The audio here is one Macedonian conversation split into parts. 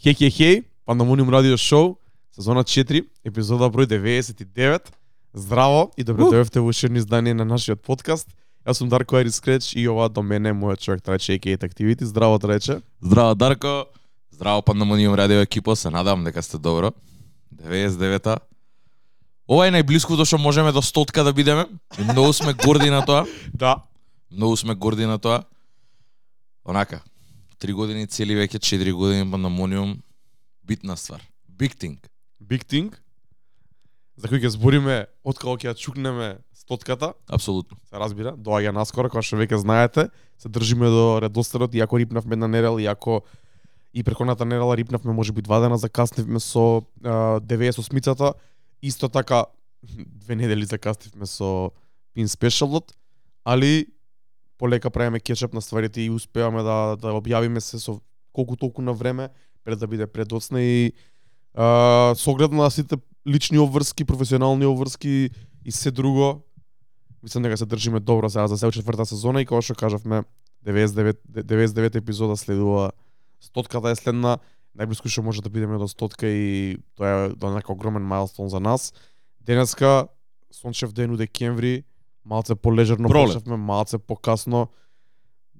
Хеј, хеј, хеј, Пандамониум радио шоу, сезона 4, епизода број 99. Здраво и добро дојавте во едно издание на нашиот подкаст. Јас сум Дарко Айрис Скреч и ова до мене е мојот човек Траче AKA Activity. Здраво Траче. Здраво Дарко, здраво Пандамониум радио екипа, се надам дека сте добро. 99-та. Ова е најблиското што можеме до стотка да бидеме. И многу сме горди на тоа. Да. Многу сме горди на тоа. Онака, три години цели веќе, 4 години пандамониум, битна ствар. Big thing. Big thing. За кој ќе збориме откако ќе ја чукнеме стотката, Апсолутно. се разбира, доаѓа наскоро, како што веќе знаете, се држиме до редоследот, иако рипнавме една недела, иако и преконата недела рипнавме можеби два дена закаснивме со а, 98-мицата, исто така две недели закаснивме со Пин Спешалот, али полека правиме кетчап на стварите и успеваме да да објавиме се со колку толку на време пред да биде предоцна и а, со оглед на сите лични обврски, професионални обврски и се друго, мислам дека се држиме добро сега за се четврта сезона и како што кажавме 99 99 епизода следува стотката е следна најблиску што може да бидеме до стотка и тоа е до некој огромен милстон за нас. Денеска сончев ден у декември, малце полежерно почнавме, малце покасно.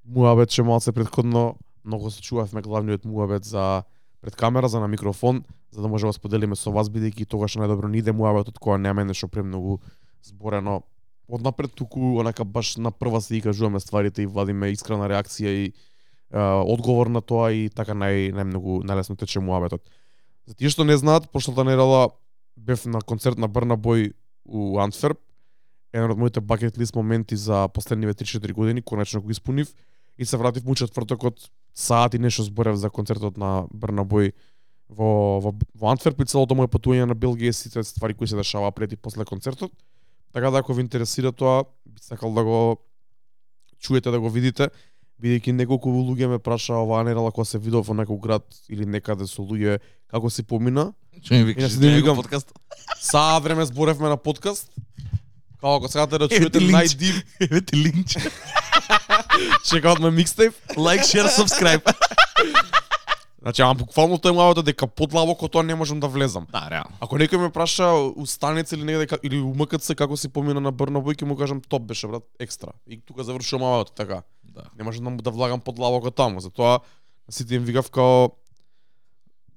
Муабет че малце предходно многу се чувавме главниот муабет за пред камера, за на микрофон, за да може да споделиме со вас бидејќи тогаш најдобро ни иде муабетот која нема нешто премногу зборено однапред туку онака баш на прва се и кажуваме стварите и владиме искрена реакција и а, одговор на тоа и така нај најмногу најлесно тече муабетот. За тие што не знаат, прошлата недела бев на концерт на Брна Бој у Антверп. Еден од моите бакет лист моменти за последниве 3-4 години, конечно го испунив и се вратив му четвртокот саат и нешто зборев за концертот на Брна Бој во, во, во Антверп и целото моје патување на Белгија и сите ствари кои се дешаваа пред и после концертот. Така да ако ви интересира тоа, би сакал да го чуете да го видите, бидејќи неколку луѓе ме праша оваа недела кога се видов во некој град или некаде со луѓе како се помина. Што ми викаш? не викам. подкаст? Саа време зборевме на подкаст. Како ако сакате да чуете најдип, Еве ти линч. check out my mixtape. Like, share, subscribe. Значи, ама буквално тој мавата дека подлабоко тоа не можам да влезам. Да, реално. Ако некој ме праша у станица или негде или у МКЦ како си помина на Брнабој, ќе му кажам топ беше брат, екстра. И тука завршувам мавата така. Да. Не можам да да влагам подлабоко таму. Затоа сите им викав као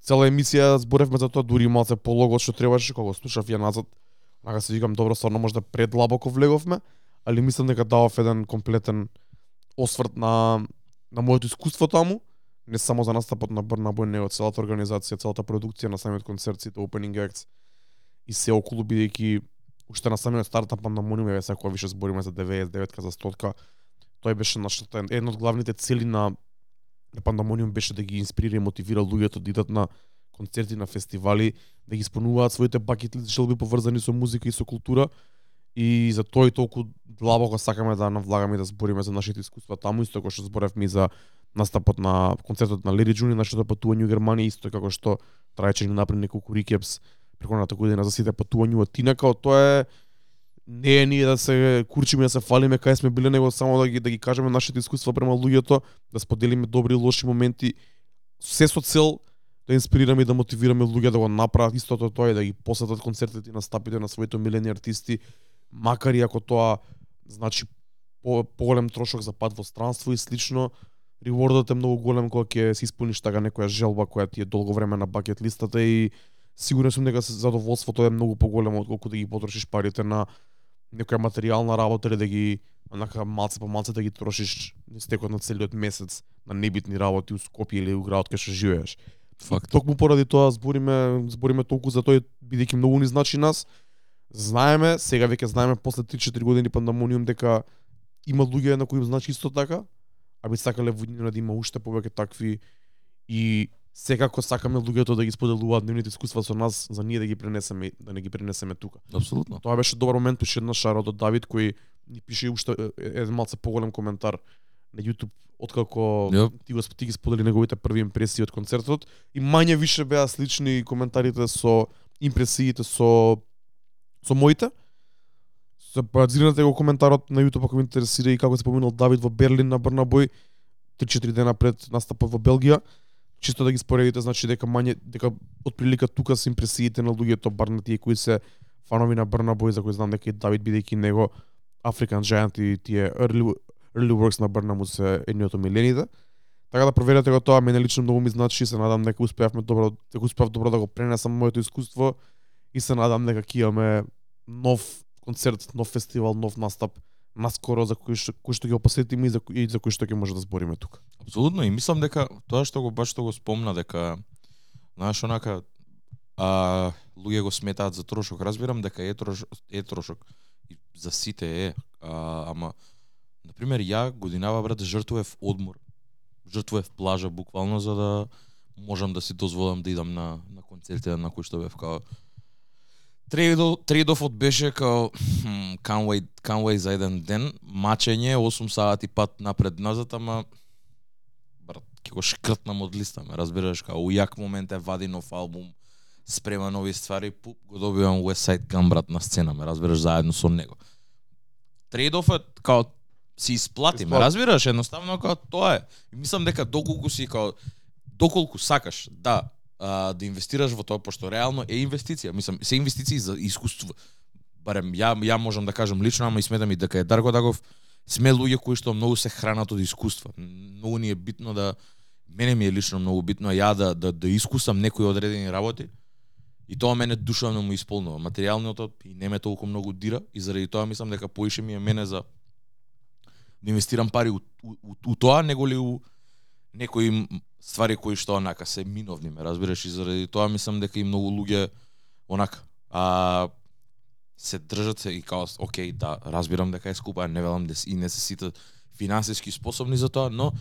цела емисија зборевме за тоа дури малце полого што требаше кога слушав ја назад. Нага се викам добро, стварно може да предлабоко влеговме, али мислам дека давав еден комплетен осврт на на моето искуство таму, не само за настапот на Брна Бој, него целата организација, целата продукција на самиот концерт, сите opening acts и се околу бидејќи уште на самиот старт на Пандамониум, еве сега кога више збориме за 99 за 100 тој беше нашата една од главните цели на на Пандамониум беше да ги инспирира и мотивира луѓето да идат на концерти, на фестивали, да ги исполнуваат своите бакет лист желби да поврзани со музика и со култура. И за тоа и толку длабоко сакаме да навлагаме и да збориме за нашите искуства таму, исто како што зборевме и за настапот на концертот на Леди Джуни, нашето патување у Германија, исто како што трајче ни направи неколку рикепс преконата година за сите патувања од Тинака, тоа е не е ние да се курчиме да се фалиме кај сме биле, него само да ги да ги кажеме нашите искуства према луѓето, да споделиме добри и лоши моменти, се со цел да инспирираме и да мотивираме луѓе да го направат истото тоа и да ги посетат концертите и настапите на своите милени артисти, макар и ако тоа значи по, поголем трошок за пат во странство и слично, ревордот е многу голем кога ќе се исполниш така некоја желба која ти е долго време на бакет листата и сигурен сум дека се- задоволството е многу поголемо отколку да ги потрошиш парите на некоја материјална работа или да ги онака малце по малце да ги трошиш стекот на целиот месец на небитни работи у Скопје или у градот кај што живееш. Факт. Токму поради тоа збориме збориме толку за тој бидејќи многу ни значи нас. Знаеме, сега веќе знаеме после 3-4 години пандемониум дека има луѓе на кои им значи исто така, а би сакале во иднина да има уште повеќе такви и секако сакаме луѓето да ги споделуваат нивните искуства со нас за ние да ги пренесеме да не ги пренесеме тука. Апсолутно. Тоа беше добар момент уште една шарот од Давид кој ни пише уште еден малце поголем коментар на YouTube откако Јоп. ти го ти ги сподели неговите први импресии од концертот и мање више беа слични коментарите со импресиите со со моите. Се базирате го коментарот на YouTube ако ви интересира и како се поминал Давид во Берлин на Брна Бој 3-4 дена пред настапот во Белгија. чисто да ги споредите, значи дека мање дека отприлика тука се импресиите на луѓето бар на тие кои се фанови на Брна Бој, за кои знам дека и Давид бидејќи него African Giant и тие early, early works на Брна му се едни од омилените. Така да проверете го тоа, мене лично многу ми значи и се надам дека успеавме добро, дека успеав добро да го пренесам моето искуство и се надам дека ќе имаме нов концерт, нов фестивал, нов настап наскоро за кој што, кој што ќе го посетиме и за, и за кој што ќе може да збориме тука. Апсолутно и мислам дека тоа што го баш што го спомна дека знаеш онака а луѓе го сметаат за трошок. Разбирам дека е трошок, е трошок и за сите е, а, ама на пример ја годинава брат жртвував одмор. Жртвував плажа буквално за да можам да си дозволам да идам на на концертите на кои што бев као Трейдофот беше као Канвей Канвей за еден ден, мачење, 8 сати пат напред назад, ама брат, ќе го шкртнам од листа, ме разбираш, као у јак момент е вади нов албум, спрема нови ствари, пуп, го добивам West Side Gun, брат, на сцена, ме разбираш, заедно со него. Трейдофот, као, си исплати, ме разбираш, едноставно као тоа е. И мислам дека доколку си као доколку сакаш да а, да инвестираш во тоа пошто реално е инвестиција. Мислам, се инвестиции за искуство. Барем ја ја можам да кажам лично, ама и сметам и дека е Дарко Дагов сме луѓе кои што многу се хранат од искуства. Многу ни е битно да мене ми е лично многу битно ја да да, да искусам некои одредени работи. И тоа мене душевно му исполнува. Материјалното и не ме толку многу дира и заради тоа мислам дека поише ми е мене за да инвестирам пари у, у, у, у тоа, него ли у некои ствари кои што онака се миновни, ме разбираш, и заради тоа мислам дека и многу луѓе онака а се држат се и као окей, да, разбирам дека е скупа, не велам да и не се сите финансиски способни за тоа, но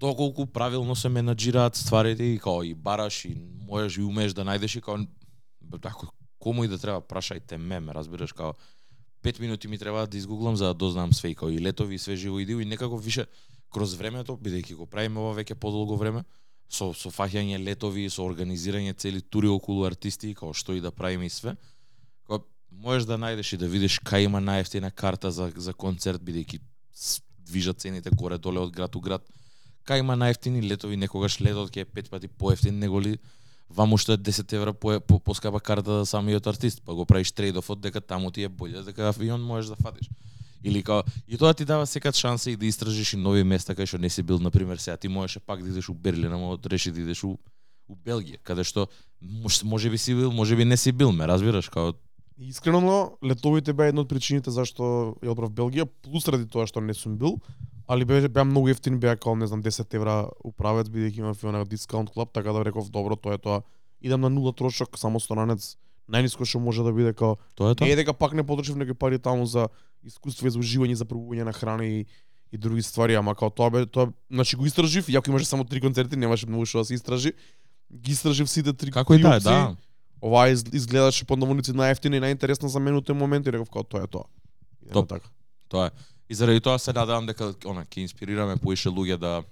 доколку правилно се менаџираат стварите и као и бараш и можеш и умееш да најдеш и као ако кому и да треба прашајте ме, ме разбираш као пет минути ми треба да изгуглам за да дознам све и као и летови и све живо идео и некако више кроз времето бидејќи го правиме ова веќе подолго време со со фаќање летови, со организирање цели тури околу артисти, како што и да правиме и све. Као можеш да најдеш и да видиш кај има најефтина карта за за концерт бидејќи движат цените горе доле од град у град. Кај има најефтини летови, некогаш летот ќе е пет пати поевтин него ли ваму што е 10 евра по, по, поскапа карта за самиот артист, па го правиш трейдофот дека таму ти е боле, дека авион можеш да фатиш. Или као и тоа ти дава секад шанса и да истражиш и нови места кај што не си бил, на пример, сега ти можеше пак да идеш у Берлин, ама реши да идеш у у Белгија, каде што може, може би си бил, може би не си бил, ме разбираш, као Искрено, летовите беа една од причините зашто ја одбрав Белгија, плюс ради тоа што не сум бил, али беа, беа многу ефтини, беа као, не знам, 10 евра управец, бидејќи имав и онаа дискаунт клуб, така да реков, добро, тоа е тоа. Идам на нула трошок, само странец, најниско што може да биде као, тоа е тоа. не е дека пак не потрачив некои пари таму за искуство за уживање, за пробување на храна и и други ствари, ама као тоа бе, тоа, значи го истражив, јако имаше само три концерти, немаше многу што да се истражи. Ги истражив сите три Како и да да. Ова из, изгледаше под наводници најефтина и најинтересна за мен у тој момент и реков као тоа е тоа. Топ. така. Тоа е. И заради тоа се надевам дека она ќе инспирираме поише луѓе да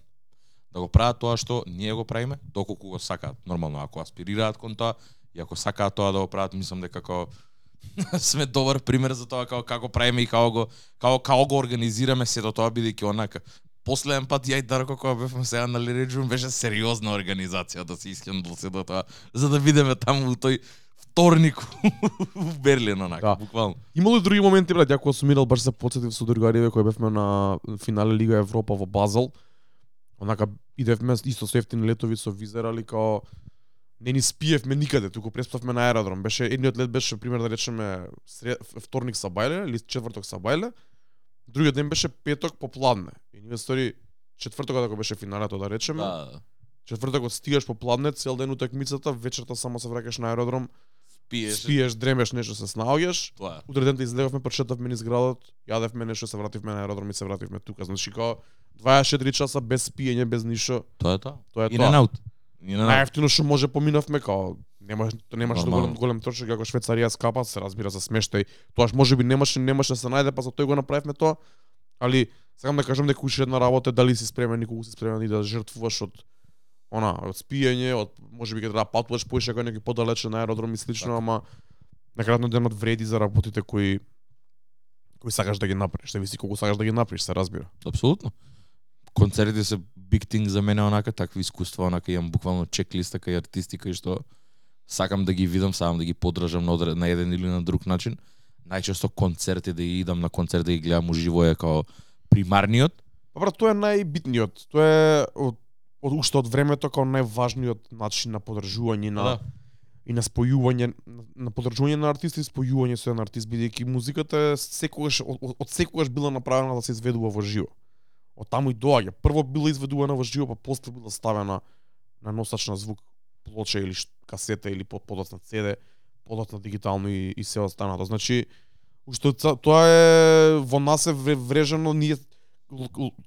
да го прават тоа што ние го правиме, доколку го сакаат. Нормално, ако аспирираат кон тоа и ако сакаат тоа да го прават, мислам дека како сме добар пример за тоа како како правиме и како го како како го организираме сето тоа бидејќи онака Последен пат ја и Дарко кога бевме сега на Лириджум беше сериозна организација да се искрен да до тоа за да видиме таму у тој вторник у Берлин онака Да. буквално. Имало и други моменти, брат, ја кога сум минал, баш се потсетив со другариве кои бевме на финале Лига Европа во Базел. Онака идевме исто со ефтини летови со визер, али као не ни спиевме никаде, туку преспавме на аеродром. Беше едниот лет беше пример да речеме сред, вторник са бајле или четврток са бајле. Другиот ден беше петок попладне. И ние стори четвртокот ако беше финалето да речеме. Да, Четвртокот стигаш попладне, цел ден утакмицата, вечерта само се враќаш на аеродром, пиеш. спиеш, дремеш, нешто се снаоѓаш. Тоа. Утре дента излегавме, прочетавме низ градот, јадевме нешто, се вративме на аеродром и се вративме тука. Значи као 24 часа без спиење, без ништо. Тоа е тоа. Тоа е тоа. In and out. Најефтино што може поминавме као немаш немаш Нормално. голем голем трошок како Швейцарија скапа, се разбира за смештај. Тоаш можеби немаше немаше да се најде, па за тој го направивме тоа. Али сакам да кажам дека уште една работа дали си спремен, никогу си спремен и да жртвуваш од она, од спиење, од можеби ќе треба патуваш поише кај некој подалече на аеродром и слично, Така. ама на крајот денот вреди за работите кои кои сакаш да ги направиш, зависи колку сакаш да ги направиш, се разбира. Апсолутно. концертите се big thing за мене онака такви искуства, онака имам буквално чеклиста кај артисти кај што сакам да ги видам, сакам да ги поддржам на, на еден или на друг начин. Најчесто концерти да ги идам на концерт да ги гледам уживо е као примарниот. Па брат, тоа е најбитниот. Тоа е од, од уште од времето како најважниот начин на подржување на Да. и на спојување на подржување на артисти и спојување со еден артист бидејќи музиката е секогаш од, од, од секогаш била направена да се изведува во живо. Од таму и доаѓа. Прво била изведувана во живо, па после била ставена на носач на звук, плоча или касета или под подоцна CD, подоцна дигитално и, и се останато. Значи, уште тоа е во нас е вре- врежено ние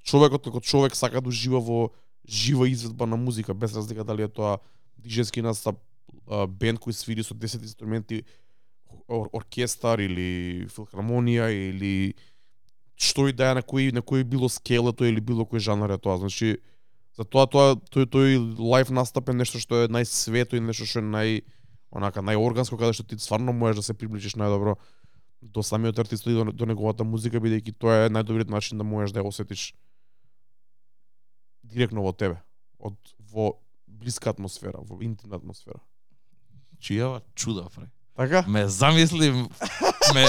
човекот како човек сака да ужива во жива изведба на музика без разлика дали е тоа диджески настап, бенд кој свири со 10 инструменти, ор, оркестар или филхармонија или што и да е на кој на кој било скелето или било кој жанр е тоа. Значи за тоа тоа тој тој лайв настап е нешто што е најсвето и нешто што е нај онака најорганско каде што ти стварно можеш да се приближиш најдобро до самиот артист и до, до неговата музика бидејќи тоа е најдобриот начин да можеш да ја осетиш директно во тебе, од во блиска атмосфера, во интимна атмосфера. Чија чуда прави. Така? Ме замисли, ме,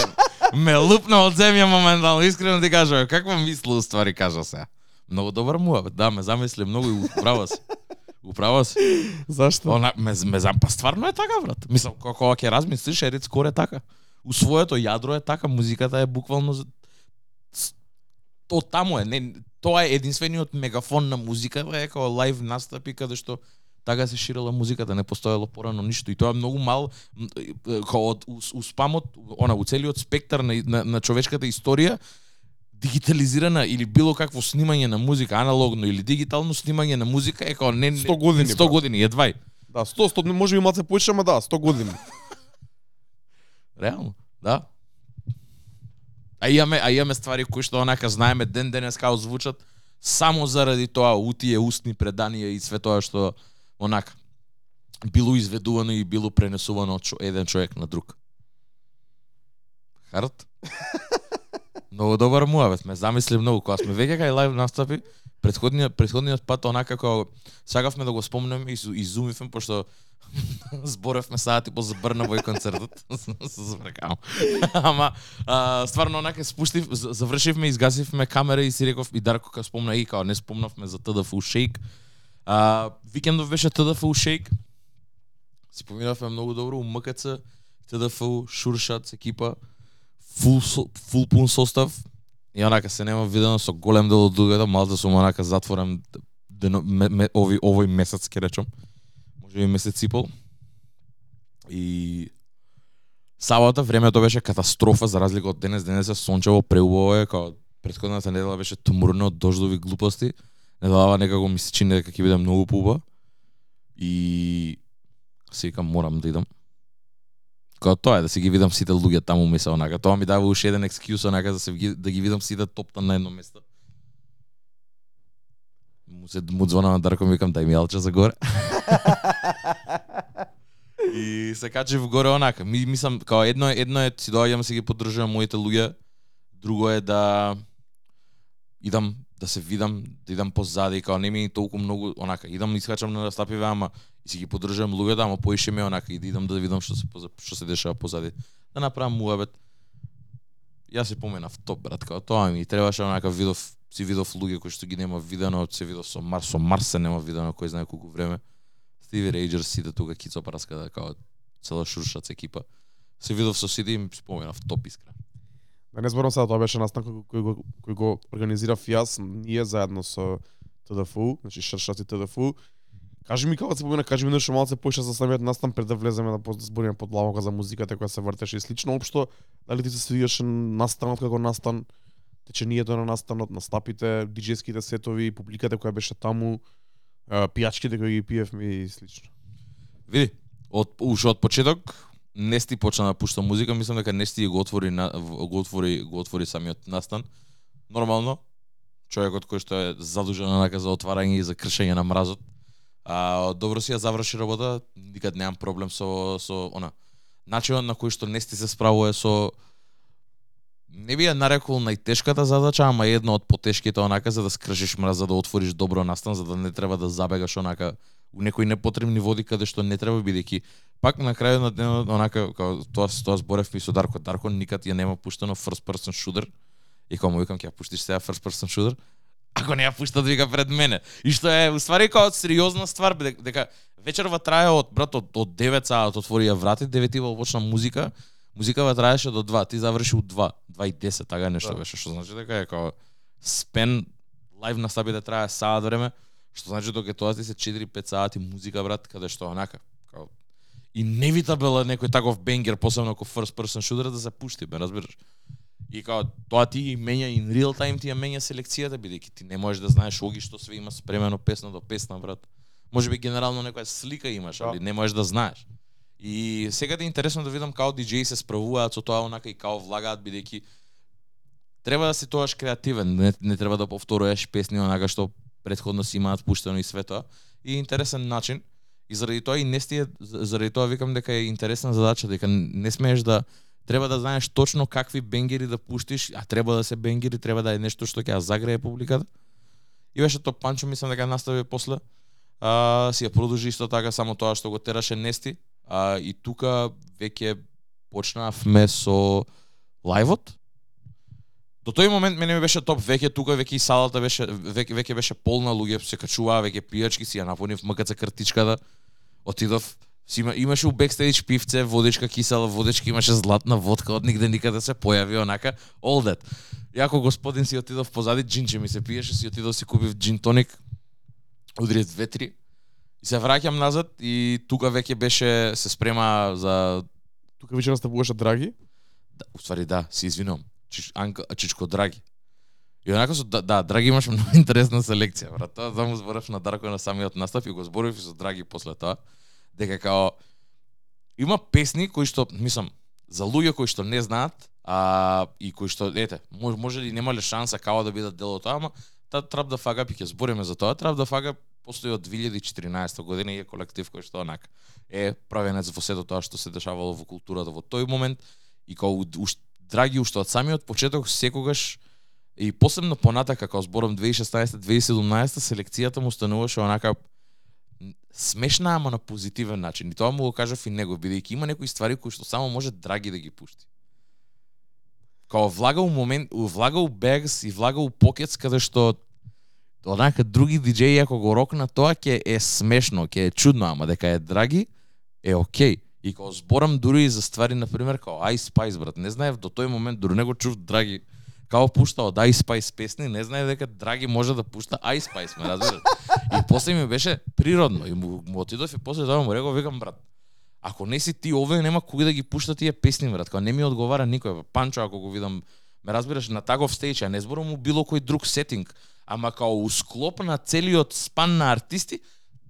ме лупна од земја моментално, искрено ти кажам, каква мисла уствари кажа се. Многу добар муабет, да, ме замисли многу и управа си. Управа си. Зашто? Она, ме, ме зам, па стварно е така, брат. Мислам, кога ќе размислиш, Ерит Скор е така. У своето јадро е така, музиката е буквално то таму е, не, тоа е единствениот мегафон на музика, е како лайв настапи каде што така се ширела музиката, не постоело порано ништо и тоа е многу мал као од у, у спамот, она у целиот спектар на, на, на човечката историја дигитализирана или било какво снимање на музика, аналогно или дигитално снимање на музика е како не 100 години, 100 брат. години, едвај. Да, 100, 100, може би малце повеќе, ама да, 100 години. Реално, да. А имаме, а имаме ствари кои што онака знаеме ден денес како звучат само заради тоа у тие устни преданија и све тоа што онака било изведувано и било пренесувано од еден човек на друг. Харт? Многу добар муавет, ме замисли многу кога сме веќе кај лайв настапи, Предходниот претходниот пат онака како сакавме да го спомнеме и изумивме пошто зборевме сати по забрнавој концертот. Се забркавам. Ама а, стварно онака спуштив, завршивме, изгасивме камера и си реков и Дарко ка спомна и као не спомнавме за ТДФУ Шейк. А, викендов беше ТДФУ Шейк. Си поминавме многу добро у МКЦ, ТДФУ, Шуршат екипа, фул фул пун состав. И онака се нема видено со голем дел од луѓето, да сум онака затворен дено, ме, ме, ови, овој месец ке речам. Може би месец и пол. И сабота времето беше катастрофа за разлика од денес. Денес е сончево, преубаво е, као претходната недела беше тумурно од дождови глупости. Неделава некако ми се чини дека ќе биде многу пуба. И се викам морам да идам. Као тоа е да си ги видам сите луѓе таму ми се онака. Тоа ми дава уште еден екскјуз онака да се да ги видам сите топтан на едно место. Му се му звона на Дарко ми викам дај ми алча за горе. И се качив горе онака. Ми, мислам, као едно едно е си доаѓам си ги поддржувам моите луѓе, друго е да идам да се видам, да идам позади, као не ми е толку многу онака. Идам искачам на стапиве, ама и си ги поддржувам луѓето, ама поише ме онака и да идам да видам што се што се дешава позади. Да направам муабет. Јас се поменав топ брат, као тоа ми требаше онака видов си видов луѓе кои што ги нема видено, се видов со Марс, со Марс се нема видено кој знае колку време. Стиви Рейджерс сите тука Кицо Праска да као цела шуршац екипа. Се видов со сите и споменав топ искра. Да не зборам сега, тоа беше настан кој, кој, го, кој го организирав јас, ние заедно со ТДФУ, значи Шршац и ТДФУ. Кажи ми како да се помина, кажи ми нешто малце поише за самиот настан пред да влеземе да, да збориме под лавока за музиката која се вртеше и слично. Општо, дали ти се свигаше настанот како настан, течението на настанот, настапите, диджејските сетови, публиката која беше таму, пијачките кои ги пиевме и слично. Види, од уште од почеток Нести почна да пушта музика, мислам дека Нести го отвори на, го отвори го отвори самиот настан. Нормално, човекот кој што е задужен онака за отварање и за кршење на мразот. А добро си ја заврши работа, никад немам проблем со со она начинот на кој што Нести се справува со не би ја нарекол најтешката задача, ама една од потешките онака за да скршиш мраз, за да отвориш добро настан, за да не треба да забегаш онака у некои непотребни води каде што не треба бидејќи пак на крајот на денот онака као тоа тоа зборев ми со Дарко. Дарко никад ја нема пуштено first person shooter. И кога му викам ќе ја пуштиш сега first person shooter? Ако не ја пуштат вика пред мене. И што е уствари као сериозна ствар дека, вечерва трае од брат од, од 9 саат отвори ја врати 9 во почна музика музикава траеше до 2 ти заврши у 2 2 и 10 така нешто Да. беше што значи дека е као спен лайв настапи да трае саат време Што значи док е тоа се 4-5 сати музика брат каде што онака као иневитабел е некој таков бенгер посебно ако first person shooter да се пушти, бе разбираш. И као тоа ти ги менја in real time ти ја менја селекцијата бидејќи ти не можеш да знаеш оги што све има спремено песна до песна брат. Може би генерално некоја слика имаш, Да. али не можеш да знаеш. И сега е интересно да видам као DJ се справуваат со тоа онака и као влагаат бидејќи треба да си тоаш креативен, не, не треба да повторуваш песни онака што предходно си имаат пуштено и све тоа. И интересен начин. И заради тоа и не стие, заради тоа викам дека е интересна задача, дека не смееш да треба да знаеш точно какви бенгери да пуштиш, а треба да се бенгери, треба да е нешто што ќе ја загрее публиката. И беше тоа Панчо, мислам дека настави после. А, си ја продолжи исто така само тоа што го тераше Нести. А, и тука веќе почнавме со лајвот. До тој момент мене ми беше топ, веќе тука веќе и салата беше веќе веќе беше полна луѓе се качуваа, веќе пијачки си ја наполнив МКЦ картичката. Отидов си има, имаше у бекстейдж пивце, водичка кисела, водичка имаше златна водка, од нигде никаде се појави онака, all that. Јако господин си отидов позади, джинче ми се пиеше, си отидов си купив джин тоник, удрив две три. И се враќам назад и тука веќе беше се спрема за Тука веќе настапуваше Драги. да, уствари да, се извинувам. Чич, Анка, Чичко Драги. И онака со да, да Драги имаше многу интересна селекција, брат. Тоа само зборав на Дарко на самиот настав и го зборев и со Драги после тоа дека као има песни кои што мислам за луѓе кои што не знаат а и кои што ете може, да може ли немале шанса као да бидат дел од тоа, ама та Трап да фага, Up ќе збориме за тоа. Трап да фага постои од 2014 година и е колектив кој што онака е правенец во сето тоа што се дешавало во културата во тој момент и као уш, драги уште од самиот почеток секогаш и посебно понатака како зборам 2016-2017 селекцијата му стануваше онака смешна, ама на позитивен начин. И тоа му го кажав и него, бидејќи има некои ствари кои што само може драги да ги пушти. Као влага у момент, у- влага у бегс и влага у покетс каде што онака други диџеи ако го рокна тоа ќе е смешно, ќе е чудно, ама дека е драги е окей. И као зборам дури и за ствари на пример као Ice Spice брат, не знаев до тој момент дури не го чув драги као пушта од Ice Spice песни, не знаев дека драги може да пушта Ice Spice, ме разбираш? И после ми беше природно и му, му отидов и после тоа му реков викам брат, ако не си ти овде нема кој да ги пушта тие песни брат, као не ми одговара никој. Панчо ако го видам, ме разбираш на таков стејч, а не зборам му било кој друг сетинг, ама као у склоп на целиот спан на артисти,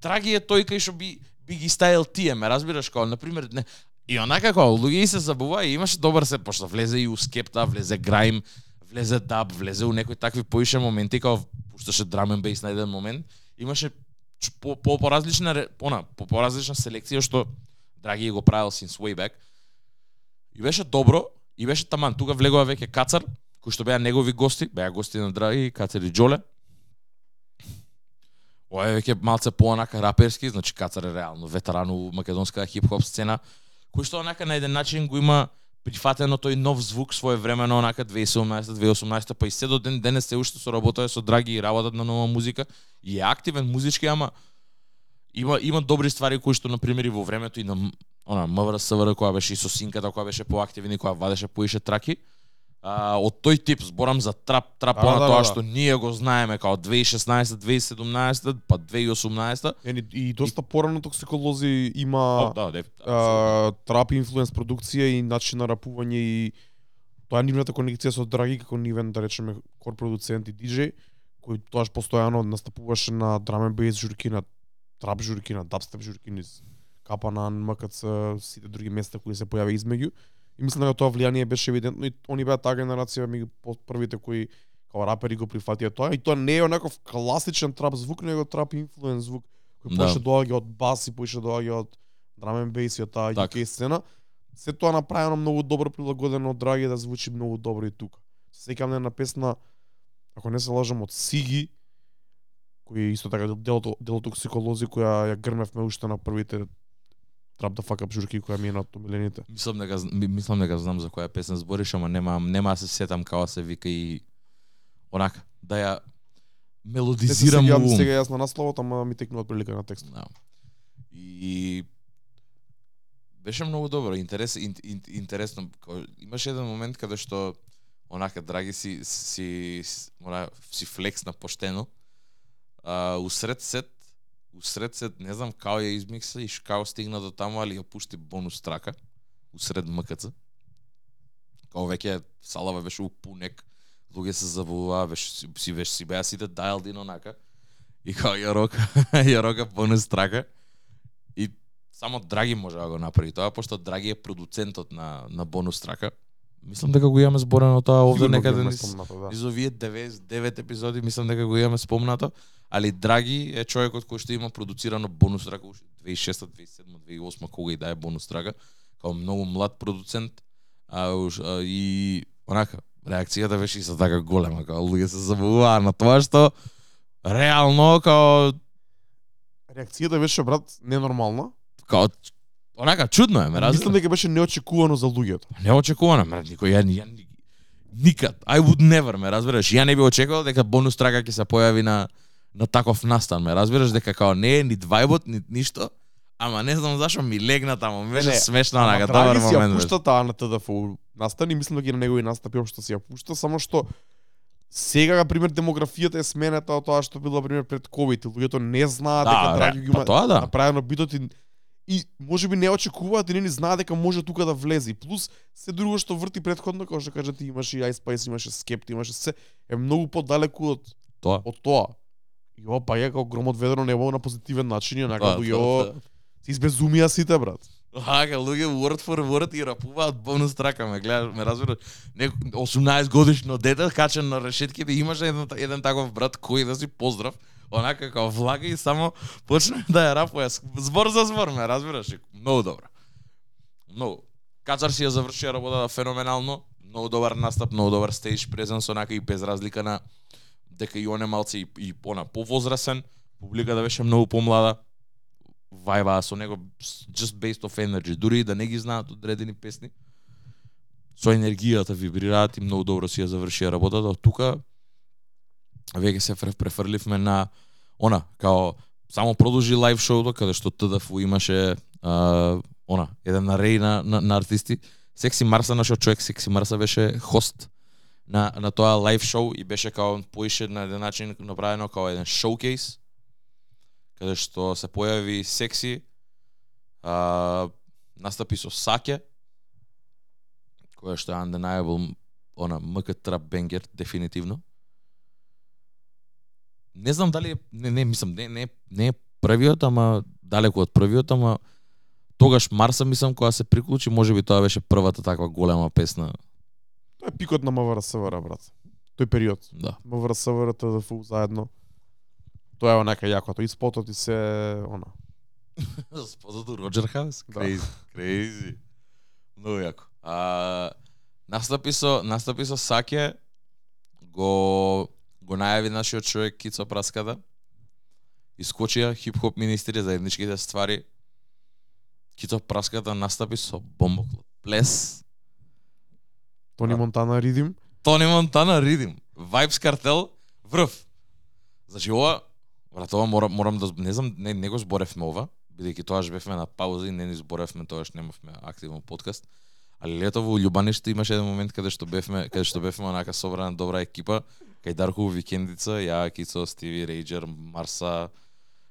драги е тој кај што би би ги тие, ме разбираш, као на пример не И онака као луѓе и се забува и имаше добар се пошто влезе и у скепта, влезе грайм, влезе даб, влезе у некои такви поише моменти као пушташе драмен бейс на еден момент. Имаше ч- по по поразлична она по селекција што Драги го правил since way back. И беше добро, и беше таман. Тука влегува веќе Кацар, кои што беа негови гости, беа гости на Драги, Кацар и Джоле. Ова е веќе малце поонака раперски, значи Кацар е реално ветеран у македонска хип-хоп сцена, кој што онака на еден начин го има прифатено тој нов звук своевремено онака 2017 2018 па и се до ден денес се уште соработува со Драги и работат на нова музика и е активен музички ама има има добри ствари кои што на пример и во времето и на она МВР СВР која беше и со синката која беше поактивен и која вадеше поише траки а, од тој тип зборам за трап трап она да, тоа да, да. што ние го знаеме као 2016 2017 па 2018 Ени, и доста порано токсиколози има О, да, деф, а, трап инфлуенс продукција и начин на рапување и тоа е нивната конекција со Драги како нивен да речеме кор продуцент и диџеј кој тоаш постојано настапуваше на драм and bass журки на трап журки на дабстеп журки низ Капанан, МКЦ, сите други места кои се појави измеѓу и мислам дека тоа влијание беше евидентно и они беа таа генерација по- првите кои као рапери го прифатија тоа и тоа не е онаков класичен трап звук, него трап инфлуенс звук кој Да. поише доаѓа од бас и поише доаѓа од драм and bass и од таа. UK сцена. се тоа направено многу добро прилагодено од Драги да звучи многу добро и тука. Се сеќавам на песна, ако не се лажам, од Сиги, кој е исто така дел, дел од токсиколози, која ја грмевме уште на првите Trap the fuck up журки која ми е на томилените. Мислам дека мислам дека знам за која песна збориш, ама нема нема да се сетам како се вика и онака да ја мелодизирам во ум. сега јас на насловот, ама ми текнува прилика на текст. Да. И беше многу добро, интерес ин, ин, интересно. Имаше еден момент каде што онака драги си си си, она, си флексна поштено. А, усред сет усред сет, не знам као ја измикса и као стигна до таму, али ја пушти бонус трака усред МКЦ. Као веќе салава беше упунек, луѓе се забавуваа, беше си, беше си беа сите dialed in онака. И као ја рока, ја рока бонус трака. И само Драги може да го направи тоа, пошто Драги е продуцентот на на бонус трака. Мислам дека го имаме зборено тоа овде Сигурно некаде низ, да. низ овие 99 епизоди, мислам дека го имаме спомнато, али Драги е човекот кој што има продуцирано бонус трака уште 2006, 2007, 2008, кога и да е бонус трака, као многу млад продуцент, а, уш, а и онака реакцијата беше исто така голема, као луѓе се забавуваа на тоа што реално као Реакцијата беше брат ненормална. као онака чудно е, ме Мислам разбираш? дека беше неочекувано за луѓето. Неочекувано, ме никој ја, ја ни- никад. I would never, ме разбираш? Ја не би очекувал дека бонус трака ќе се појави на на таков настан, ме разбираш дека као не е ни двајбот, ни ништо, ама не знам зашо ми легна таму, ми беше смешно, онака, Драги добар си ја момент беше. пушта таа на ТДФ настани, мислам дека и на негови настапи општо си ја пушта, само што сега, на пример, демографијата е сменета од тоа што било, пример, пред ковид. Луѓето не знаат Да, дека Драги ги па има тоа да. направено битот и и може би не очекуваат и не ни знаат дека може тука да влезе. Плюс се друго што врти предходно, како што кажа ти имаш и Ice Spice, имаше Skepta, имаше се, е многу подалеку од Тоа. од тоа. И ова па е како гром од ведро небо на позитивен начин и онака Тоа, луѓе тоа, ово тоа. се избезумија сите брат. Ака, луѓе word for word и рапуваат бонус трака, ме гледаш, ме разбираш. Неко 18 годишно дете качен на решетките, имаше еден, еден таков брат кој да си поздрав, онака како влага и само почна да ја рапува збор за збор, ме разбираш. Многу добро. Многу. Качар си ја завршија работата феноменално, многу добар настап, многу добар стейдж презенс, онака и без разлика на дека и он е малце и, и она повозрасен, публиката беше многу помлада, вајбаа со него just based of energy, дури и да не ги знаат одредени песни. Со енергијата вибрираат и многу добро си ја завршија работата. Од тука веќе се префрливме на она, као само продолжи лайв шоуто каде што ТДФУ имаше а, она, еден арей на, на, на артисти. Секси Марса, нашиот човек Секси Марса беше хост на, на тоа лайв шоу и беше као поише на еден начин направено као еден шоукейс каде што се појави секси а, настапи со Саке која што е undeniable она МК трап бенгер дефинитивно. Не знам дали е, не, не мислам не, не, не е првиот ама далеку од првиот ама тогаш Марса мислам кога се приклучи можеби тоа беше првата таква голема песна. Тоа е пикот на МВР брат. Тој период. да МВР ТДФУ заедно. Тоа е онака јако, тоа и спотот и се она. Спозото Роджер Хаус. Да. Crazy, crazy. Многу јако. А, настапи со настапи со Саке го го најави нашиот човек Кицо Праскада. Искочија хип-хоп министри заедничките ствари. Кицо Праскада настапи со бомбоклот. Плес. Тони. Монтана Ридим. Тони Монтана Ридим. Vibes картел врв. Значи ова брат ова морам морам да не знам не не го зборевме ова бидејќи тоаш бевме на пауза и не ни зборевме тоаш немавме активен подкаст. Али лето во Љубаниште имаше еден момент каде што бевме каде што бевме онака собрана добра екипа кај Дарко викендица, ја Кицо, Стиви Рейджер, Марса,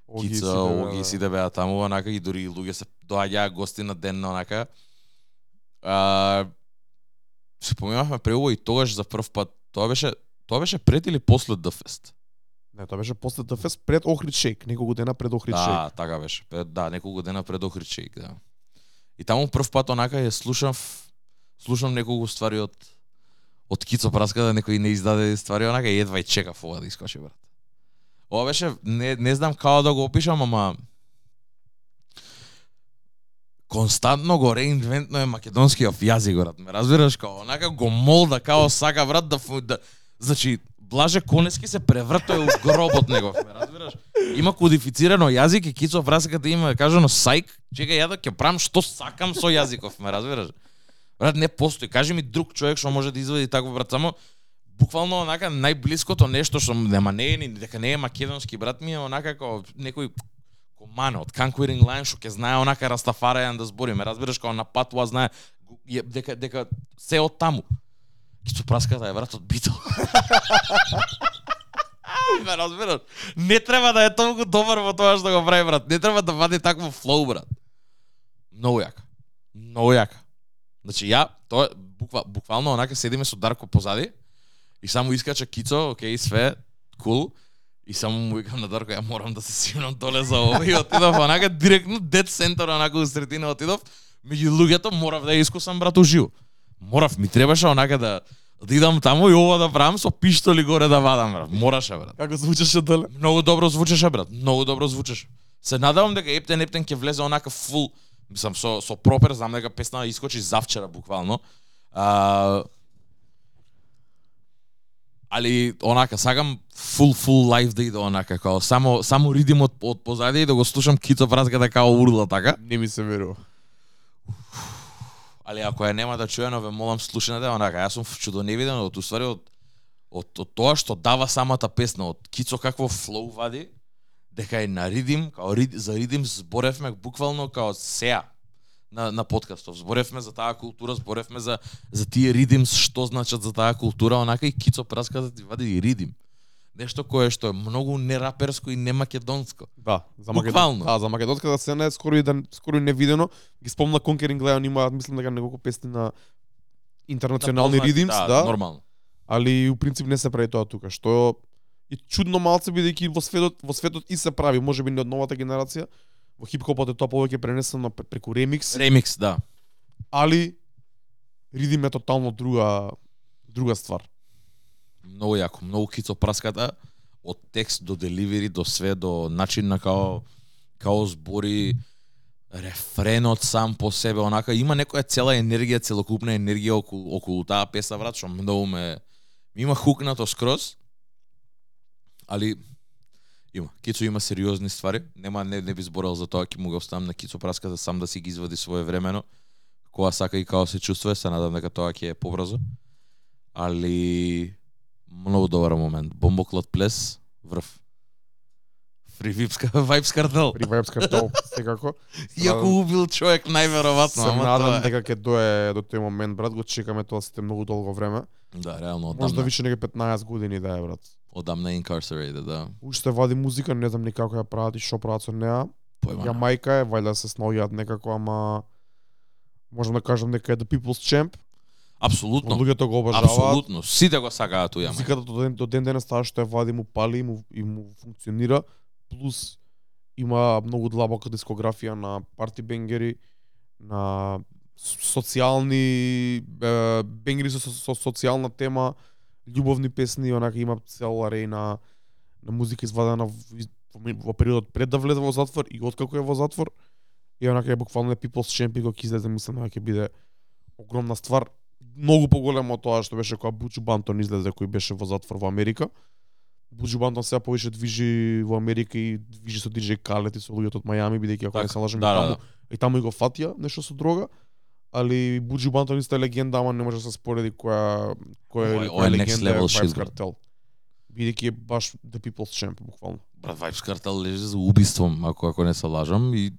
Кица, Оги да. сите беа таму, онака и дури и луѓе се доаѓаа гости на ден, онака. А, се поминавме преубаво и тогаш за прв пат. Тоа беше тоа беше пред или после Дфест? Не, тоа беше после ТФС пред Охрид Шейк, неколку дена пред Охрид Да, Шейк. така беше. Пред, да, неколку дена пред Охрид Шейк, да. И таму прв пат онака ја слушав слушам неколку ствари од од Кицо Праска да некој не издаде ствари онака и едва и чекав ова да искочи брат. Ова беше не не знам како да го опишам, ама константно го реинвентно е македонскиот јазик, брат. Ме разбираш као онака го молда као сака брат да, да значи Блаже Конески се превртој у гробот негов, ме разбираш? Има кодифицирано јазик и Кицов Фрасеката има кажано сајк, чека ја да ќе правам што сакам со јазиков, ме разбираш? Брат, не постои. Кажи ми друг човек што може да извади такво, брат, само буквално онака најблиското нешто што нема не е ни дека не е македонски брат ми е онака како некој комана од Conquering Lion што ќе знае онака Растафарајан да збориме. разбираш како на патува знае е, дека дека се од таму. Кицо праската да е брат од Битл. ме разбираш? Не треба да е толку добар во тоа што го прави брат. Не треба да вади такво флоу брат. Многу јака. Многу јака. Значи ја, тоа буква, буквално онака седиме со Дарко позади и само искача Кицо, окей, све, кул. И само му викам на Дарко, ја морам да се симнам доле за ова и отидов онака директно дед центар онака у средина отидов. Меѓу луѓето морав да ја искусам брат уживо. Морав, ми требаше онака да да идам таму и ова да правам со пиштоли горе да вадам брат. Мораше брат. Како звучеше доле? Многу добро звучеше брат, многу добро звучеше. Се надевам дека Ептен Ептен ќе влезе онака фул, мислам со со пропер, знам дека песна искочи завчера буквално. А, али онака сакам фул фул лайв да иде онака као само само ридим од од позади и да го слушам Кицо вразгата како урла така. Не ми се верува. Али ако ја нема да чуено, ве молам слушнете онака. Јас сум чудоневиден од уствари од од, од тоа што дава самата песна, од Кицо какво флоу вади, дека е на ридим, као рид, за ридим зборевме буквално као сеа на, на подкастов. Зборевме за таа култура, зборевме за, за тие ридимс, што значат за таа култура, онака и Кицо праска да ти вади и ридим. Нешто кое што е многу нераперско и немакедонско. Да, за Буквално. Македон... Да, за македонската сцена е скоро и да скоро невидено. Ги спомна Conquering Lion има мислам дека неколку песни на интернационални познати, ридимс, да, нормално. али у принцип не се прави тоа тука, што и чудно малце бидејќи во светот во светот и се прави, можеби не од новата генерација. Во хип-хопот е тоа повеќе пренесено пр- преку ремикс, Ремикс, да. али ридим е тотално друга друга ствар. Многу јако, многу кицо праската од текст до деливери до све до начин на као као збори рефренот сам по себе онака има некоја цела енергија, целокупна енергија околу околу таа песна брат што многу ме ми има хукнато скроз. Али има. Кицо има сериозни ствари. Нема не, не би зборел за тоа, ќе му го оставам на Кицо праската сам да си ги извади своевремено. Кога сака и као се чувствува, се надам дека тоа ќе е побрзо. Али многу добар момент. Бомбоклад плес, врв. Фри випска вайбс картел. При Vibes Cartel, секако. Иако убил човек најверојатно, Се ама надам дека ќе дое до тој момент, брат, го чекаме тоа сите многу долго време. Да, реално Може да више неге 15 години да е, брат. Одамна incarcerated, да. Уште вади музика, не знам ни како ја прават и што прават со неа. Појма. Јамајка е, вајда се снаоѓаат некако, ама можам да кажам дека е the people's champ. Апсолутно. Луѓето го обожаваат. Апсолутно. Сите го сакаат уја. Музиката до ден, до ден денес таа што ја вади му пали и му, и му функционира. Плюс има многу длабока дискографија на парти бенгери, на социјални е, бенгери со, со, со социјална тема, љубовни песни, онака има цел арей на, музика извадена во, во, периодот пред да влезе во затвор и откако е во затвор. И онака е буквално People's Champ и го ќе излезе, мислам дека ќе биде огромна ствар. Многу поголемо од тоа што беше кога Бучу Бантон излезе кој беше во затвор во Америка. Бучу Бантон сега повеќе движи во Америка и движи со DJ Khaled и со луѓето од Мајами, бидејќи ако не се лажам и да, да, таму, да. и таму и го фатија нешто со дрога. Али Буджи Бантон исто е легенда, ама не може да се спореди која која е- е е која next легенда е Vibes. Cartel. Бидејќи е баш the people's champ буквално. Брат, Vibes картел лежи за убиство, ако ако не се лажам и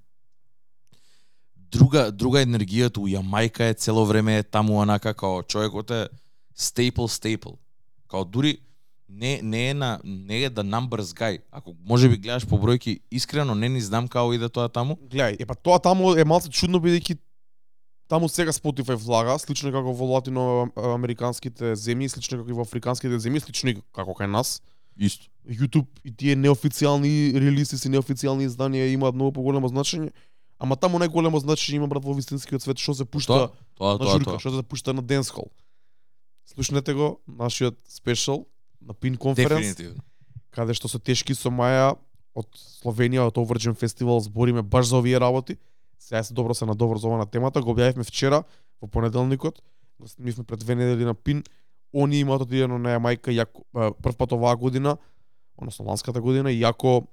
друга друга енергијата у Јамајка е цело време е таму онака као човекот е стейпл стейпл. Као дури не не е на не е да numbers guy. Ако може би гледаш по бројки, искрено не ни знам како иде тоа таму. Гледај, е па тоа таму е малце чудно бидејќи таму сега Spotify влага, слично како во латиноамериканските земји, слично како и во африканските земји, слично како кај нас. Исто. YouTube и тие неофицијални релиси и неофицијални изданија имаат многу поголемо значење. Ама таму најголемо значење има брат во вистинскиот свет што се пушта Тоа, тоа, на тоа, журка, тоа. што се пушта на денсхол. Слушнете го, нашиот спешал на Пин Дефинитивно. каде што со Тешки со Маја од Словенија, од Overgen Festival збориме баш за овие работи. Сега се добро се надоврзува на темата, го објавивме вчера во понеделникот. Го снимивме пред две недели на Пин. Они имаат одидено на Јамајка јако прв пат оваа година, односно ланската година, иако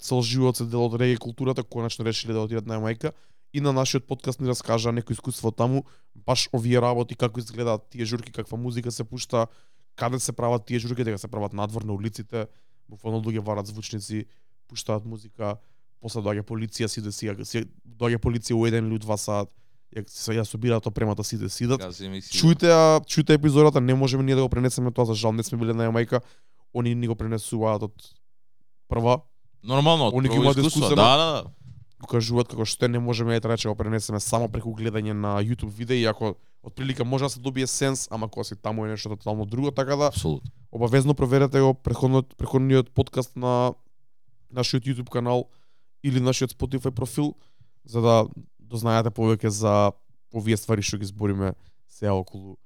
цел живот се дел од реги културата, конечно решиле да отидат на Јамајка и на нашиот подкаст ни раскажа некои искуство таму, баш овие работи како изгледаат тие журки, каква музика се пушта, каде се прават тие журки, дека се прават надвор на улиците, буквално луѓе варат звучници, пуштаат музика, после доаѓа полиција, сите си, си доаѓа полиција у еден или два сат, ја се ја собираат опремата сите сидат. Кази ми си. Чујте ја, чујте епизодата, не можеме ние да го пренесеме тоа, за жал не сме биле на Јамајка. Они ни го пренесуваат од прва, Нормално, Они ги имаат искусено. Да, да, да. кажуваат како што не можеме ете рече го пренесеме само преку гледање на YouTube видеи, ако отприлика може да се добие сенс, ама кога си таму е нешто тотално друго, така да Апсолутно. обавезно проверете го претходниот претходниот подкаст на нашиот YouTube канал или нашиот Spotify профил за да дознаете повеќе за овие ствари што ги збориме сега околу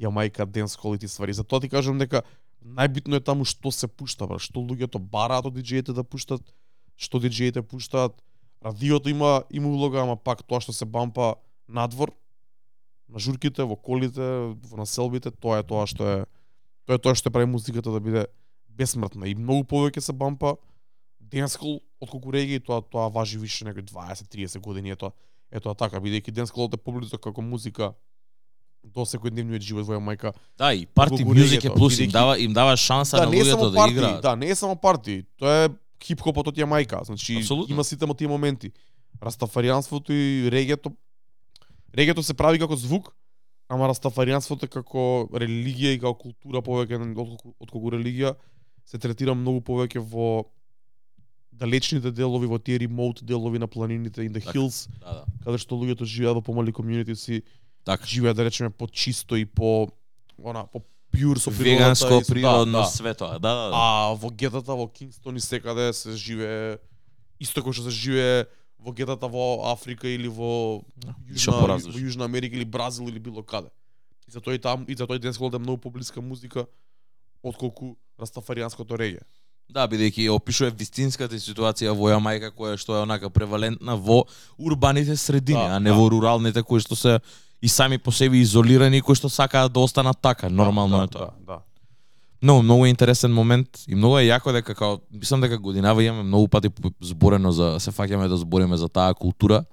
Јамајка, денс и тие ствари. Затоа ти кажам дека најбитно е таму што се пушта, бра, што луѓето бараат од диџеите да пуштат, што диџеите пуштаат. Радиото има има улога, ама пак тоа што се бампа надвор, на журките, во колите, во населбите, тоа е тоа што е тоа е тоа што прави музиката да биде бесмртна и многу повеќе се бампа денскол отколку реги тоа тоа важи више некои 20-30 години ето ето така бидејќи денсколот е поблизо како музика до секојдневниот живот во Јамајка. Да, и парти Колку мюзик е плюс, им дава им дава шанса Да, на е луѓето да играат. да, не е само парти. Тоа е хип-хопот од Јамајка, значи Апсолутно. има сите тие моменти. Растафаријанството и регето регето се прави како звук, ама растафаријанството како религија и како култура повеќе отколку, отколку религија се третира многу повеќе во далечните делови, во тие ремоут делови на планините in the Така. hills, Да, да. каде што луѓето живеат во помали комјунити си, Така. живеат да речеме по чисто и по она по пјур со природата Веганско, да, природно, да. све тоа. Да, да, да. А во гетата во Кингстон и секаде се живее исто кој што се живее во гетата во Африка или во Што Јужна, во Јужна Америка или Бразил или било каде. И затоа и там и затоа и денското е многу поблиска музика отколку растафаријанското реге. Да, бидејќи опишува вистинската ситуација во Јамајка која што е онака превалентна во урбаните средини, Да, а не да. во руралните кои што се и сами по себе изолирани кои што сакаат да останат така. Нормално да, е тоа. Да, да. Многу многу е интересен момент и многу е јако дека као мислам дека годинава имаме многу пати зборено за се фаќаме да збориме за таа култура.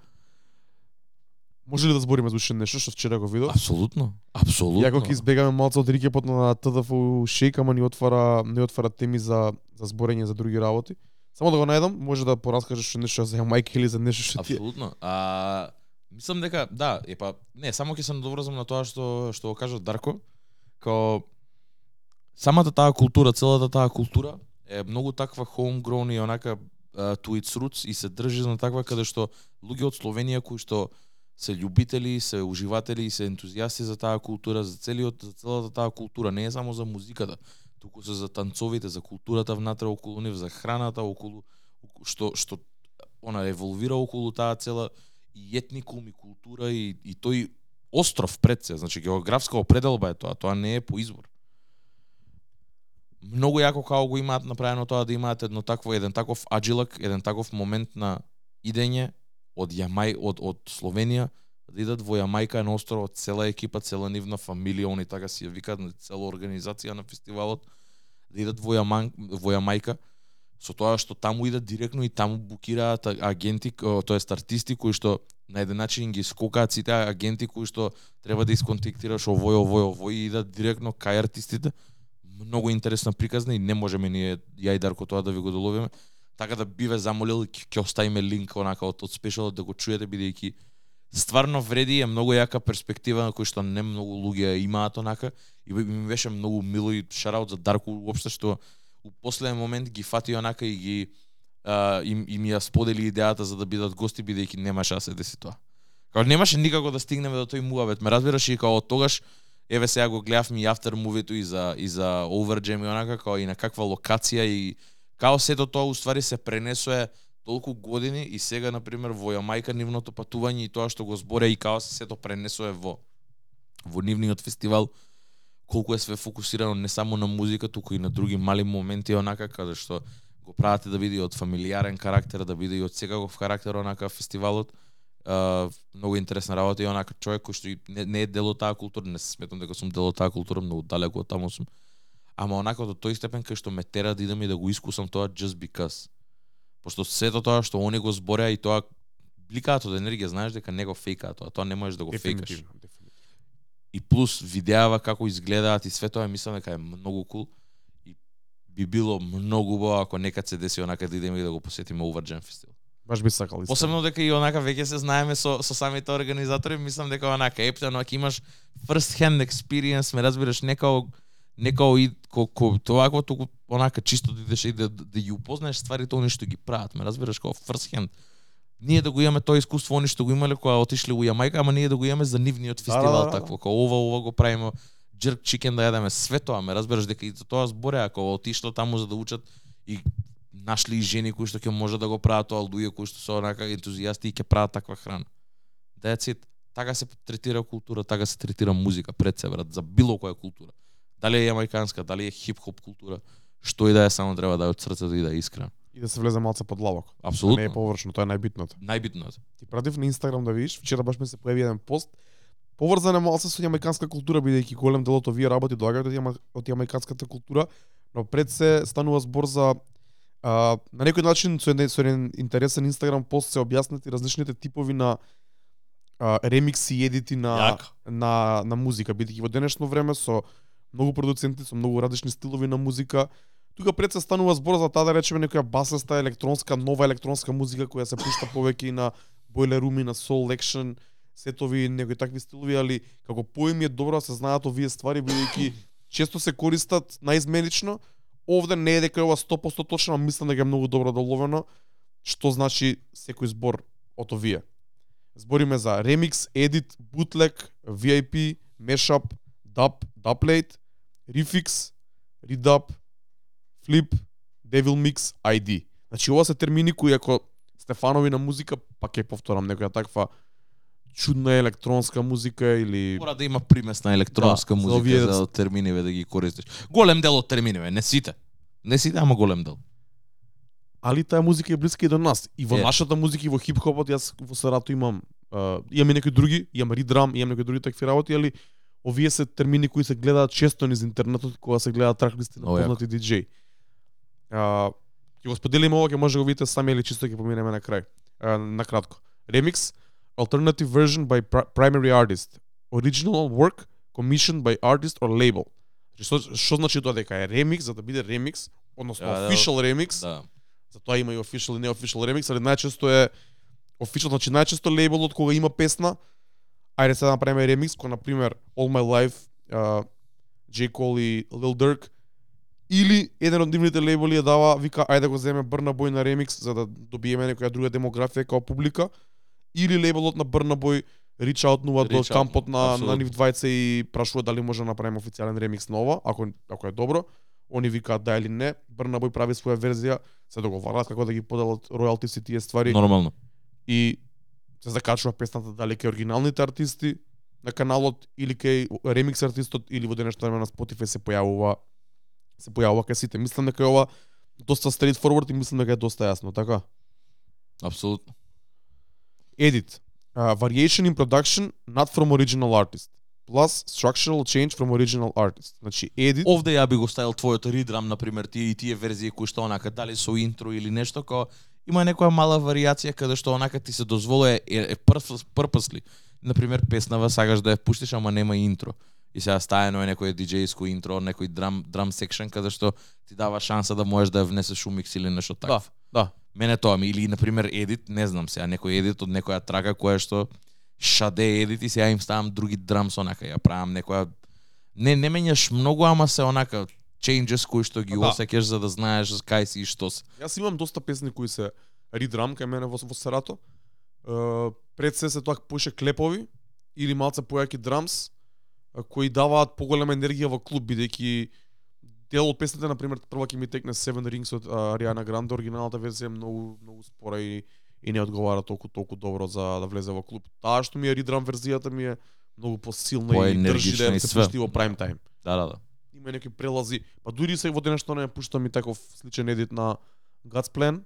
Може ли да збориме за уште нешто што вчера го видов? Апсолутно. Апсолутно. Јако ќе избегаме малку од рикепот на ТДФ шейк, ама ни отвара не отвара теми за за зборење за други работи. Само да го најдам, може да пораскажеш нешто за Јамајка или за нешто што ти. Апсолутно. А мислам дека да, е па не, само ќе се надоврзам на тоа што што го кажа Дарко, као самата таа култура, целата таа култура е многу таква homegrown и онака uh, to its roots и се држи на таква каде што луѓе од Словенија кои што се љубители, се уживатели и се ентузијасти за таа култура, за целиот за целата таа култура, не е само за музиката, туку се за танцовите, за културата внатре околу нив, за храната околу што што она еволвира околу таа цела и етникум и култура и, и тој остров пред се, значи географска определба е тоа, тоа не е по избор. Многу јако како го имаат направено тоа да имаат едно такво еден таков аджилак, еден таков момент на идење од Јамај од од Словенија да идат во Јамајка на островот цела екипа, цела нивна фамилија, они така си ја викаат на цела организација на фестивалот да идат во Јаман во Јамајка со тоа што таму идат директно и таму букираат агенти, тоест артисти кои што на еден начин ги скокаат сите агенти кои што треба да исконтактираш овој, овој, овој и идат директно кај артистите. Многу интересна приказна и не можеме ние ја и Дарко тоа да ви го доловиме. Така да би ве замолил ќе ќе оставиме линк онака од од спешалот да го чуете бидејќи стварно вреди е многу јака перспектива на кој што не многу луѓе имаат онака и ми беше многу мило и шараут за Дарко уопште што у последен момент ги фати онака и ги а, им, им ја сподели идејата за да бидат гости бидејќи немаше да се деси тоа. Као немаше никако да стигнеме до тој муавет, ме разбираш и као од тогаш еве сега го гледавме и афтер мувито и за и за Overjam и онака као и на каква локација и као сето тоа уствари се пренесое толку години и сега на пример во Јамајка нивното патување и тоа што го зборе и као се сето пренесое во во нивниот фестивал колку е све фокусирано не само на музика, туку и на други мали моменти онака каде што го прават да биде и од фамилиарен карактер, да биде и од секаков карактер онака фестивалот. Uh, многу интересна работа и онака човек кој што не, не е дел од таа култура, не се сметам дека сум дел од таа култура, многу далеко од таму сум. Ама онака до тој степен кај што ме тера да идам и да го искусам тоа just because. Пошто сето тоа што они го збореа и тоа бликаат од енергија, знаеш дека не го фейкаат тоа, тоа не можеш да го фейкаш. И плюс видеава како изгледаат и све тоа мислам дека е многу кул и би било многу убаво ако некад се деси онака да идеме и да го посетиме Уварджен фестивал. Баш би сакал. Посебно дека и онака веќе се знаеме со со самите организатори, мислам дека онака ептено ако имаш first hand experience, ме разбираш, не као не као и ко, ко тоа како туку онака чисто да идеш и да, да ги упознаеш стварите они што ги прават, ме разбираш као first hand. Ние да го имаме тоа искуство они што го имале кога отишле у Јамајка, ама ние да го имаме за нивниот фестивал да, да, да. такво, као ова ова го правиме jerk chicken да јадеме све тоа, ме разбираш дека и за тоа зборе ако отишло таму за да учат и нашли и жени кои што ќе може да го прават тоа, луѓе кои што се онака ентузијасти и ќе прават таква храна. That's it. Така се третира култура, така се третира музика пред се брат, за било која култура. Дали е јамајканска, дали е хип-хоп култура, што и да е, само треба да е од срцето и да е искрен. И да се влезе малце под лавок. Апсолутно. Не е површно, тоа е најбитното. Најбитното. Ти пратив на Инстаграм да видиш, вчера баш ми се појави еден пост, поврзан е малце со јамајканска култура, бидејќи голем дел од овие работи доаѓаат од, јама, од јамајканската култура, но пред се станува збор за а, на некој начин со еден, со еден интересен Инстаграм пост се објаснати различните типови на а, ремикси и едити на Јако. на на музика, бидејќи во денешно време со многу продуценти со многу различни стилови на музика, тука пред се станува збор за таа да речеме некоја басаста електронска, нова електронска музика која се пушта повеќе и на Boiler Room и на Soul Action, сетови некои такви стилови, али како поим е добро да се знаат овие ствари бидејќи често се користат наизменично. Овде не е дека е ова 100% точно, а мислам дека е многу добро да доловено што значи секој збор од овие. Збориме за ремикс, едит, бутлек, VIP, мешап, даб dubplate, refix, redub, flip, devil mix, ID. Значи ова се термини кои ако сте фанови на музика, па ќе повторам некоја таква чудна електронска музика или Мора да има примесна електронска Да, за музика овие- за терминиве да ги користиш. Голем дел од терминиве, не сите. Не сите, ама голем дел. али таа музика е блиска и до нас. И во Е. нашата музика и во хип-хопот јас во Сарато имам uh, имам и некои други, имам ридрам, имам некои други такви работи, али овие се термини кои се гледаат често низ интернетот кога се гледаат траклисти на познати диџеи. А, ќе го споделиме ова, ќе може да го видите сами или чисто ќе поминеме на крај. А, на кратко. Remix, alternative version by pri- primary artist. Original work commissioned by artist or label. Значи, Што, што значи тоа дека е ремикс, за да биде ремикс, односно Да, да, official remix, Да. затоа има и official и не official remix, али најчесто е official, значи најчесто лейбелот кога има песна, ајде сега да направиме ремикс, кој на пример All My Life, uh, J. Cole и Lil Durk, или еден од нивните лейбели ја дава, вика, ајде да го земе Брна Бој на ремикс, за да добиеме некоја друга демографија као публика, или лейбелот на Брна Бој reach out нува до кампот на, на апсолутно. нив двајца и прашува дали може да направиме официјален ремикс на ова, ако, ако е добро. Они викаат да или не, Брна Бој прави своја верзија, се договараат како да ги поделат ројалтиси тие ствари Нормално. и се закачува песната дали кај оригиналните артисти на каналот или кај ремикс артистот или во денешно време на Spotify се појавува се појавува кај сите. Мислам дека е ова доста straight forward и мислам дека е доста јасно, така? Апсолутно. Edit. Uh, variation in production not from original artist. Plus structural change from original artist. Значи edit Овде ја би го ставил твојот ридрам, на пример, тие и тие верзии кои што онака дали со интро или нешто кој има некоја мала варијација каде што онака ти се дозволува е, е purposely. На пример, песнава сакаш да ја пуштиш, ама нема интро. И сега стаено е некој диџејско интро, некој драм драм секшен каде што ти дава шанса да можеш да ја внесеш у микс или нешто такво. да. Мене тоа ми или на пример едит, не знам сега, некој едит од некоја трака која што шаде едит и сега им ставам други драмс онака, ја правам некоја не не менјаш многу, ама се онака changes кои што ги Да. осеќаш за да знаеш кај си и што се. Јас имам доста песни кои се ридрам кај мене во, во Сарато. Е, пред се се тоа пуше клепови или малце појаки драмс кои даваат поголема енергија во клуб бидејќи дел од песните на пример прва ќе ми текне Seven Rings од Ариана Гранде оригиналната верзија е многу многу спора и и не одговара толку толку добро за да влезе во клуб. Таа што ми е ридрам верзијата ми е многу посилна и држи да се пушти во прайм тајм Да, да, да. Има некои прелази. Па дури се во денешно не пуштам и таков сличен едит на God's Plan,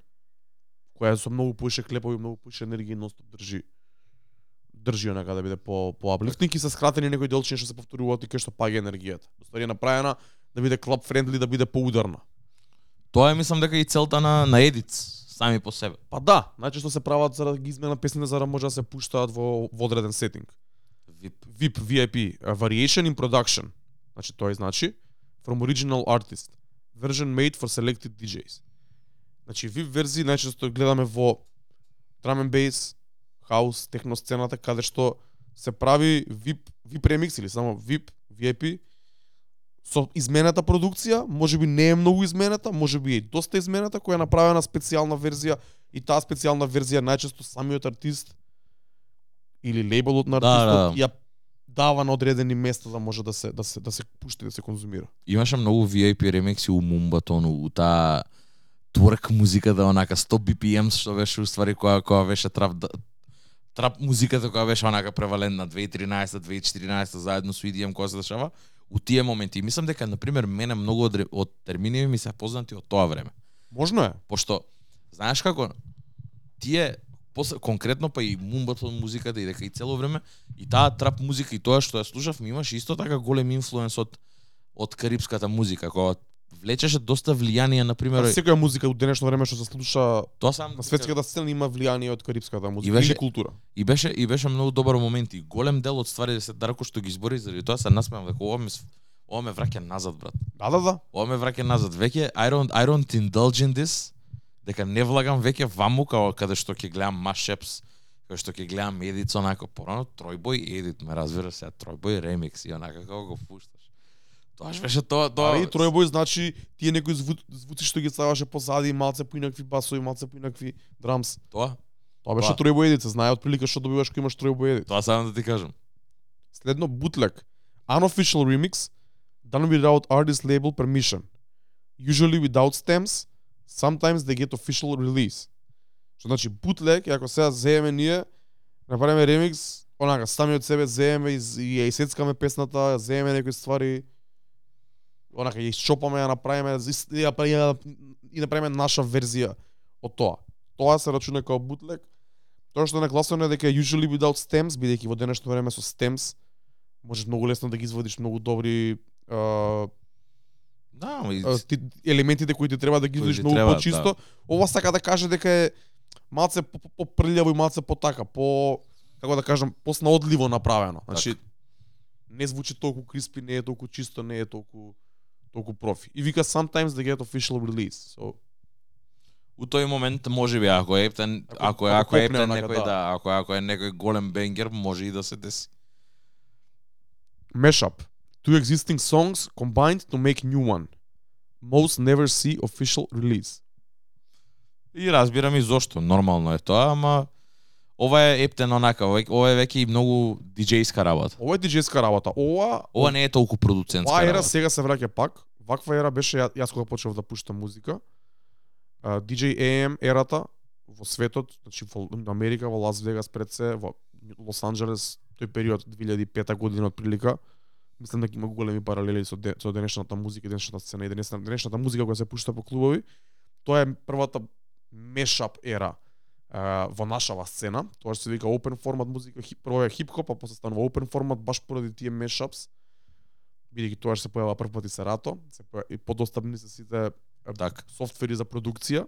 која со многу поише клепови, многу поише енергија и ностоп држи држи онака да биде по по аплифтинг и се скратени некои делчиња што се повторуваат и кај што паѓа енергијата. Ствари е направена да биде клаб френдли, да биде поударна. Тоа е мислам дека и целта на на едиц сами по себе. Па да, најчесто се прават за да ги изменат песните за да може да се пуштаат во, во одреден сетинг. VIP. VIP, VIP, uh, Variation in Production. Значи тоа значи from original artist. Version made for selected DJs. Значи VIP верзии најчесто гледаме во drum and bass, house, техно сцената каде што се прави VIP VIP ремикс или само VIP, VIP со изменета продукција, може би не е многу изменета, може би е и доста изменета, која е направена специјална верзија и таа специјална верзија најчесто самиот артист или лейбелот на Да, артистот да. ја дава на одредени места да може да се да се да се пушти да се конзумира. Имаше многу VIP ремикси у Мумбатону, у таа творк музиката онака 100 BPM што беше уствари која која беше трап трап музиката која беше онака превалентна 2013 2014 заедно со EDM која се дешава у тие моменти и мислам дека на пример мене многу од, од термини ми се познати од тоа време Можно е. пошто знаеш како тие после конкретно па и мумбатон музиката и дека и цело време и таа трап музика и тоа што ја слушав ми имаше исто така голем инфлуенс од од карипската музика која влечеше доста влијание на пример секоја музика у денешно време што се слуша тоа сам на светската сцена има влијание од карипската музика беше- или култура. и беше и беше многу добар момент и голем дел од стварите се Дарко што ги избори заради тоа се насмеам дека ова ме ова ме враќа назад брат Да, да, да. ова ме враќа назад веќе I don't I don't indulge in this дека не влагам веќе ваму као каде што ќе гледам mashups каде што ќе гледам едит онако порано тројбој едит ме разбира се тројбој ремикс и онака како го пушташ. Тоа ж беше тоа тоа Ари тројбој значи тие некои зву, звуци што ги ставаше позади, малце поинакви басови, малце поинакви драмс. тоа? Тоа беше тројбој едит, се знае отприлика што добиваш кога имаш тројбој едит. тоа сам да ти кажам. Следно bootleg, unofficial remix. Done without artist label permission. Usually without stems, sometimes they get official release. Што значи bootleg, ако сега земеме ние, направиме ремикс, онака, сами од себе земеме и, и ја исецкаме песната, земеме некои ствари, онака, ја исчопаме, ја направиме, и ја, ја, и направиме наша верзија од тоа. Тоа се рачуна како bootleg. Тоа што е нагласено е дека usually without stems, бидејќи во денешно време со stems можеш многу лесно да ги изводиш многу добри uh, да ама и- ти, елементите кои ти треба да ги ти многу треба, почисто. да. Ова сака да каже дека е малце по- по- попрљаво и малце потака, по како да кажам, поснаодливо направено. Значи не звучи толку криспи, не е толку чисто, не е толку толку профи. И вика sometimes they get official release. So у тој момент може би ако е ептен Ако- ако е ако ако е ептен некој да. да ако ако е некој голем бенгер може и да се деси mashup. Two existing songs combined to make new one. Most never see official release. И разбирам и зошто, нормално е тоа, ама ова е ептен онака, ова е- ова веќе и многу диџејска работа. Ова е диџејска работа. Ова Ова не е толку продуцентска Оваа ера работа. сега се враќа пак. Ваква ера беше ја- јас кога почнав да пуштам музика. А, DJ AM ерата во светот, значи во Америка, во Лас Вегас пред се, во Лос Анџелес, тој период 2005 година од прилика. Мислам дека има големи паралели со, де, со денешната музика, денешната сцена и денешната, денешната музика која се пушта по клубови. Тоа е првата мешап ера а, во нашава сцена. Тоа што се вика open формат музика, хип, прво е хип-хоп, а после станува open формат баш поради тие мешапс бидејќи тоа што се појава прв пат и Сарато, се поја, и подостапни се сите е, Така. софтвери за продукција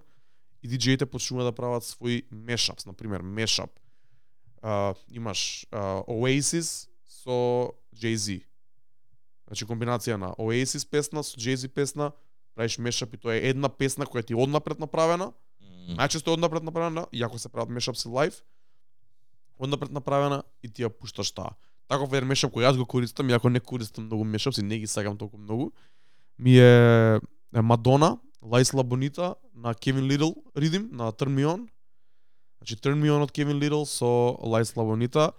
и диџеите почнува да прават свои мешапс, на пример мешап. А, имаш а, Oasis со Jay-Z. Значи комбинација на Oasis песна со Jay-Z песна, правиш мешап и тоа е една песна која ти однапред направена, М, најчесто е однапред направена, иако се прават мешапси лайв, однапред направена и ти ја пушташ таа. Таков еден мешап кој јас го користам, иако не користам многу мешапси, не ги сакам толку многу, ми е Мадона, Лайсла Бонита на Кевин Лидл ридим на Turn Me On. Значи Turn Me On од Кевин Лидл со Лайсла Бонита.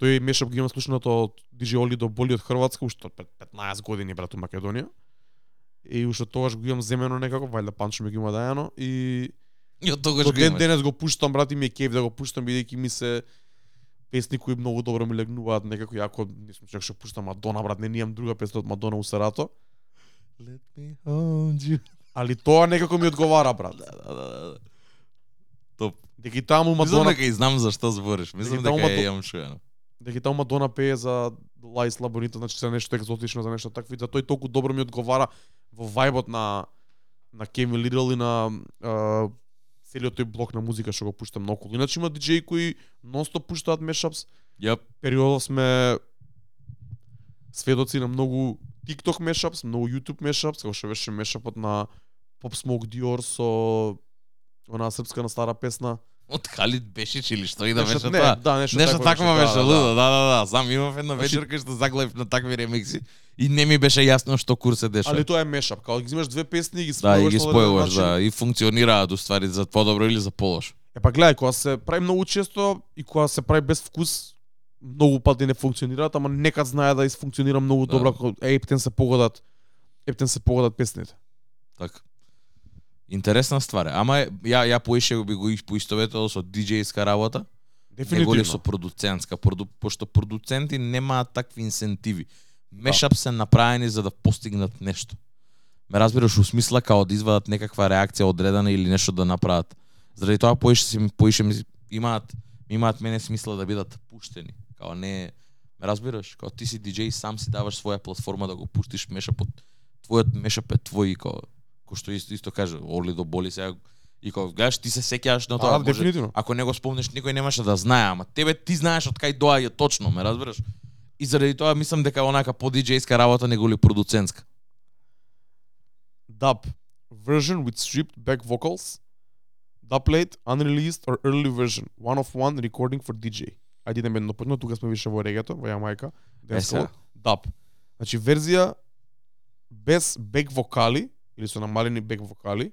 Тој мешап ги имам слушнато од DJ Оли до Боли од Хрватска, уште од пред 15 години брат у Македонија. И уште тогаш го имам земено некако, вајде Панчо ми го има дајано и од тогаш До го ден имаш. денес го пуштам, брат, и ми е кеф да го пуштам, бидејќи ми се песни кои многу добро ми легнуваат некако, јако не сум чак што пуштам Мадона, брат, не немам друга песна од Мадона у Сарато, Let me hold you. али тоа некако ми одговара, брат. Да, да, да, да. Топ. Дека и таму Мислам Мадона, дека и знам за што збориш. Мислам Дека дека Мадо- ја имам чуено. Дека таа Мадона пее за Лаис Лабонита, значи се нешто екзотично за нешто такво, и за тој толку добро ми одговара во вајбот на на Кеми Лидл и на целиот тој блок на музика што го пуштам наоколу. Иначе има диџеи кои нонстоп пуштаат мешапс. Јап. Периодов сме сведоци на многу TikTok мешапс, многу YouTube мешапс, како што беше мешапот на Pop Smoke Dior со онаа српска на стара песна. Од Халид Бешич или што и да беше тоа. Да, нешто, Нешто такво беше да, лудо, да, да, да. Сам имав една Значи- вечер кај што заглавив на такви ремикси и не ми беше јасно што кур се дешава. Али тоа е мешап, као ги две песни и ги Да, и спојуваш ги спојуваш, да, и функционираат уствари за подобро или за полошо. Е па гледај, кога се прави многу често и кога се прави без вкус, многу пати не функционираат, ама некад знае да изфункционира многу Да. добро, како ептен се погодат, ептен се погодат песните. Така. Интересна ствар е. Ама ја ја поише би го поистоветил со диџејска работа, него ли со продуцентска, проду, пошто продуценти немаат такви инсентиви. Мешап се направени за да постигнат нешто. Ме разбираш у смисла као да извадат некаква реакција одредена или нешто да направат. Заради тоа поише си поише имаат имаат мене смисла да бидат пуштени. Као не ме разбираш, као ти си диџеј сам си даваш своја платформа да го пуштиш мешапот. Твојот мешап е твој као кој што исто, исто каже, Орли до боли сега и као гледаш ти се сеќаваш на тоа. Да, може- дефинитивно. ако не го спомнеш, никој немаше да знае, ама тебе ти знаеш од кај доаѓа точно, ме разбираш? И заради тоа мислам дека онака по диџејска работа него ли продуцентска. Dub version with stripped back vocals. Dub late, unreleased or early version. One of one recording for DJ. Ајде идеме едно потно, тука сме више во регето, во Јамајка. Dub. Значи верзија без бек вокали или со намалени бек вокали,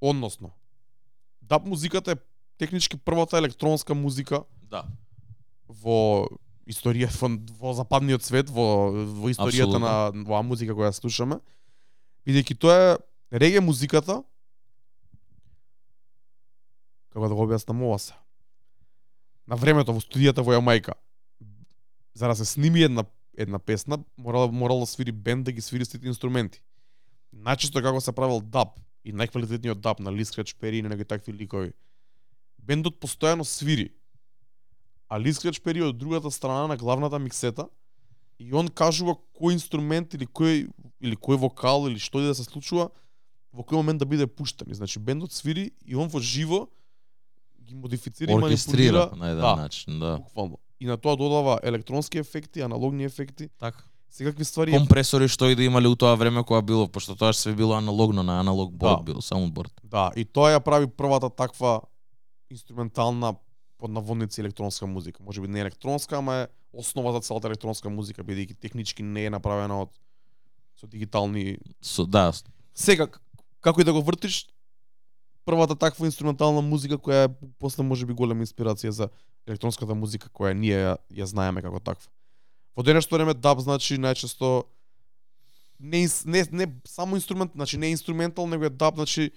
односно даб музиката е технички првата електронска музика Да. во историја во, во западниот свет, во во историјата на оваа музика која ја слушаме. Бидејќи тоа е реге музиката како да го објаснам ова се. На времето во студијата во Јамајка за да се сними една една песна, морал морал да свири бенд да ги свири сите инструменти. Начисто како се правил даб и најквалитетниот даб на Ли Скреч Пери и на некои такви ликови. Бендот постојано свири. А Ли Скреч Пери од другата страна на главната миксета и он кажува кој инструмент или кој или кој вокал или што и да се случува во кој момент да биде пуштен. И Значи бендот свири и он во живо ги модифицира и манипулира на еден да, начин, да. буквално. И на тоа додава електронски ефекти, аналогни ефекти, Така. Секакви ствари. Компресори што и да имале у тоа време кога било, пошто тоа све било аналогно на аналог борд Да. било, саундборд. Да, и тоа ја прави првата таква инструментална под наводници електронска музика. Може би не електронска, ама е основа за целата електронска музика, бидејќи технички не е направена од со дигитални Со, да, Сега како и да го вртиш првата таква инструментална музика која е после може би голема инспирација за електронската музика која ние ја, ја знаеме како таква. Во денешно време даб значи најчесто не, не, не само инструмент, значи не инструментал, него е даб, значи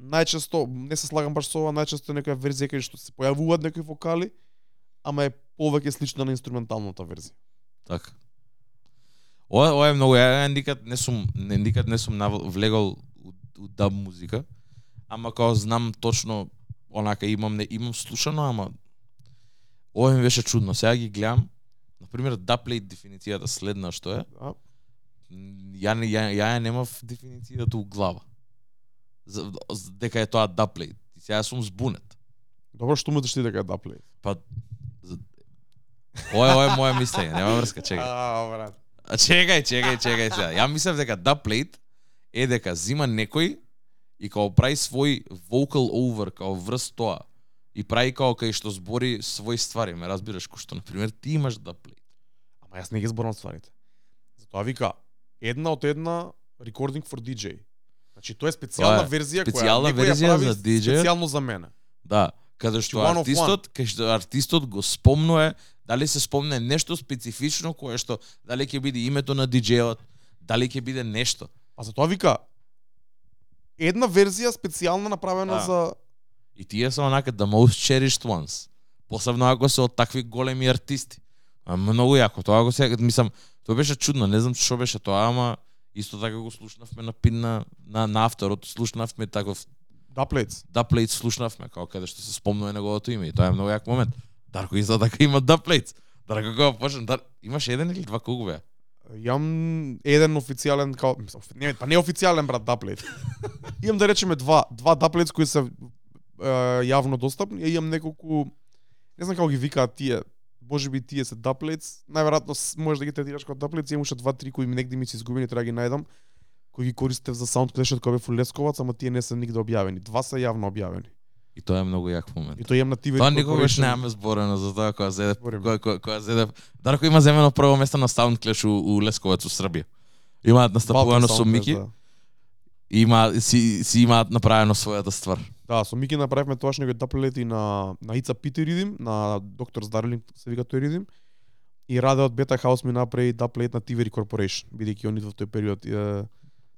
најчесто, не се слагам баш со ова, најчесто е некоја верзија кај што се појавуваат некои вокали, ама е повеќе слична на инструменталната верзија. Така. Ова, ова е многу ја никад не сум не, никад не сум навл- влегол у, у даб музика, ама као знам точно онака имам не имам слушано, ама ова ми беше чудно. Сега ги гледам, на пример даплейт дефиницијата следна што е, Да? ја не ја, ја, ја немав дефиницијата у глава. За, за- дека е тоа даплейт. И сега сум збунет. Добро што мислиш ти дека е даплей? Па за- Ова е, ова е моја мислење, нема врска, чекај. А, брат. А чекај, чекај, чекај сега. Ја мислев дека да плейт е дека зима некој и као прави свој vocal over као врз тоа и прави као кај што збори своји ствари, ме разбираш, кој што на пример ти имаш да плейт. Ама јас не ги зборам стварите. Затоа вика една од една recording for DJ. Значи тоа е специјална Тоа е верзија специјална која некој ја верзија прави за DJ. Специјално за мене. Да, каде што One артистот, кај што артистот го спомнува, дали се спомне нешто специфично кое што дали ќе биде името на диџејот, дали ќе биде нешто. А затоа вика една верзија специјална направена Да. за И тие се онака the most cherished ones. Посебно ако се од такви големи артисти. А многу јако. Тоа го се мислам, тоа беше чудно, не знам што беше тоа, ама исто така го слушнавме на пин на на, на авторот, слушнавме таков Даплец. Даплейт слушнавме како каде што се спомнува неговото име и тоа е многу јак момент. Дарко изгледа дека има. Да како почнем, да имаш еден или два колку беа? Јам еден официјален као не, па не официјален брат даплет. имам да речеме два, два даплетс кои се јавно достапни, и имам неколку не знам како ги викаат тие, може би тие се даплетс, најверојатно можеш да ги третираш како даплетс, имам уште два три кои ми негде ми се изгубени, треба да ги најдам кои ги користев за SoundClash кога бев у Лесковац, ама тие не се нигде објавени. Два се јавно објавени. И тоа е многу јак момент. И тоа имам на TV Тоа никогаш немаме зборено за тоа кога зеде кога, кога зеде Дарко има земено прво место на SoundClash у, у Лесковец у Србија. Имаат настапувано со Мики, да. има си си имаат направено својата ствар. Да, со Мики направивме тоа што даплети на на Ица Питер Ридим, на Доктор Здарлинг се вика тој Ридим. И Раде од Beta House ми направи даплет на Tiveri Corporation, бидејќи они во тој период е,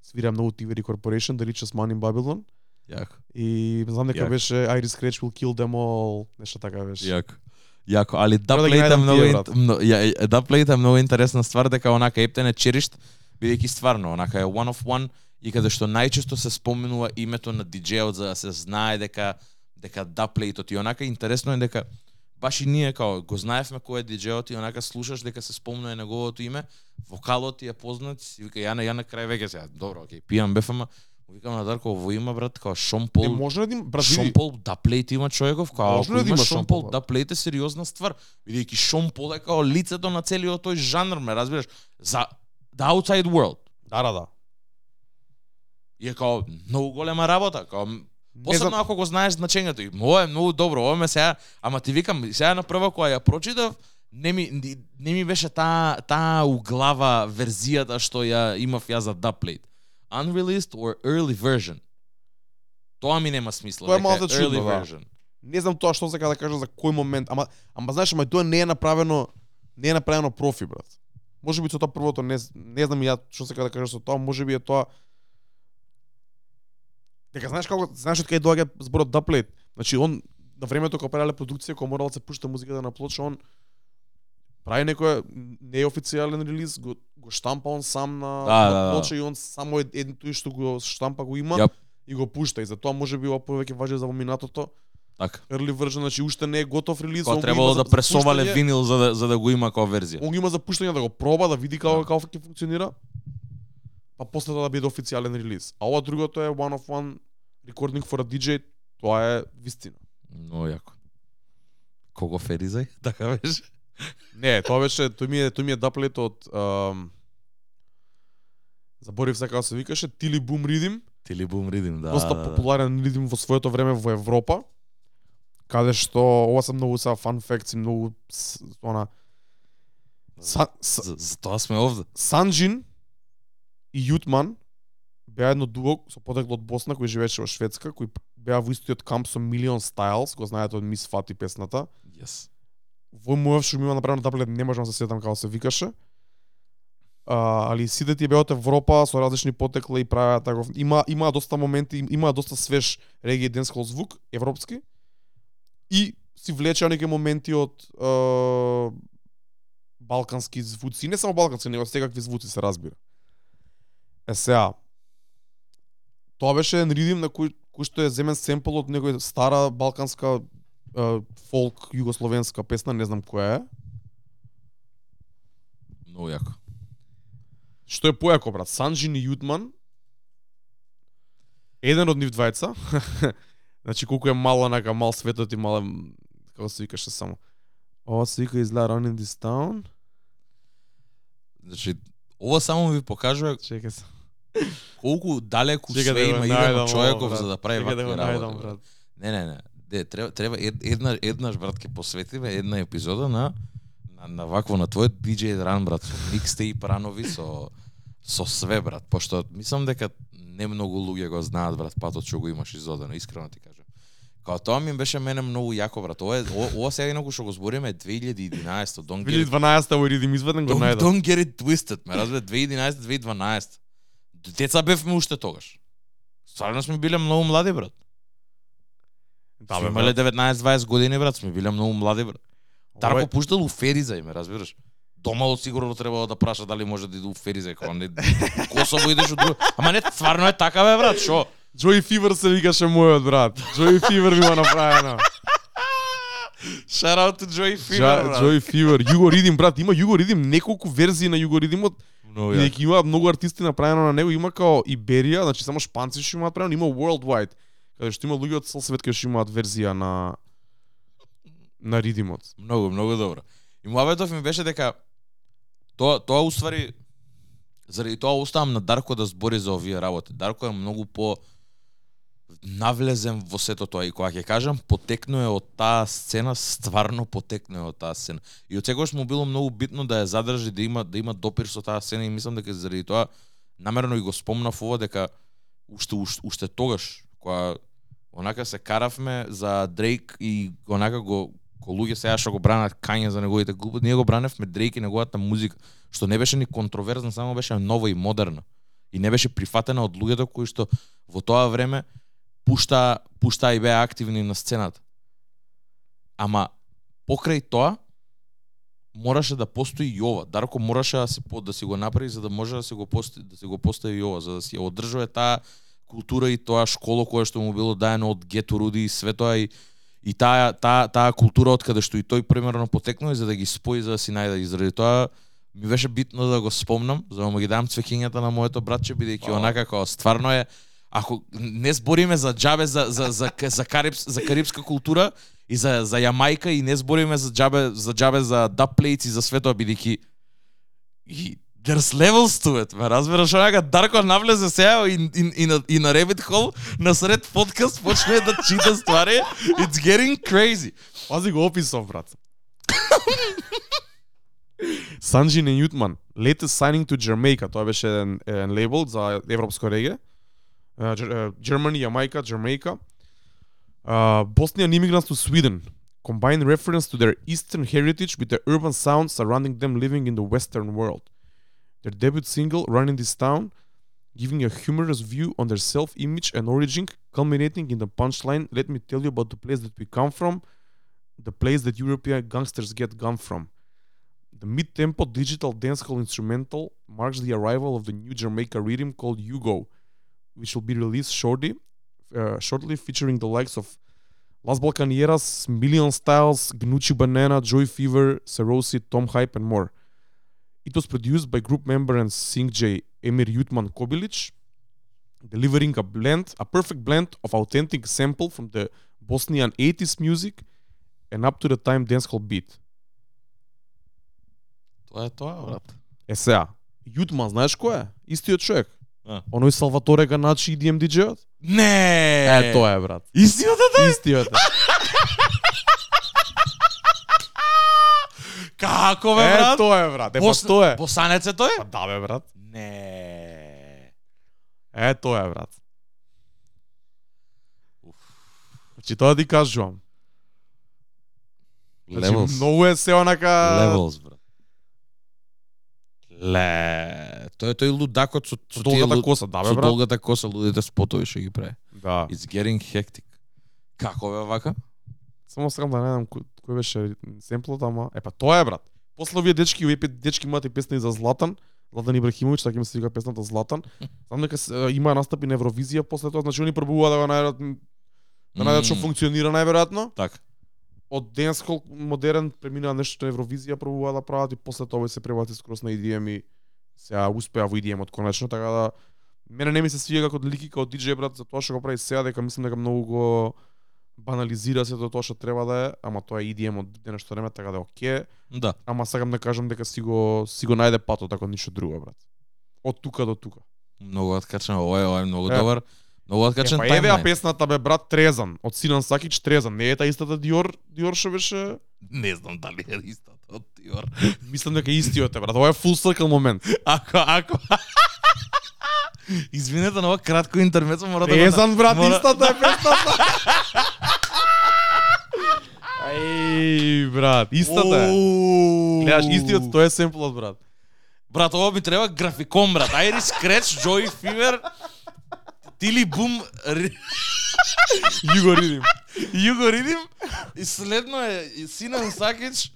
свира многу Tiveri Corporation, The Richest Man in Babylon. Јак. И знам дека Јак. беше Iris Scratch will kill them all, нешто така беше. Јако. Јако, али да е многу даплейт е многу интересна ствар дека онака Ептен е черишт бидејќи стварно онака е one of one и каде што најчесто се споменува името на диџејот за да се знае дека дека даплейтот и онака интересно е дека баш и ние као го знаевме кој е диџејот и онака слушаш дека се спомнува неговото име, вокалот ти е познат, си вика ја на ја на крај веќе сега, добро, окей, пијам беф, ама му викам на Дарко, во има брат, као Шон Не Пол, може да има брат Шон. Пол Даплейт има човеков, као ако да има Шон Пол Пол, брат? Даплейт е сериозна ствар, бидејќи Шон Пол е као лицето на целиот тој жанр, ме разбираш, за the outside world. Да, да, да. И е као многу голема работа, као Посебно ако го знаеш значењето и ова е многу добро, ова ме сега, ама ти викам, сега на прва која ја прочитав, не ми не ми беше таа таа углава верзијата што ја имав ја за Даплейт. Unreleased or early version. Тоа ми нема смисла. Тоа е малку чудно, early version. не знам тоа што сака да кажа за кој момент, ама ама знаеш, ама тоа не е направено не е направено профи, брат. Може би со тоа првото не не знам ја што сака да кажа со тоа, може би е тоа Дека знаеш како знаеш од кај доаѓа зборот даплет. Значи он на времето кога правеле продукција, кога морал да се пушта музиката на плоча, он прави некој неофицијален релиз, го, го штампа он сам на, Да, на да, да. плоча и он само ед- еден тој што го штампа го има Јап. и го пушта и затоа може би ова повеќе важи за поминатото Така. early version, значи уште не е готов релиз, Кога он требало да пресовале винил за да за да го има како верзија. Он го има за пуштање да го проба, да види како Да. како ќе функционира. Па после тоа да биде официјален релиз. А ова другото е one of one recording for a DJ, тоа е вистина. Много јако. Кого Феризај? Така беше. Не, тоа беше, тој ми е, тој ми е даплет од ам, Заборив се како се викаше, Тили Бум Ридим, Тили бум ридим, да. доста да, да. популарен ридим во своето време во Европа, каде што ова се многу са фан facts и многу она Са, са, За, за тоа сме овде. Санджин и Јутман беа едно дуо со потекло од Босна кој живееше во Шведска, кои беа во истиот камп со Милион Стайлс, го знаете од Мис Фати песната. Yes. Во мојот што ми има направено таблет, не можам да се сетам како се викаше. А, али сите тие беа од Европа со различни потекла и правеа таков. Има има доста моменти, има доста свеж реги денскол звук европски. И си влече некои моменти од е, балкански звуци, не само балкански, него секакви звуци се разбира. Е сега, тоа беше еден ридим на кој, кој што е земен семпл од некоја стара балканска е, фолк југословенска песна, не знам која е. Многу јако. Што е појако, брат? Санджин и Јутман, еден од нив двајца, значи колку е мал онака мал светот и мал е- како се викаше само. Ова се вика изгледа Run in this town. Значи, ова само ви покажува Чекај се. Колку далеку Чекај све да има идено човеков за да прави да вакви работи. Не, не, не. Де, треба треба ед, една еднаш брат ќе посветиме една епизода на на, на вакво на твојот DJ ран брат со микстейп ранови со со све брат, пошто мислам дека не многу луѓе го знаат брат патот што го имаш изодено, искрено ти кажам. Као тоа ми беше мене многу јако брат. Ова ова, сега инаку што го збориме е 2011, don't get it 2012 овој ридим изведен го Don't, најдам. don't get it twisted, ме разбира, 2011-2012. Деца бевме уште тогаш. Стварно сме биле многу млади, брат. Да, бе, имале брат. 19-20 години, брат, сме биле многу млади, брат. Дарко Ова е- пуштал у Фериза, ме разбираш? Домало сигурно требало да праша дали може да иде у Фериза, кога не Косово идеш у друго. Ама не, стварно е така бе, брат, шо? Джои Фивер се викаше мојот брат. Джои Фивер ми го направено. Shout out to Joy Fever. Брат. Joy Fever, Jugo Rhythm, брат, има Jugo Rhythm неколку верзии на Rhythmот Много И јако. дека има многу артисти направено на него, има као Иберија, значи само шпанци што имаат правено, има Worldwide, каде што има луѓе од цел свет кои што имаат верзија на на ридимот. Многу, многу добро. И муабетов ми беше дека тоа тоа уствари заради тоа оставам на Дарко да збори за овие работи. Дарко е многу по навлезен во сето тоа и кога ќе кажам потекнува од таа сцена, стварно потекнува од таа сцена. И од секогаш му било многу битно да ја задржи, да има да има допир со таа сцена и мислам дека заради тоа намерно и го спомнав ова дека уште уште, уште тогаш кога онака се каравме за Дрейк и онака го ко луѓе сега што го бранат Кања за неговите глупости ние го браневме Дрейк и неговата музика, што не беше ни контроверзна, само беше нова и модерна. И не беше прифатена од луѓето кои што во тоа време пушта пушта и беа активни на сцената. Ама покрај тоа мораше да постои и ова. Дарко мораше да по- да си го направи за да може да се го постави да се го постави и ова, за да си ја одржува таа култура и тоа школо кое што му било даено од Гето Руди и све тоа и и таа таа таа култура од каде што и тој примерно потекнува за да ги спои за да си најде и заради тоа ми беше битно да го спомнам, за да му ги дам цвеќињата на моето братче бидејќи онака како стварно е ако не збориме за џабе за за за за, за карибс за карибска култура и за за Јамајка и не збориме за џабе за џабе за даб и за светоа бидејќи и There's levels to it, ме разбираш, онака Дарко навлезе сега и, и, и, на, и на Rabbit Hole, на сред подкаст почне да чита ствари. It's getting crazy. Пази го описов, брат. Санджи Ньютман, latest signing to Jamaica, тоа беше еден, еден лейбл за европско реге. Uh, uh, Germany, Jamaica, Jamaica. Uh, Bosnian immigrants to Sweden combine reference to their eastern heritage with the urban sound surrounding them living in the western world. Their debut single, Running This Town, giving a humorous view on their self-image and origin, culminating in the punchline, let me tell you about the place that we come from, the place that European gangsters get gum from. The mid-tempo digital dancehall instrumental marks the arrival of the new Jamaica rhythm called Yugo, which will be released shortly, uh, shortly featuring the likes of Las Balcanieras, Million Styles, Gnucci Banana, Joy Fever, Serosi, Tom Hype, and more. It was produced by group member and Sing J Emir Jutman Kobilic, delivering a blend, a perfect blend of authentic sample from the Bosnian 80s music and up to the time dancehall beat. Тоа е тоа, брат. Е сега, Јутман, знаеш кој е? Истиот човек. А. Оној Салваторе Ганачи и DMD DJ-от? Не! Е, тоа е, брат. Истината да? Истиот е. Како бе, Е, брат? тоа е, брат. Е, па Бос- тоа е. Босанец е тој? Па да, бе, брат. Не. Е, тоа е, брат. Значи, тоа ти кажувам. Значи, Levels. многу е се онака... Levels, брат. Ле, тој е тој лудакот со, Со со долгата лу- коса, да, бе, со брат. долгата коса, лудите спотови што ги прави. Да. It's getting hectic. Како бе вака? Само сакам да најдам кој, кој беше семплот, ама... Е, па тоа е, брат. После овие дечки, овие пет дечки имаат и песни за Златан, Златан Ибрахимович, така им се вика песната Златан. Знам дека се- има настапи на Евровизија после тоа, значи они пробуваат да го најдат да најдат што функционира најверојатно. Така. Од денскол модерен преминаа нешто на Евровизија, пробуваат да прават и после тоа се пребати скрос на EDM и сега успеа во EDM од конечно, така да мене не ми се свија како лики како DJ брат за тоа што го прави сега дека мислам дека многу го банализира се тоа што треба да е, ама тоа е EDM од денешто време, така да е окей. Да. Ама сакам да кажам дека си го си го најде патот ако ништо друго брат. Од тука до тука. Многу откачен, ова е, ова е многу Е. добар. Многу откачен па еве ја песната бе брат Трезан од Синан Сакич Трезан. Не е таа истата Диор, Диор што беше Не знам дали е истата од Тиор. Мислам дека истиот е брат. Ова е full circle момент. Ако, ако... Извинете на ова кратко интермецо, мора да. Трезан брат, мора- истата е песната. Ај, брат, истата е. Гледаш, истиот тоа е семплот, брат. Брат, ова ми треба графикон, брат. Iris Scratch, Joy Fever, Тили Бум, Југо Ридим. Југо Ридим и следно е Синан Сакич,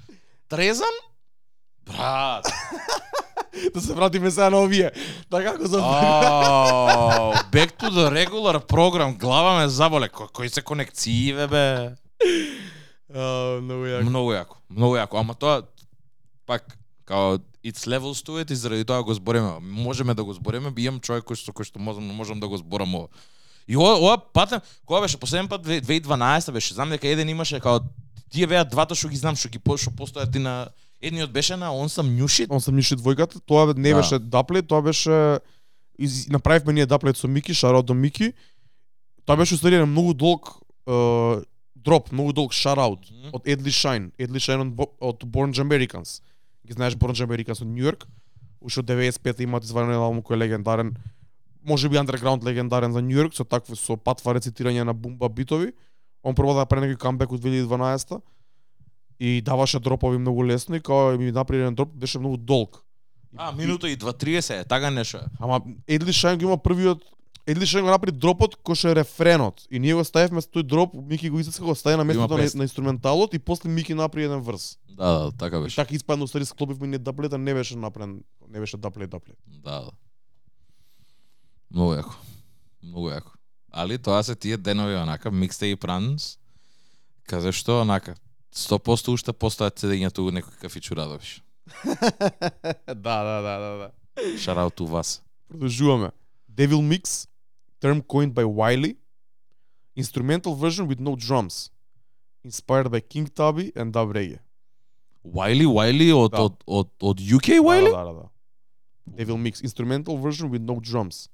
Трезан? Брат. Да се вратиме сега на овие. Така како за Oh, back to the regular program. Глава ме заболе. Ко- Кои се конекции, бе? А, многу јако. Многу јако, многу јако, ама тоа пак као it's levels to it и заради тоа го збориме. Можеме да го збориме, би имам човек кој што кој што можам можам да го зборам ова. И ова, ова пат, кога беше последен пат 2012 беше, знам дека еден имаше као тие беа двата што ги знам што ги што постојат и на едниот беше на он сам нюшит. Он сам ниши двојката, тоа не Да. беше даплет, тоа беше из, направивме ние даплет со Мики, шараут до Мики. Тоа беше устари еден многу долг дроп, многу долг шараут Мгм. од Едли Шайн, Едли Шайн од, Бо- од Born Americans. Ги знаеш Born Americans од Нью Йорк? Уште од 95 имаат изваден албум кој е легендарен, може би underground легендарен за Нью Йорк со такви со патва рецитирање на бумба битови. Он прво да направи некој камбек од 2012 и даваше дропови многу лесно и као ми направи еден дроп беше многу долг. А, минута и 2.30 е, така нешто. Ама Едли Шайн го има првиот Едли го направи дропот кој што е рефренот и ние го ставивме тој дроп, Мики го искаска го стави на местото на, на инструменталот и после Мики направи еден врз. Да, да, така И беше. така испадна устари склопивме не даплета, не беше направен, не беше даплет даплет. Да, да. Многу јако. Многу јако. Али тоа се тие денови онака, mixtape runs, каде што онака, 100% уште постојат седења туку некој кафичу Радовиш. да, да, да, да, да. Out to вас. Продолжуваме. Devil Mix, term coined by Wiley, instrumental version with no drums, inspired by King Tubby and Dub Reggae. Wiley, Wiley од Да. од од од UK Wiley? Да, да, да, да. Devil Mix, instrumental version with no drums,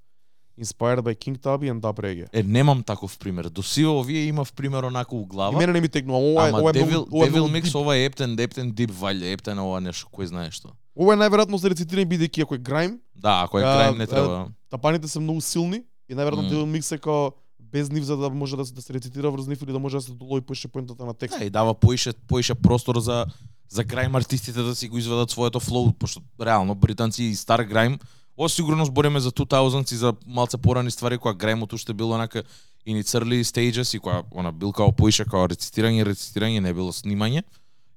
inspired by King Tubby and Dub Reggae. Е, немам таков пример. До сива овие имав пример онако у И глава. мене не ми текнува, ова Ама ова Devil, ова Devil Mix, deep. ова е Ептен, Ептен Дип валја, Ептен ова нешто, кој знае што. Ова е најверојатно за рецитирање бидејќи ако е грајм, Да, ако е крај не треба. тапаните се многу силни и најверојатно. Devil Mix е као без нив за да може да се, да се рецитира врз нив или да може да се долови поише поентата на текст. Да, и дава поише поише простор за за грајм артистите да си го изведат своето флоу, пошто реално британци и стар грајм, Ова сигурно збориме за 2000 и за малце порани ствари кога грајмот уште било онака early stages и кога она бил као поише као рецитирање, рецитирање не било снимање.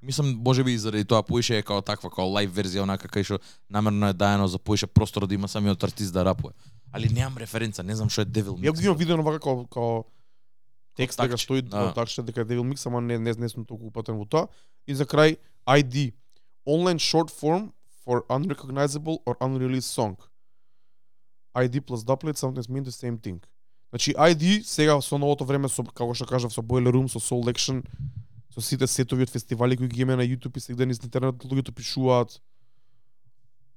Мислам можеби и заради тоа поише е као таква као лайв верзија онака кај што намерно е даено за поише простор да има самиот артист да рапува. Али немам референца, не знам што е Devil Mix. Ја го имам видено вака као, као текст дека стои да. такче дека Devil Mix, ама не, не, не сум толку упатен во тоа. И за крај ID, online short form for unrecognizable or unreleased song. ID plus duplet sometimes mean the same thing. Значи ID сега со новото време со како што кажав со Boiler Room, со Soul Action, со сите сетови од фестивали кои ги имаме на YouTube и сега низ интернет луѓето пишуваат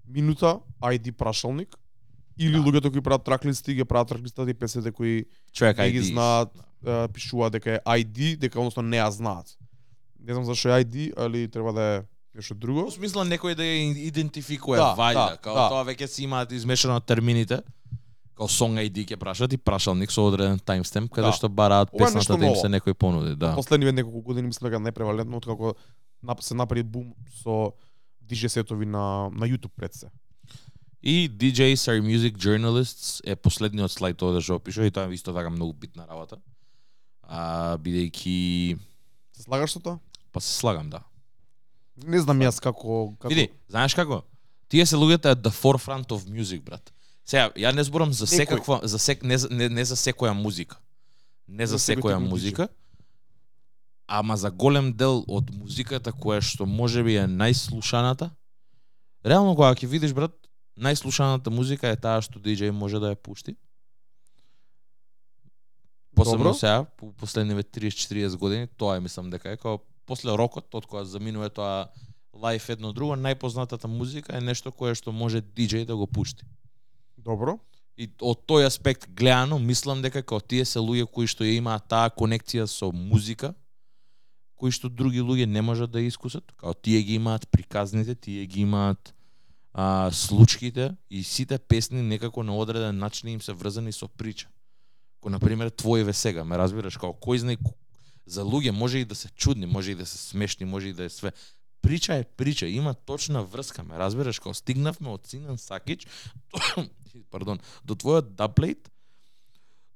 минута ID прашалник или луѓето кои прават траклисти ги прават траклистата и песните кои човек не ги знаат, пишуваат дека е ID, дека односно не ја знаат. Не знам зашо е ID, али треба да е нешто друго. Во смисла некој да ја идентификува Да, вајда, да, као да. тоа веќе си имаат измешано термините. Као song ID ќе прашат и прашалник со одреден таймстемп каде Да. што бараат песната да им се некој понуди, да. Последниве неколку години мислам дека не е превалентно откако се направи бум со DJ сетови на на YouTube пред се. И DJs are music journalists е последниот слайд овде што опишува и тоа е исто така многу битна работа. А бидејќи Се слагаш со тоа? па се слагам, да. Не знам јас како како Види, знаеш како? Тие се луѓето at the forefront of music, брат. Сега, ја не зборам за секаква, за сек, не, не, не за секоја музика. Не за За секој секоја музика. Ама за голем дел од музиката која што можеби е најслушаната, реално кога ќе видиш брат, најслушаната музика е таа што DJ може да ја пушти. Посебно сега, по последниве 30-40 години, тоа е мислам дека е како после рокот, од кога заминува тоа лайф едно друго, најпознатата музика е нешто кое што може DJ да го пушти. Добро. И од тој аспект гледано, мислам дека како тие се луѓе кои што ја имаат таа конекција со музика, кои што други луѓе не можат да искусат, као тие ги имаат приказните, тие ги имаат а, случките и сите песни некако на одреден начин им се врзани со прича. Ко на пример твоеве сега, ме разбираш, као кој знае за луѓе може и да се чудни, може и да се смешни, може и да е све. Прича е прича, има точна врска, ме разбираш, као стигнавме од Синан Сакич, Значи, пардон, до твојот даплейт,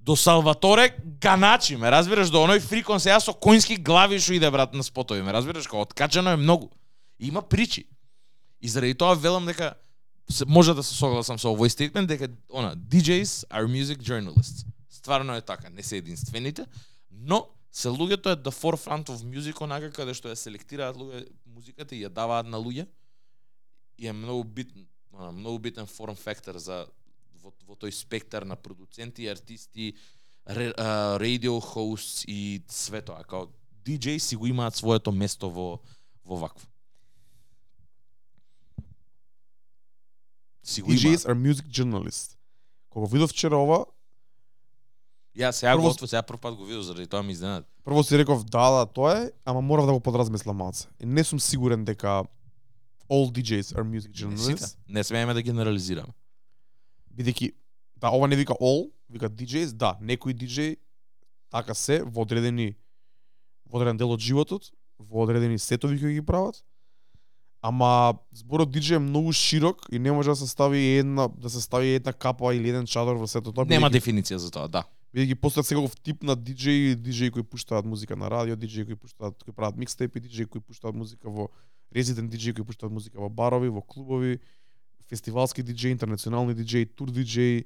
до Салваторе Ганачи, ме разбираш, до оној фрикон сега со коински глави што иде брат на спотови, ме разбираш, као откачено е многу. Има причи. И заради тоа велам дека се, може да се согласам со овој стейтмент дека она DJs are music journalists. Стварно е така, не се единствените, но се луѓето е the forefront of music онака каде што ја селектираат луѓе музиката и ја даваат на луѓе и е многу битен многу битен форм фактор за во, во тој спектар на продуценти, артисти, ре, а, radio hosts и све тоа. Као DJ си го имаат своето место во во вакво. Си го. DJs are music journalists. Кога видов вчера ова, Ја сега Прво- го отвор, сега прв пат го видов, заради тоа ми изненад. прво си реков да, да, тоа е, ама морав да го подразмислам малце. И не сум сигурен дека all DJs are music Не сите. journalists. Не смееме да генерализираме. Бидејќи да ова не вика all, вика DJs, да, некои DJ така се во одредени во одреден дел од животот, во одредени сетови кои ги прават. Ама зборот DJ е многу широк и не може да се стави една да се стави една капа или еден чадор во сето тоа. Нема бидејќи- дефиниција за тоа, да. бидејќи постојат секаков тип на DJ, DJ кои пуштаат музика на радио, DJ кои пуштаат кои прават микстейпи, DJ кои пуштаат музика во резидент DJ кои пуштаат музика во барови, во клубови, фестивалски DJ, интернационални DJ, тур DJ,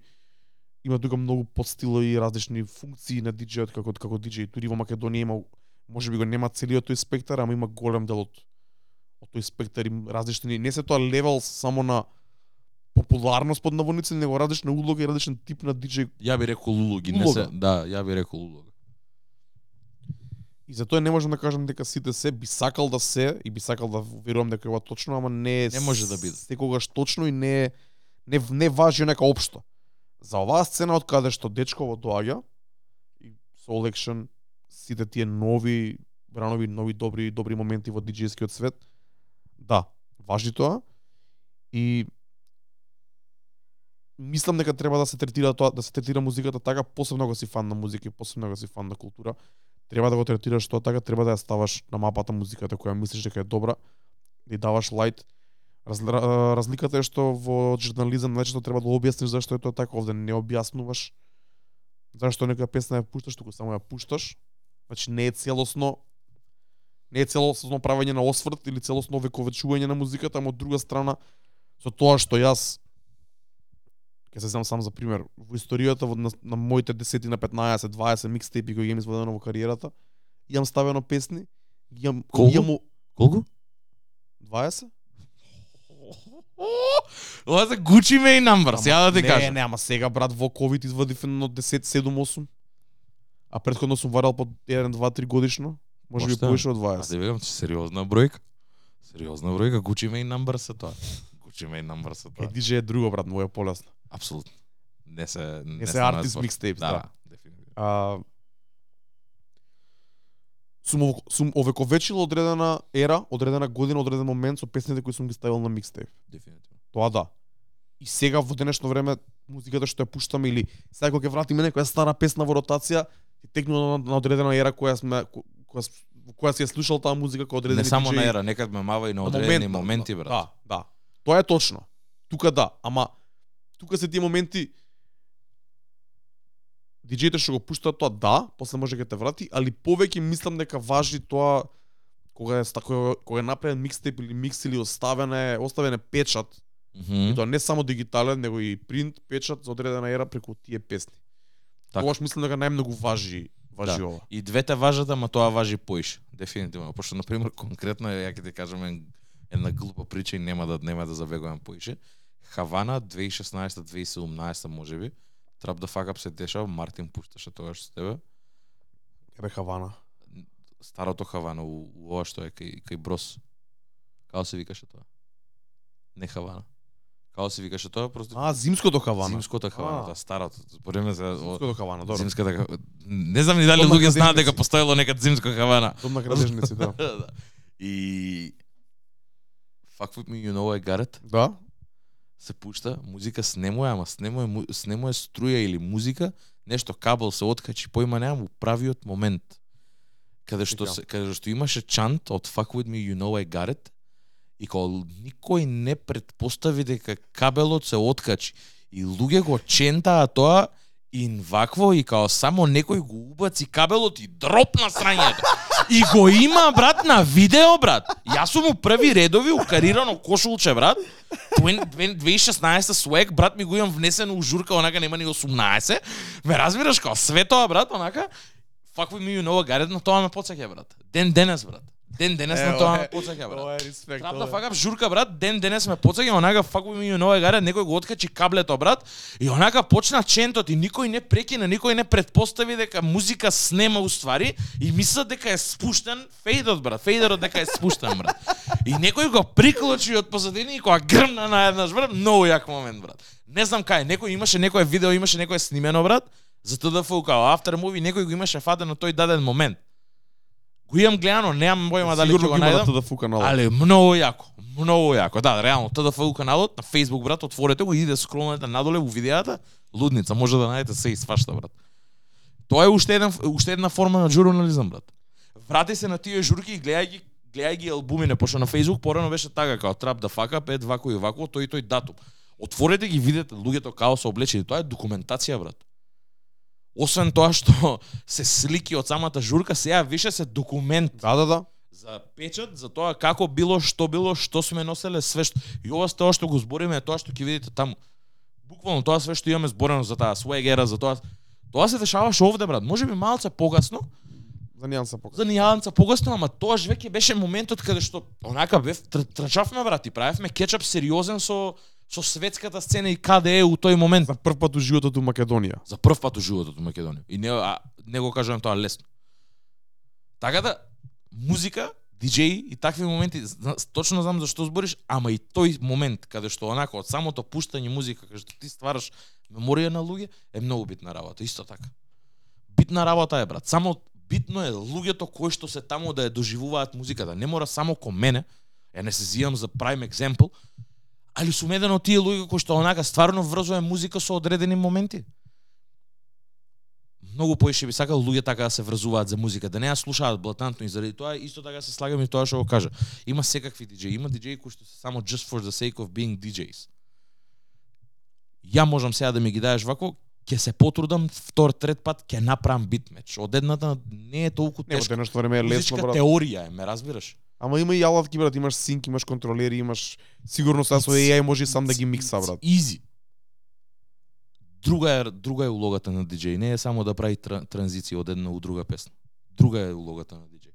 има тука многу подстилови и различни функции на DJ-от како како DJ. Тури во Македонија има можеби го нема целиот тој спектар, ама има голем дел од од тој спектар и различни не се тоа левел само на популарност под наводници, него различна улога и различен тип на DJ Ја би рекол улоги, не се, Улога. да, ја би рекол улога. И затоа не можам да кажам дека сите се би сакал да се и би сакал да верувам дека е точно, ама не Не може да биде. Секогаш точно и не е- не не важи нека општо. За оваа сцена од каде што дечково доаѓа и Soul Action сите тие нови бранови нови добри добри моменти во диџејскиот свет. Да, важи тоа и мислам дека треба да се третира тоа, да се третира музиката така, посебно ако си фан на музика и посебно ако си фан на култура, треба да го третираш тоа така, треба да ја ставаш на мапата музиката која мислиш дека е добра, да даваш лајт. Раз, разликата е што во журнализам најчесто треба да објасниш зашто е тоа така, овде не објаснуваш зашто некоја песна ја пушташ, туку само ја пушташ. Значи не е целосно не е целосно правење на осврт или целосно вековечување на музиката, ама од друга страна со тоа што јас ќе се земам сам за пример, во историјата во, на, на моите 10 на 15, 20 микстейпи кои ги имам изведено во кариерата, имам ставено песни, ги имам Колку? имам Колку? 20? Ова за Gucci Mane number, Ама- сега да ти не, кажам. Не, ама сега брат во ковид извадив едно 10 7 8. А претходно сум варал по 1 2 3 годишно. Може би повише од Аз 20. ти викам, че сериозна бројка. Сериозна бројка, Gucci Mane number се тоа. Gucci Mane number се Е, тоа. DJ е друго брат, моја полесно. Апсолутно. Не се Не се станува артист спорт. микстейпс, Да, да. да, дефинитивно. А сум сум овековечил одредена ера, одредена година, одреден момент со песните кои сум ги ставил на микстейп. Дефинитивно. Тоа да. И сега во денешно време музиката што ја пуштаме или сега кога ќе вратиме некоја стара песна во ротација, текнува на, на одредена ера која сме ко- која во која си ја слушал таа музика кој одредени Не само DJ на ера, некад ме мава и на на одредени момент, моменти, брат. Да, да. Тоа е точно. Тука да, ама тука се тие моменти диџеите што го пуштаат тоа да, после може ќе те врати, али повеќе мислам дека важи тоа кога е ста- кога, кога е направен микстейп или микс или оставен е оставен е печат, Мгм. и тоа не само дигитален, него и принт печат за одредена ера преку тие песни. Така. Тогаш мислам дека најмногу важи важи Да. ова. И двете важат, ама тоа важи поише. Дефинитивно. Пошто, на пример, конкретно, ја ќе ти кажам една глупа прича и нема да нема да завегувам поише. Хавана 2016-2017 можеби. The Fuck Up се дешава, Мартин пушташе тогаш со тебе. Каде Хавана. Старото Хавана, у, у ова што е кај, кај Брос. Како се викаше тоа? Не Хавана. Како се викаше тоа? Просто А, зимското Хавана. Зимското Хавана, тоа старото. Збориме за Зимското Хавана, добро. зимската Ха- Не знам ни дали луѓе знаат дека постоело некад зимско Хавана. Дом на градежници, да. Да. И Fuck with me, you know I got it. Да? Се пушта, музика снемо е, ама снемо е, му- снемо е струја или музика, нешто кабел се откачи, поима немам у правиот момент. Каде што Така. се, каде што имаше чант од Fuck with me, you know I got it. И кога никој не предпостави дека кабелот се откачи. И луѓе го чентаа тоа и вакво и као само некој го убаци кабелот и дропна срањето. И го има брат на видео брат. Јас сум у први редови укарирано кошулче брат. 2016 свек брат ми го имам внесено у журка онака нема ни 18. Ме разбираш као све тоа брат онака Факво ми me you know Gareth на тоа ме потсеќа брат. Ден денес брат. Ден денес на тоа ме потсеќа брат. Ова е респект. Трап да факап журка брат, ден денес ме потсеќа онака me you know Gareth, некој го откачи каблето брат и онака почна чентот и никој не прекина, никој не предпостави дека музика снема уствари и мисла дека е спуштен фейдот брат, фейдерот дека е спуштен брат. И некој го приклучи од позадини и кога грмна на еднаш брат, многу јак момент брат. Не знам кај, некој имаше некое видео, имаше некое снимено брат, за ТДФ као after movie, некој го имаше фатено тој даден момент. Го имам гледано, немам бојма дали ќе го најдам. ТДФ каналот. Але многу јако, многу јако. Да, реално, ТДФУ каналот на Facebook брат, отворете го и иде скролнете надоле во видеата, лудница, може да најдете се и свашта брат. Тоа е уште еден уште една форма на журнализам брат. Врати се на тие журки и гледај ги гледај ги албумине, пошто на Facebook порано беше така како Trap да фака, пет вако и вако, тој и тој датум. Отворете ги, видете луѓето као се облечени, тоа е документација брат. Освен тоа што се слики од самата журка, сега више се документ Да, да, да. за печат, за тоа како било, што било, што сме носеле, све што и ова тоа што го збориме е тоа што ќе видите таму. Буквално тоа све што имаме зборено за таа свегера, за тоа Тоа се дешаваше овде брат. Може би малце погасно, За нијанса покажа. за нијанца погасно, ама тоаш веќе беше моментот каде што онака бев тр- трчавме брат и правевме кетчап сериозен со со светската сцена и каде е у тој момент. За прв пат у животот у Македонија. За прв пат у животот у Македонија. И не, а, не го кажувам тоа лесно. Така да, музика, диджеи и такви моменти, точно знам за што збориш, ама и тој момент каде што онака од самото пуштање музика, каде што ти ствараш меморија на луѓе, е многу битна работа, исто така. Битна работа е брат. Само битно е луѓето кои што се таму да ја доживуваат музиката. Не мора само кон мене, ја не се зијам за prime example, али сум еден од тие луѓе кои што онака стварно врзува музика со одредени моменти. Многу поише би сакал луѓе така да се врзуваат за музика, да не ја слушаат блатантно и заради тоа исто така се слагам и тоа што го кажа. Има секакви диџеи, има диџеи кои што се само just for the sake of being DJs. Ја можам сега да ми ги даеш вако, ќе се потрудам втор, трет пат ќе направам бит меч. Од едната не е толку Не, тешко. денешно време е лесно, брат. теорија е, ме разбираш? Ама има и алатки, брат, имаш синк, имаш контролери, имаш сигурно сега со AI може сам да ги микса, брат. Изи. Друга е друга е улогата на диџеј, не е само да прави тра, транзиција од една у друга песна. Друга е улогата на диџеј.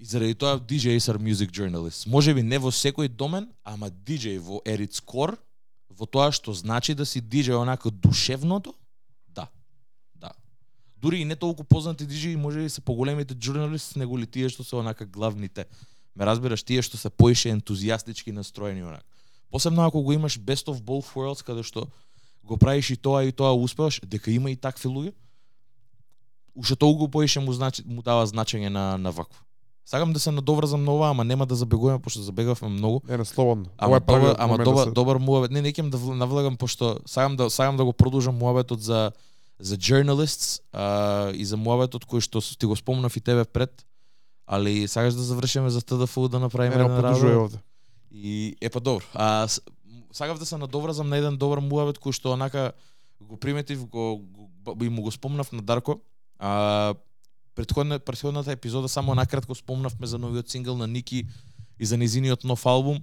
И заради тоа DJs are music journalists. Може би не во секој домен, ама DJ во at its core, во тоа што значи да си DJ онака душевното. Дури и не толку познати DJ може би се поголемите журналисти него ли тие што се онака главните. Ме разбираш, тие што се поише ентузијастички настроени онака. Посебно ако го имаш best of both worlds каде што го правиш и тоа и тоа успеваш, дека има и такви луѓе, уште толку поише му значи му дава значење на на вакво. Сакам да се надоврзам на ова, ама нема да забегуваме пошто забегавме многу. Не, не, слободно. Ама е добар, ама да добар, се- добар муабет. Не, не да вл- навлагам пошто сакам да сакам да го продолжам муабетот за за journalists а, и за муабетот кој што ти го спомнав и тебе пред, али сакаш да завршиме за ТДФУ да направиме една работа? овде. И е па добро. А сакав да се надоврзам на еден добар муабет кој што онака го приметив, го, го и му го спомнав на Дарко. А претходна претходната епизода само накратко спомнавме за новиот сингл на Ники и за незиниот нов албум.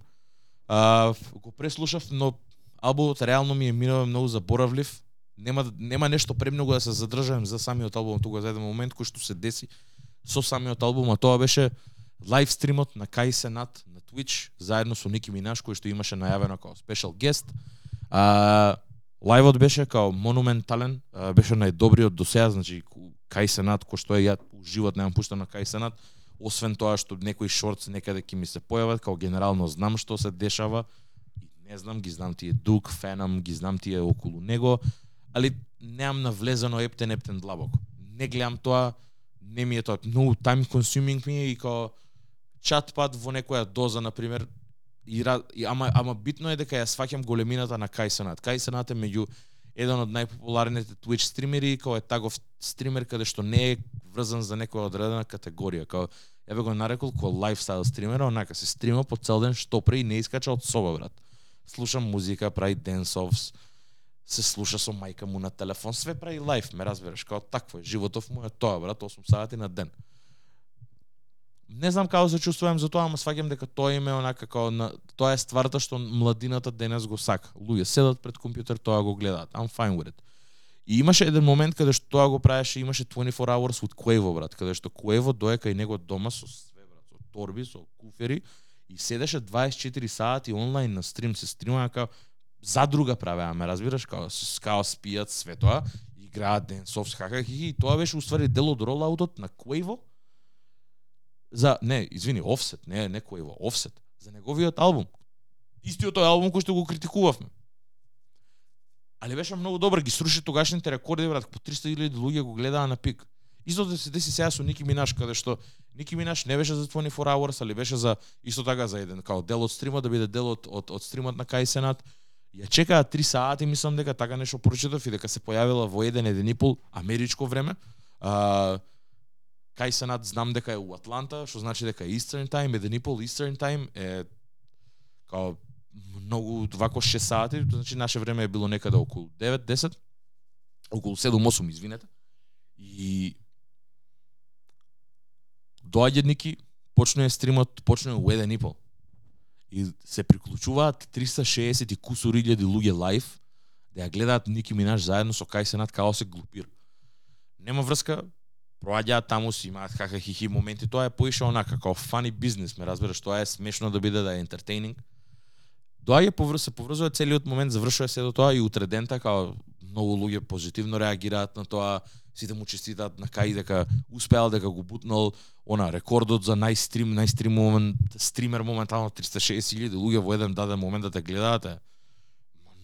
А го преслушав, но албумот реално ми е минал многу заборавлив. Нема нема нешто премногу да се задржам за самиот албум тука за еден момент кој што се деси со самиот албум, а тоа беше лайв стримот на Кај Сенат на Twitch заедно со Ники Минаш кој што имаше најавено како спешал гест. А лајвот беше као монументален, а, беше најдобриот до сега, значи Кај Сенат кој што е ја живот немам пуштено на Кај Сенат, освен тоа што некои шортс некаде ќе ми се појават, као генерално знам што се дешава не знам, ги знам тие Дук, фенам, ги знам тие околу него, али немам навлезено ептен ептен длабоко. Не гледам тоа, не ми е тоа многу time consuming ми е и као чат пат во некоја доза на пример и, и ама ама битно е дека ја сваќам големината на Кайсенат. Кайсенат е меѓу еден од најпопуларните Twitch стримери, као е тагов стример каде што не е врзан за некоја одредена категорија, као ја бе го нарекол ко лайфстайл стример, онака се стрима по цел ден што пре и не искача од соба, брат. Слушам музика, прави денсовс, се слуша со мајка му на телефон, све прави лайф, ме разбираш, као такво е, животов му е тоа, брат, 8 сати на ден. Не знам како се чувствувам за тоа, ама сваќам дека тоа име онака како на тоа е стварта што младината денес го сака. Луѓе седат пред компјутер, тоа го гледаат. I'm fine with it. И имаше еден момент каде што тоа го правеше, имаше 24 hours with Quavo, брат, каде што Quavo дое кај него дома со све, брат, со торби, со куфери, и седеше 24 сати онлайн на стрим, се стримаа како задруга правеа, ме разбираш, као, као спијат све тоа, играат денсов, хака, хихи, и тоа беше уствари дел од ролаутот на Quavo, за, не, извини, Offset, не, не Quavo, Offset, за неговиот албум. Истиот тој албум кој што го критикувавме. Али беше многу добар, ги сруши тогашните рекорди, брат, по 300.000 луѓе го гледаа на пик. Истото се деси сега со Ники Минаш, каде што Ники Минаш не беше за 24 hours, али беше за исто така за еден као дел од стримот да биде дел од од, од стримот на Кај Сенат. Ја чекаа 3 сати, мислам дека така нешто прочитав и дека се појавила во еден еден и пол америчко време. А, Кај се над знам дека е у Атланта, што значи дека е Eastern Time, еден и пол Eastern Time е као многу вако 6 сати, значи наше време е било некаде околу 9-10, околу 7-8, извинете. И доаѓа Ники, почнува стримот, почнува у еден и пол. И се приклучуваат 360 и кусур илјади луѓе лайв, да ја гледаат Ники Минаш заедно со Кај Сенат као се глупир. Нема врска, проаѓаат таму си имаат хаха хихи моменти, тоа е поише онака како фани бизнес, ме разбираш, тоа е смешно да биде да е entertaining. Доаѓа поврз се поврзува целиот момент, завршува се до тоа и утре дента као многу луѓе позитивно реагираат на тоа, сите му честитаат на кај дека успеал дека го бутнал она рекордот за најстрим, најстрим момент, стример моментално 360.000 луѓе во еден даден момент да те гледаат е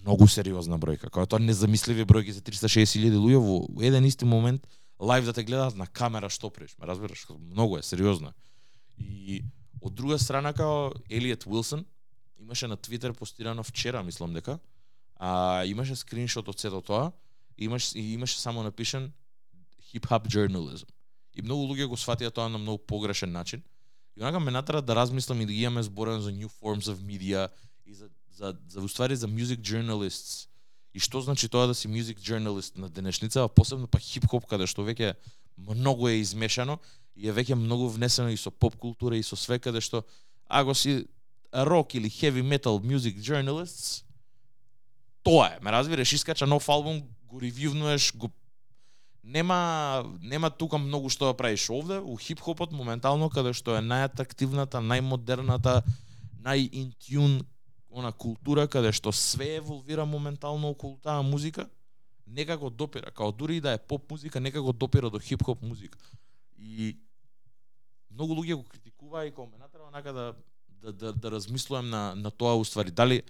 многу сериозна бројка. Кога тоа незамисливи бројки за 360.000 луѓе во еден исти момент лајв да те гледаат на камера што преш, ме разбираш, многу е сериозно. И од друга страна као Елиот Уилсон имаше на Твитер постирано вчера, мислам дека, а имаше скриншот од сето тоа, имаш и имаше само напишан hip-hop journalism. И многу луѓе го сватија тоа на многу погрешен начин. И онака ме натера да размислам и да ги имаме зборен за new forms of media и за за за уствари за music journalists. И што значи тоа да си music journalist на денешница, а посебно па хип-хоп каде што веќе многу е измешано и е веќе многу внесено и со поп култура и со све каде што ако си рок или heavy metal music journalists, тоа е. Ме разбираш, искача нов албум, го ревјувнуваш, го нема нема тука многу што да правиш овде у хип-хопот моментално каде што е најатрактивната, најмодерната, нај-интюн она култура каде што све еволвира моментално околу таа музика, некако допира, као дури и да е поп музика, некако допира до хип-хоп музика. И многу луѓе го критикуваа и као ме натера нака да да да, да размислувам на на тоа уствари дали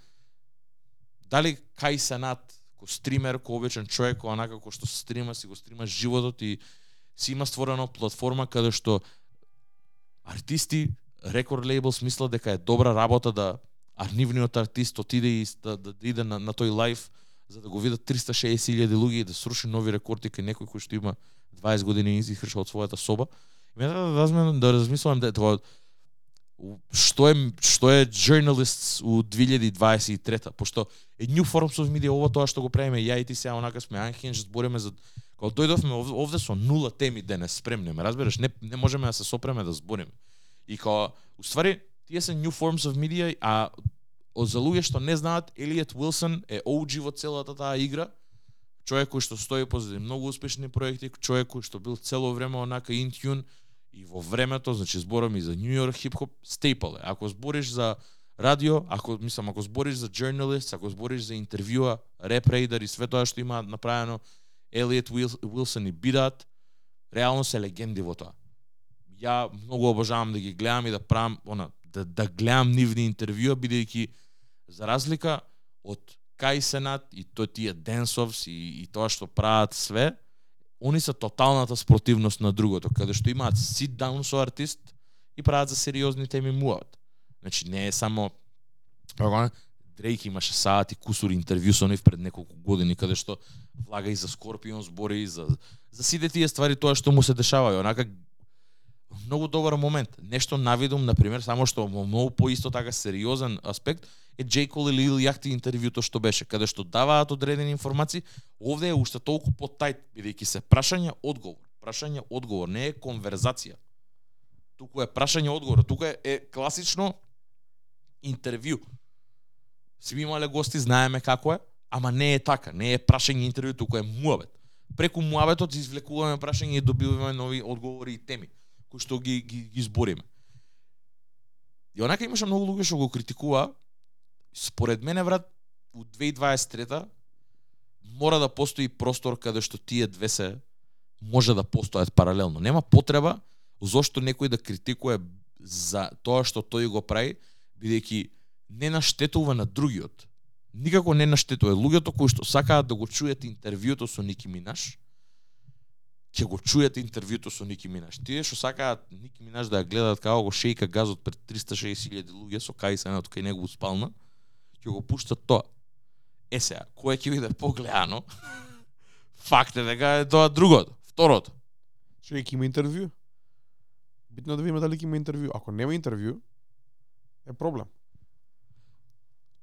дали кај Сенат како стример, како обичен човек, ко онака како што стрима, си го стрима животот и си има створено платформа каде што артисти, рекорд лейбл смисла дека е добра работа да арнивниот артист отиде и да, да, да иде на, на тој лайф за да го видат 360.000 луѓе и да сруши нови рекорди кај некој кој што има 20 години изихрша од својата соба. И ме да да, да размислам да тоа што е што е journalists у 2023 пошто е new forms of media ова тоа што го правиме ја и ти сега онака сме unhinged збориме за кога дојдовме овде, овде со нула теми да денес спремнеме разбираш? Не не можеме да се сопреме да збориме. И кога уствари тие се new forms of media а за луѓе што не знаат Елиот Уилсон е OG во целата таа игра. Човек кој што стои позади многу успешни проекти човек кој што бил цело време онака in tune и во времето, значи зборам и за Нью Йорк хип-хоп, стейпл е. Ако збориш за радио, ако мислам ако збориш за journalist, ако збориш за интервјуа, реп рейдер и све тоа што има направено Елиот Уилсон и Бидат, реално се легенди во тоа. Ја многу обожавам да ги гледам и да правам она да да гледам нивни интервјуа бидејќи за разлика од Кај Сенат и тоа тие денсовс и, и тоа што прават све, они се тоталната спротивност на другото, каде што имаат sit down со артист и прават за сериозни теми муават. Значи не е само Дрейк имаше сати кусур интервју со нив пред неколку години каде што влага и за Скорпион збори и за за сите тие ствари тоа што му се дешава и онака многу добар момент. Нешто навидум на пример само што во многу поисто така сериозен аспект е J. Cole или Лил Јахти интервјуто што беше, каде што даваат одредени информации, овде е уште толку потајт, бидејќи се прашање одговор. Прашање одговор, не е конверзација. Туку е прашање одговор, туку е, е класично интервју. Сви имале гости, знаеме како е, ама не е така, не е прашање интервју, туку е муабет. преку муабетот извлекуваме прашања и добиваме нови одговори и теми кои што ги ги, ги збориме. И онака имаше многу луѓе што го критикува. Според мене врат у 2023 мора да постои простор каде што тие две се може да постојат паралелно. Нема потреба зошто некој да критикува за тоа што тој го прави, бидејќи не наштетува на другиот. Никако не наштетува. Луѓето кои што сакаат да го чујат интервјуто со Ники Минаш, ќе го чујат интервјуто со Ники Минаш. Тие што сакаат Ники Минаш да ја гледаат како го шејка газот пред 360.000 луѓе со кај се на така кај него спална, ќе го пуштат тоа. Е сега, кој ќе биде погледано? Факт е дека е тоа другото, второто. Што ќе има интервју? Битно да видиме дали ќе има интервју. Ако нема интервју, е проблем.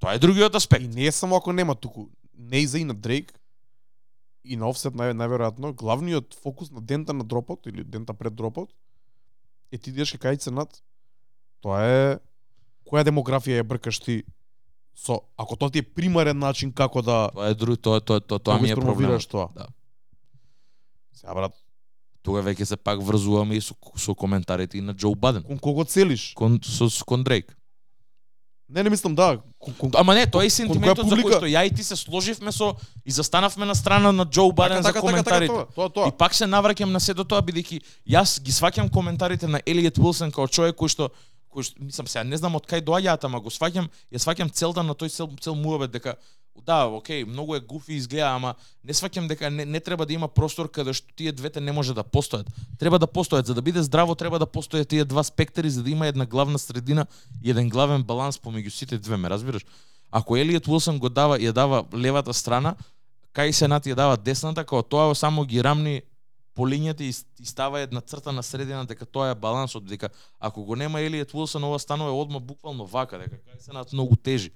Тоа е другиот аспект. И не е само ако нема туку, не и за и на Дрейк и на Offset нај, најверојатно, главниот фокус на дента на дропот или дента пред дропот е ти идеш кај ценат. Тоа е која демографија ја бркаш ти со ако тоа ти е примарен начин како да Тоа е друг, тоа тоа тоа тоа ми е испромовираш проблемот. тоа. Да. Сега брат, Тога веќе се пак врзуваме и со, со коментарите и на Џо Баден. кон кого целиш? Кон со с- кон Дрейк. Не, не мислам да. Кон, кон, Ама не, тоа е сентиментот за кој што ја и ти се сложивме со и застанавме на страна на Џо Баден за коментарите. Така, тоа, тоа. И пак се навраќам на сето тоа бидејќи јас ги сваќам коментарите на Елиот Уилсон како човек кој што кој што мислам сега не знам од кај доаѓаат, ама го сваќам, ја сваќам целта на тој цел цел муабет дека да, окей, многу е гуфи изгледа, ама не сваќам дека не, не треба да има простор каде што тие двете не може да постојат. Треба да постојат, за да биде здраво треба да постојат тие два спектри за да има една главна средина и еден главен баланс помеѓу сите две, ме разбираш? Ако Елиот Уилсон го дава ја дава левата страна, кај Сенат ја дава десната, као тоа само ги рамни по линијата и, и става една црта на средина дека тоа е балансот, дека ако го нема Елиот Уилсон ова станува одма буквално вака, дека кај Сенат многу тежи.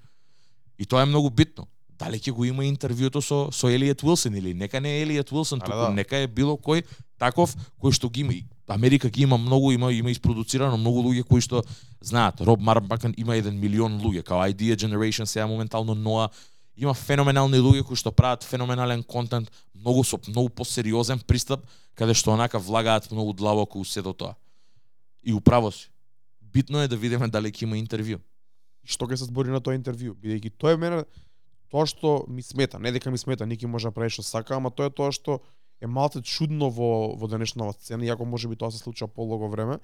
И тоа е многу битно. Дали ќе го има интервјуто со со Елиот Уилсон или нека не е Елиот Уилсон, А, туку да. нека е било кој таков кој што ги има. Америка ги има многу, има има испродуцирано многу луѓе кои што знаат. Роб Марбакан има еден милион луѓе, као Idea Generation сега моментално Ноа има феноменални луѓе кои што прават феноменален контент, многу со многу посериозен пристап, каде што онака влагаат многу длабоко у сето тоа. И управо си. Битно е да видиме дали ќе има интервју. И што ќе се збори на тоа интервју, бидејќи тоа е мене тоа што ми смета, не дека ми смета, ники може да прави што сака, ама тоа е тоа што е малце чудно во во денешната сцена, иако може би тоа се случува полого време.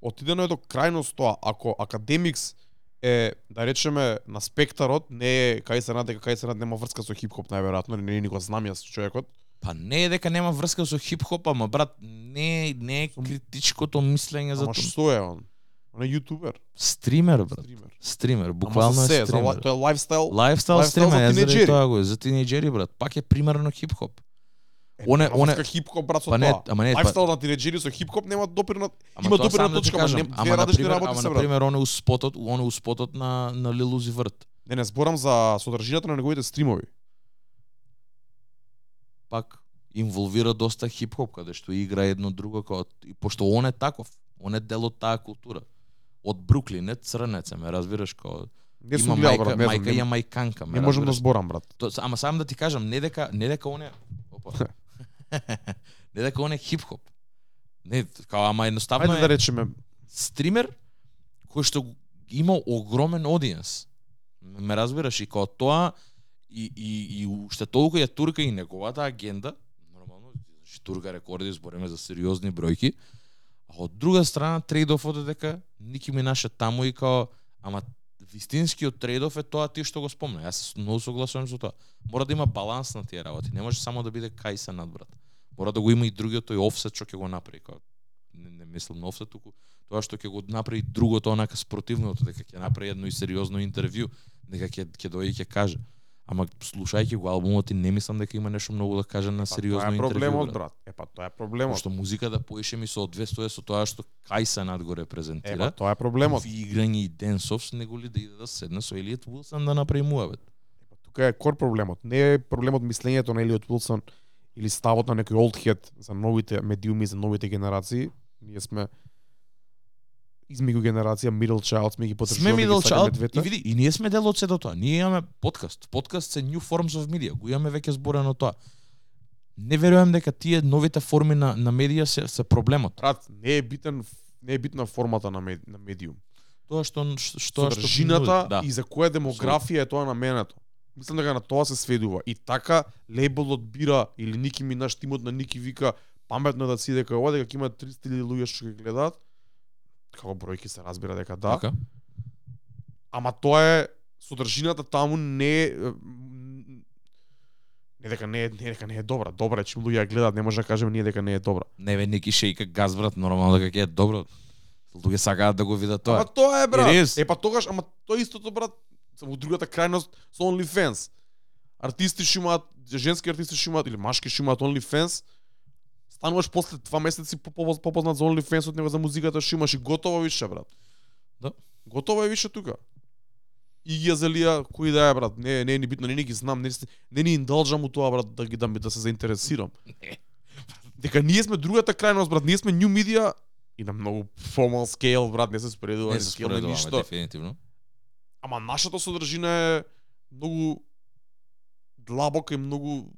Отидено е до крајност тоа, ако академикс е да речеме на спектарот, не е кај се дека кај се нема врска со хип-хоп најверојатно, не е ни го знам јас човекот. Па не е дека нема врска со хип-хоп, ама брат, не, не е критичкото мислење за Ама тоа. што е он? Он е јутубер, Стример, брат. стример. Стример, Ама буквално е се, за, стример. тоа е лайфстайл. Лайфстайл стример, за е тинеџери. тоа го е, за тинеџери, брат. Пак е примерно хип-хоп. Е, Он е- нема он е- врска хип-хоп брат со Па не, тоа. ама не, па- Лайфстайл на тинеџери со хип-хоп нема допирна Ама има допирна да точка, ама не ама например, работи ама се брат. например он е у спотот, на на Лил Узи Врт. Не, не зборам за содржината на неговите стримови. Пак инволвира доста хип-хоп каде што игра едно друго како и пошто он е таков, он е дел од таа култура. Од Бруклин, е црнец, ме разбираш како Не има сум гледал мајка, брат, не знам, мајка не, мајканка, ме не можам да зборам брат. То, ама сам да ти кажам, не дека не дека он е опа. не дека он е хип-хоп. Не, као ама едноставно Ајде е да речеме, стример кој што има огромен одиенс. Ме разбираш и као тоа и и и уште толку ја турка и неговата агенда, нормално, значи турка рекорди, збориме за сериозни бројки. А од друга страна трейдофот е дека Ники Минаш е таму и као ама вистинскиот трейдоф е тоа ти што го спомна. Јас се многу согласувам со тоа. Мора да има баланс на тие работи. Не може само да биде кај се надбрат. Мора да го има и другиот тој офсет што ќе го направи. Као, не, не мислам на офсет, туку тоа што ќе го направи другото онака спротивното, дека ќе направи едно и сериозно интервју, дека ќе ќе дојде и ќе каже. Ама слушајќи го албумот и не мислам дека има нешто многу да каже на па тоа сериозно е интервју. проблемот брат. брат. Е па тоа е проблемот. Пошто музика да поише ми соодветствува со тоа што кај се над го Е па тоа е проблемот. Ви играње и денсов, него ли да иде да седне со Елиот Уилсон да направи муабет. Тука е кор проблемот. Не е проблемот мислењето на Елиот Уилсон или ставот на некој old head за новите медиуми, за новите генерации. Ние сме измеѓу генерација middle child сме ги Сме потребуваме да middle child двете. и види, и ние сме дел од сето тоа. Ние имаме подкаст. Подкаст се new forms of media. Го имаме веќе зборено тоа. не верувам дека тие новите форми на на медија се се проблемот. Брат, не е битен не е битна формата на, мед, на медиум. Тоа што што што Содржината да. и за која демографија е тоа наменето. Мислам дека на тоа се сведува. И така лейбелот бира или Ники Минаш тимот на Ники вика паметно да си дека ова дека ќе има 300.000 луѓе што ќе гледаат. Како бројки се разбира дека да. Така? Ама тоа е содржината таму не не дека не е не дека не е добра. Добра е чим луѓе гледаат, не може да кажеме ние дека не е добра. Не бе неки шејка газ брат, нормално дека ќе е добро. Луѓе сакаат да го видат тоа. Ама тоа е брат. Е па тогаш, ама тоа истото брат во другата крајност со OnlyFans. Артисти што имаат, женски артисти што имаат или машки што имаат OnlyFans, стануваш после два месеци по- по- попознат за OnlyFans од него за музиката што имаш и готово више брат. Да. Готово е више тука. И ги ја залија кој да е брат, не не е ни битно, не ни ги знам, не, не ни индалжам у тоа брат да ги да, да се заинтересирам. Не. Дека ние сме другата крајност брат, ние сме new media и на многу formal scale брат, не се споредува Не се споредуваме ништо. дефинитивно. Ама нашата содржина е многу длабока и многу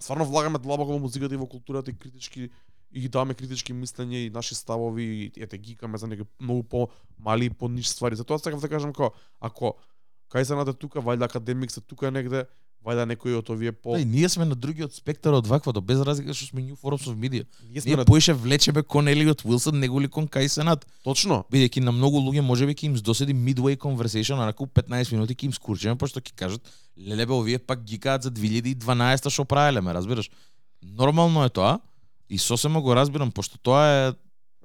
стварно влагаме длабоко во музиката и во културата и критички и ги даваме критички мислења и наши ставови и ете гикаме за некои многу по мали и по ниш ствари. Затоа сакам да кажам како ако кај се наде тука, вајда академик се тука негде, вајда некој од овие по Да, и ние сме на другиот спектар од ваквото, без разлика што сме New Forms of Media. ние сме Ние на... поише влечеме кон Елиот Уилсон, него ли кон Кај Сенат. точно. Бидејќи на многу луѓе можеби ќе им доседи midway conversation, а наку 15 минути ќе им скурчиме, пошто ќе кажат, леле бе, овие пак гикаат за 2012 што правеле, ме разбираш? Нормално е тоа и сосема го разбирам, пошто тоа е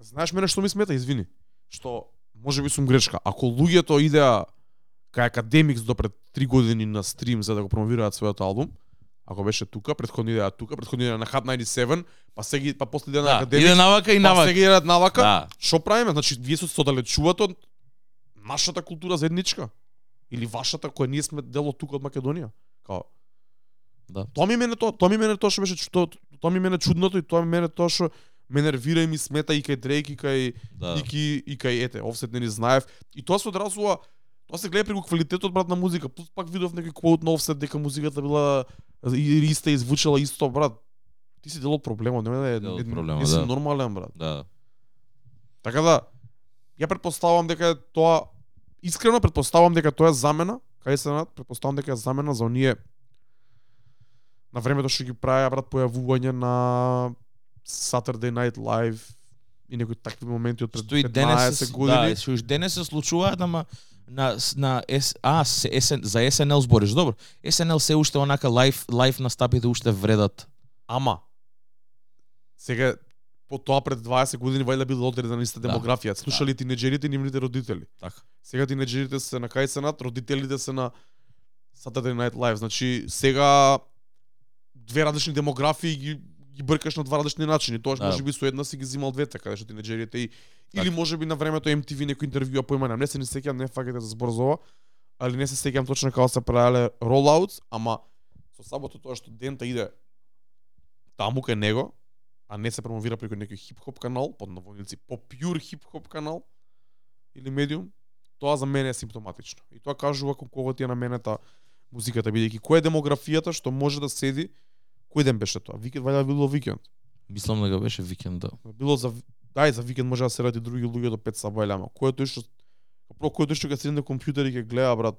Знаеш мене што ми смета, извини, што може би сум грешка. Ако луѓето идеа кај академик до пред 3 години на стрим за да го промовираат својот албум, ако беше тука, предходни идеа тука, предходни идеа на Hot 97, па сега па после идеа на да, академик, иде навака и па навака. сега идеат навака. Да, Што правиме? Значи вие се содалечувате од нашата култура заедничка или вашата која ние сме дел од тука од Македонија. Као да. Тоа ми мене тоа, тоа ми мене тоа што беше што тоа ми мене чудното и тоа ми мене тоа што ме нервира и ми смета и кај Дрейк и кај Да. Ники и кај ете, Offset не ни знаев. И тоа се одразува Тоа се гледа преку квалитетот брат на музика. Плюс пак видов некој квот на Offset дека музиката била и иста и звучала исто брат. Ти си дел од проблемот, не не, Дел си да. нормален брат. Да. Така да ја претпоставувам дека е тоа искрено претпоставувам дека тоа е замена, кај се над, претпоставувам дека е замена за оние на времето што ги правеа брат појавување на Saturday Night Live и некои такви моменти од пред Што и 15 денес се, години. да, што и денес се случуваат, ама на на С, а се, SN, за SNL збориш, добро. SNL се уште онака лайф лайф настапите уште вредат. Ама сега по тоа пред 20 години вајда била одредена иста Да. демографија. Слушали тинеџерите и нивните родители. Така. Сега тинеџерите се на кај сенат, родителите се на Saturday Night Live. Значи сега две различни демографии ги ги бркаш на два различни начини. Тоа Да. може би со една си ги земал двете, каде што тинеџерите и или може би на времето MTV некој интервјуа поимања. Не се не сеќам, не за збор за ова, али не се сеќам точно како се правеле ролаутс, ама со сабото тоа што дента иде таму кај него, а не се промовира преку некој хип-хоп канал, под наводници, по пјур хип-хоп канал или медиум, тоа за мене е симптоматично. И тоа кажува кого ти е наменета музиката, бидејќи која е демографијата што може да седи, кој ден беше тоа? Викенд, вајда било викенд. Мислам дека беше викенд, да. Било за дај за викенд може да се ради други луѓе до 5 сабајле, ама кој тој што прво кој тој што ќе седи на компјутер и ќе гледа брат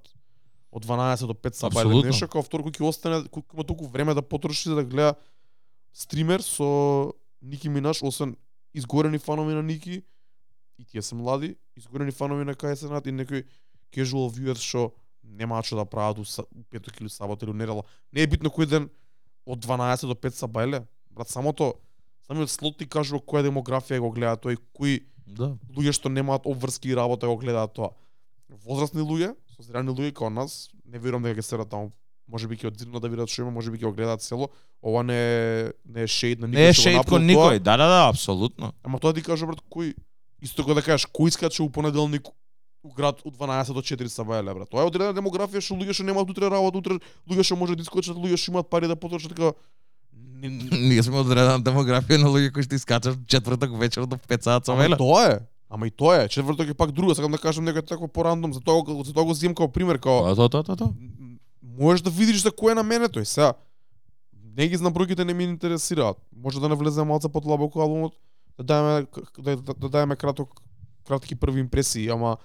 од 12 до 5 сабајле нешто, као второ кој ќе остане кој има толку време да потроши да гледа стример со Ники Минаш, освен изгорени фанови на Ники и тие се млади, изгорени фанови на кај Сенат и некои casual viewers што немаат што да прават у, петок или сабота или у недела. Не е битно кој ден од 12 до 5 сабајле. Брат, самото самиот слот ти кажува која демографија го гледа тој, кои Да. луѓе што немаат обврски и работа го гледаат тоа. Возрастни луѓе, созрени луѓе како нас, не верувам дека ќе седат таму. Може би ќе одзирнат да видат што има, може би ќе го гледаат цело. Ова не е не е шейд на никој Не е направил кон тоа. никој. Да, да, да, апсолутно. Ама тоа ти кажа брат кој исто како да кажеш кој скача у понеделник у град од 12 до 4 сабајле брат. Тоа е одредена демографија што луѓе што немаат утре работа, утре луѓе што може да искочат, луѓе што имаат пари да потрошат така не- не- Ние сме одредена демографија на луѓе кои што искачат четврток вечер до 5 саат со веле. тоа е. Ама и тоа е. Четврток е пак друго, сакам да кажам некој такво порандом, за тоа за тоа го земам како пример, као Тоа, тоа, тоа, тоа, можеш да видиш за кој е на мене тој. Сега Не ги знам бројките, не ми интересираат. Може да не влеземе малце подлабоко албумот, да даеме да, да, да даеме краток кратки први импресии, ама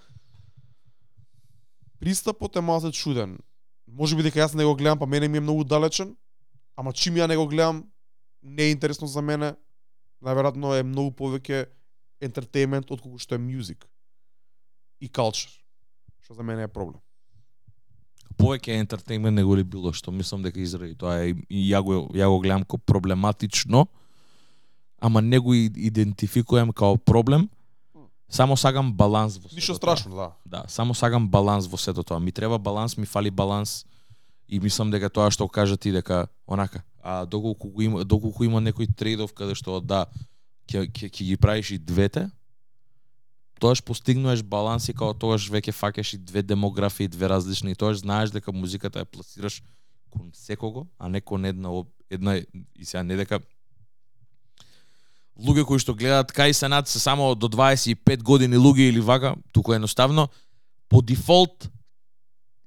пристапот е малце чуден. Може би дека јас не го гледам, па мене ми е многу далечен, ама чим ја не го гледам, не е интересно за мене. Најверојатно е многу повеќе ентертеймент отколку што е мјузик и culture. Што за мене е проблем. повеќе ентертеймент него ли било што мислам дека изради тоа е и ја го ја го гледам како проблематично ама не го идентификувам како проблем само сагам баланс во Ништо сето страшно, да. Да, само сагам баланс во сето тоа. Ми треба баланс, ми фали баланс и мислам дека тоа што кажа ти дека онака, а доколку го има доколку има некој трейдов каде што да ќе ќе ги правиш и двете, тоаш постигнуваш баланс и као тогаш веќе фаќаш и две демографии, две различни и тоаш знаеш дека музиката ја пласираш кон секого, а не кон една една и сега не дека луѓе кои што гледаат кај Сенат се само до 25 години луѓе или вака, туку едноставно по дефолт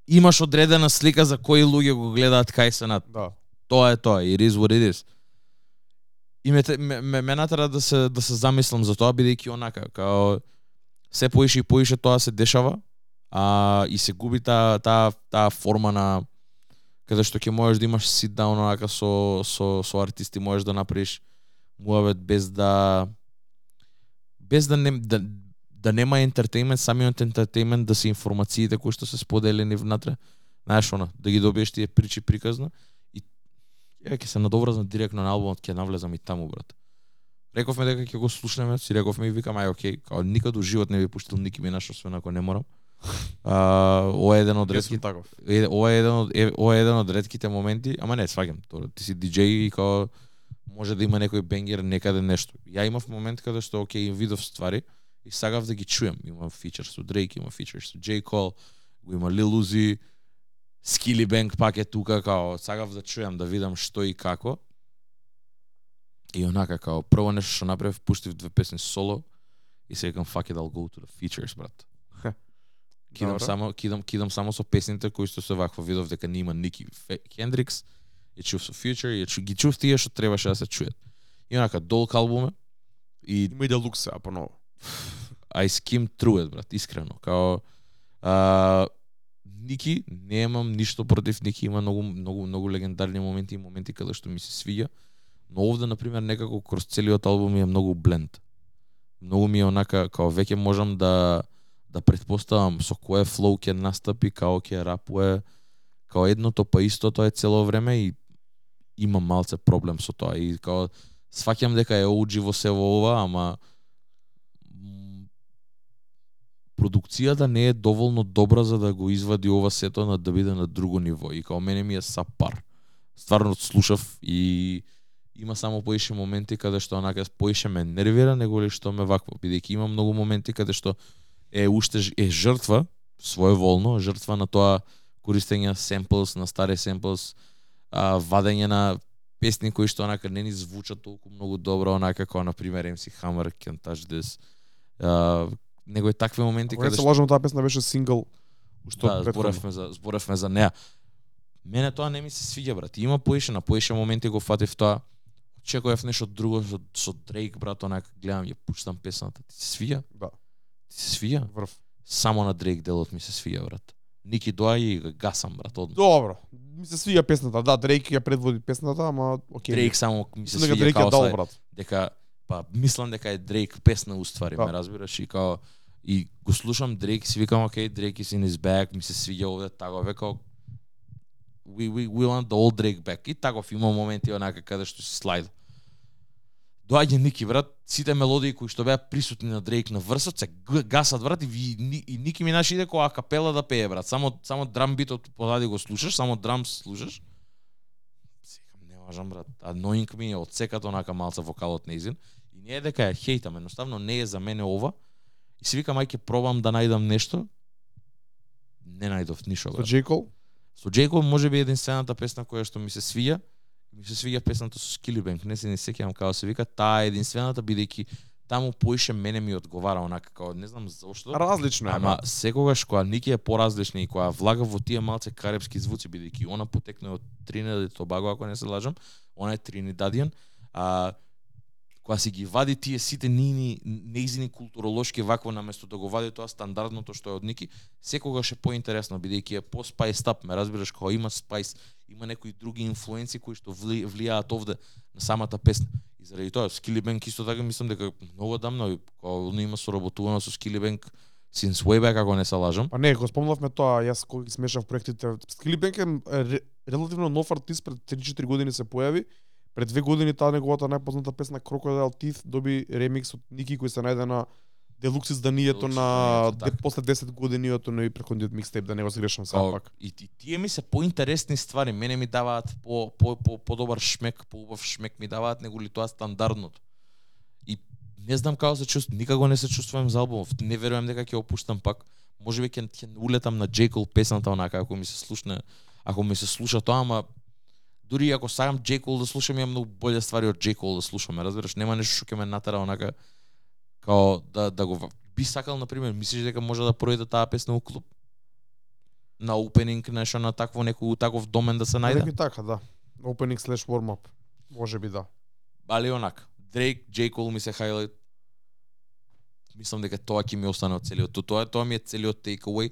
имаш одредена слика за кои луѓе го гледаат кај Сенат. Да. Тоа е тоа, it is what it is. И ме, ме, ме, ме натера да се да се замислам за тоа бидејќи онака као се поише и поише тоа се дешава, а и се губи таа таа таа форма на каде што ќе можеш да имаш sit down онака со со со артисти можеш да направиш муавет без да без да не да, да нема ентертеймент, самиот ентертеймент да се информациите кои што се споделени внатре. Знаеш она, да ги добиеш тие причи приказно и ја ќе се надоврзам директно на албумот, ќе навлезам и таму брат. Рековме дека ќе го слушнеме, си рековме и викам ај окей, као никад у живот не би пуштил Ники Минаш освен ако не морам. А, ова е еден од ретките ова е еден од ова е еден од ретките моменти, ама не, сваќам, тоа ти си диџеј и као може да има некој бенгер некаде нешто. Ја имав момент каде што окей, видов ствари и сагав да ги чуем. Има фичер со Дрейк, има фичер со J Cole, го има Lil Uzi, Skilly Bang пак е тука, као сагав да чуем, да видам што и како. И онака, као прво нешто што направив, пуштив две песни соло и се викам fuck it, I'll go to the features, брат. Кидам Добро. само кидам кидам само со песните кои што се вакво видов дека нема Ники Хендрикс, ја чув со Future, ја чу, ги чув тие што требаше да се чует. И онака долг албуме и Има и Deluxe сега поново. I skim through it, брат, искрено. Као а, Ники, немам ништо против Ники, има многу многу многу легендарни моменти и моменти каде што ми се свиѓа. Но овде на пример некако кроз целиот албум ми е многу бленд. Многу ми е онака као веќе можам да да претпоставам со кое флоу ќе настапи, као ќе рапуе, као едното па истото е цело време и имам малце проблем со тоа. И као сваќам дека е OG во се во ова, ама продукцијата не е доволно добра за да го извади ова сето на да биде на друго ниво. И као мене ми е сапар. Стварно слушав и има само поише моменти каде што онака поише ме нервира него ли што ме вакво, бидејќи има многу моменти каде што е уште е жртва своеволно, жртва на тоа користење семплс, на стари семплс, а, вадење на песни кои што онака не ни звучат толку многу добро, онака како на пример MC Hammer Can't Touch This. А, него е такви моменти каде се што лажам, таа песна беше сингл уште да, зборевме за зборевме за неа. Мене тоа не ми се свиѓа брат. Има поише на поише моменти го фатив тоа. Очекував нешто друго со, со Дрейк брат, онака гледам ја пуштам песната. Ти се свиѓа? Да. Ти се свиѓа? Врв. Само на Дрейк делот ми се свиѓа брат. Ники доаѓа и гасам брат одма. Добро. Ми се свиѓа песната. Да, Дрейк ја предводи песната, ама окей. Дрейк само ми се свиѓа Дрейк као дал брат. дека па мислам дека е Дрейк песна уствари, Да. ме разбираш и као и го слушам Дрейк си викам окей, Дрейк is in his bag, ми се свиѓа овде тагове као we, we, we want the old Drake back. И таков има моменти онака каде што се слайд. Доаѓа Ники брат, сите мелодии кои што беа присутни на Дрейк на врсот се гасат брат и, ни- и Ники ми наши иде која капела да пее брат. Само само драм битот позади го слушаш, само драм слушаш. Секам не важам брат. Annoying ми е одсекат онака малце вокалот неизин. И не е дека ја хейтам, едноставно не е за мене ова. И си викам ај ќе пробам да најдам нешто. Не најдов ништо Со брат. J. Cole? Со Джейкоб може би единствената песна која што ми се свиѓа, ми се свиѓа песната со Skillibang, не се не сеќавам како се вика, таа е единствената бидејќи таму поише мене ми одговара онака како не знам зошто. Различно е. Ама секогаш кога Ники е поразлична и кога влага во тие малце карепски звуци бидејќи она потекне од Тринидад и Тобаго ако не се лажам, Она е Тринидадијан. А која си ги вади тие сите нини неизини културолошки вакво наместо да го вади тоа стандардното што е од Ники, секогаш е поинтересно бидејќи е по спајс тап, ме разбираш кога има спајс, има некои други инфлуенции кои што вли, влијаат овде на самата песна. И заради тоа Скилибенк исто така мислам дека многу дамно кога он има соработувано со Скилибенк since way back ако не се лажам. Па не, го спомнавме тоа, јас кога ги смешав проектите. Скилибенк е релативно нов артист, пред 3-4 години се појави. Пред две години таа неговата најпозната песна Crocodile Teeth доби ремикс од Ники кој се најде на делукс изданието на де, така. после 10 години од тој претходниот микстейп да не го сгрешам сега пак. и, и тие ми се поинтересни ствари, мене ми даваат по по по подобар шмек, поубав шмек ми даваат него ли тоа стандардното. И не знам како се чувствувам, никако не се чувствувам за албумов. Не верувам дека ќе опуштам пак. Можеби ќе ќе улетам на. Cole песната онака ако ми се слушне, ако ми се слуша тоа, ама дури ако сакам J. Cole да слушам, имам многу боле ствари од J. Cole да слушам, ме разбираш? Нема нешто што ќе ме натера онака као да да го би сакал на пример, мислиш дека може да пројде таа песна у клуб? На опенинг нешто на такво некој таков домен да се најде? Реки така, да. Opening slash warm up. Може би да. Али онак, Дрейк, J. Cole ми се хайлайт. Мислам дека тоа ќе ми остане од целиот. То- Тоа тоа ми е целиот takeaway.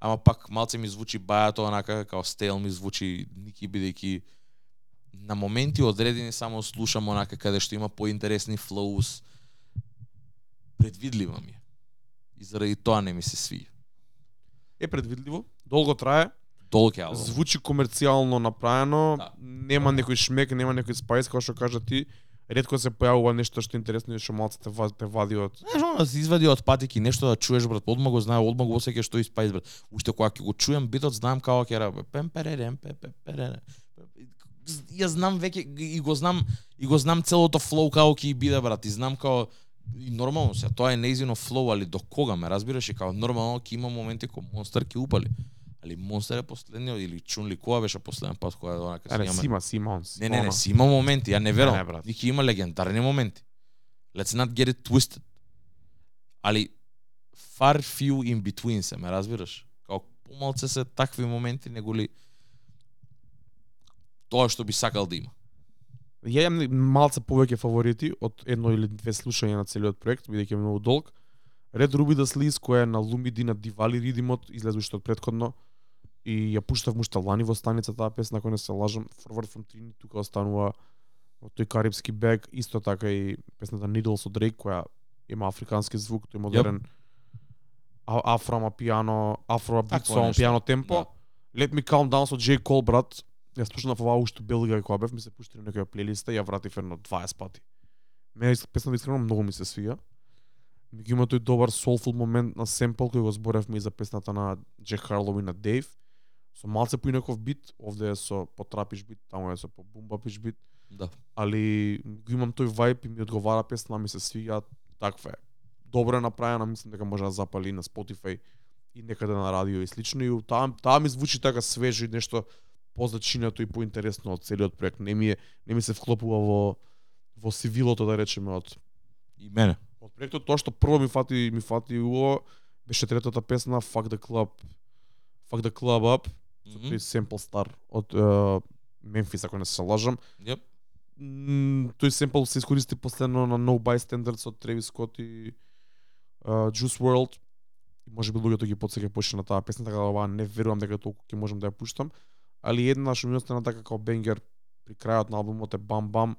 Ама пак малце ми звучи бајато онака како стейл ми звучи Ники бидејќи на моменти одредени само слушам онака каде што има поинтересни флоус. Предвидлива ми е. И заради тоа не ми се свија. Е предвидливо, долго трае, Долг е звучи комерцијално направено, Да. нема некој шмек, нема некој спајс, како што кажа ти. Ретко се појавува нешто што е интересно и што малце те, ва- те вади од Знаеш, оно да се извади од патики нешто да чуеш брат, одма го знае, одма го осеќаш што испајс брат. Уште кога ќе го чуем битот знам како ќе раба. Пем перерем, пе пе перере. Ја знам веќе и го знам и го знам целото флоу како ќе биде брат. И знам како и нормално се, тоа е неизино флоу, али до кога ме разбираш и како нормално ќе има моменти кога Монстер ќе упали. Али Монстер е последниот или Чунли кога беше последен пат кога онака Аре, имаме- Сима, Симонс. Не, не, не, си има моменти, ја не верувам. Не, не, брат. И ќе има легендарни моменти. Let's not get it twisted. Али far few in between се, ме разбираш? Као помалце се такви моменти него ли тоа што би сакал да има. Ја имам малце повеќе фаворити од едно или две слушања на целиот проект, бидејќи е многу долг. Red Ruby the Sleaze, која е на Lumidi на Дивали ридимот, излезе уште од предходно и ја пуштав мушта лани во станица таа песна, ако не се лажам, Forward from Trini, тука останува од тој карипски бег, исто така и песната Needles од Drake, која има африкански звук, тој модерен а- афроама пиано, афро бит нешто. пиано темпо. Да. Let Me Calm Down со J. Cole, брат. Јас слушнав ова уште Белгија кога бев, ми се пуштили некоја плейлиста и ја вратив едно 20 пати. Мене песната искрено многу ми се свија. Меѓу има тој добар soulful момент на семпл кој го зборевме и за песната на Джек Харлоу и на Дейв. Со малце поинаков бит, овде е со потрапиш бит, таму е со по бумбапиш бит, Да. али го имам тој вајб и ми одговара песна, ми се свија таква е. Добро е направена, мислам дека може да запали на Spotify и некаде на радио и слично и таа таа ми звучи така свежо и нешто позачинето и поинтересно од целиот проект. Не ми е не ми се вклопува во во сивилото да речеме од И мене. од проектот тоа што прво ми фати ми фати уо беше третата песна Fuck the Club Fuck the Club Up со Мгм. тој семпл стар од uh, ако не се лажам. М, тој семпл се искористи последно на No Bystanders од Travis Scott и uh, Juice WRLD. И може би луѓето ги подсеќа почне на таа песна, така да ова не верувам дека толку ќе можам да ја пуштам. Али една што ми остана така како бенгер при крајот на албумот е Бам Бам,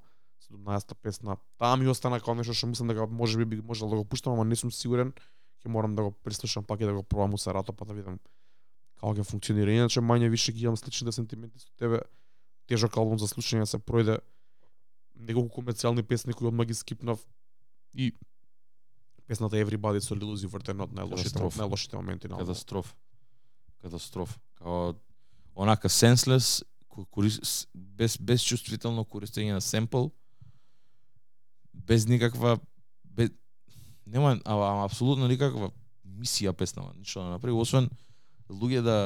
17-та песна. Таа ми остана како нешто што мислам дека може би можел да го пуштам, ама не сум сигурен. Ќе морам да го преслушам пак и да го пробам у Сарато па да видам како ќе функционира. Иначе мање више ги имам сличните сентименти со тебе. Тежок албум за слушање се пројде неколку комерцијални песни кои одма ги скипнав и песната Everybody со Lil Uzi Vert е од најлошите најлошите моменти на албумот. Катастроф. Катастроф. Као онака senseless корис, без без чувствително користење на семпл без никаква без нема а, а, апсолутно никаква мисија песнава, ништо да направи освен луѓе да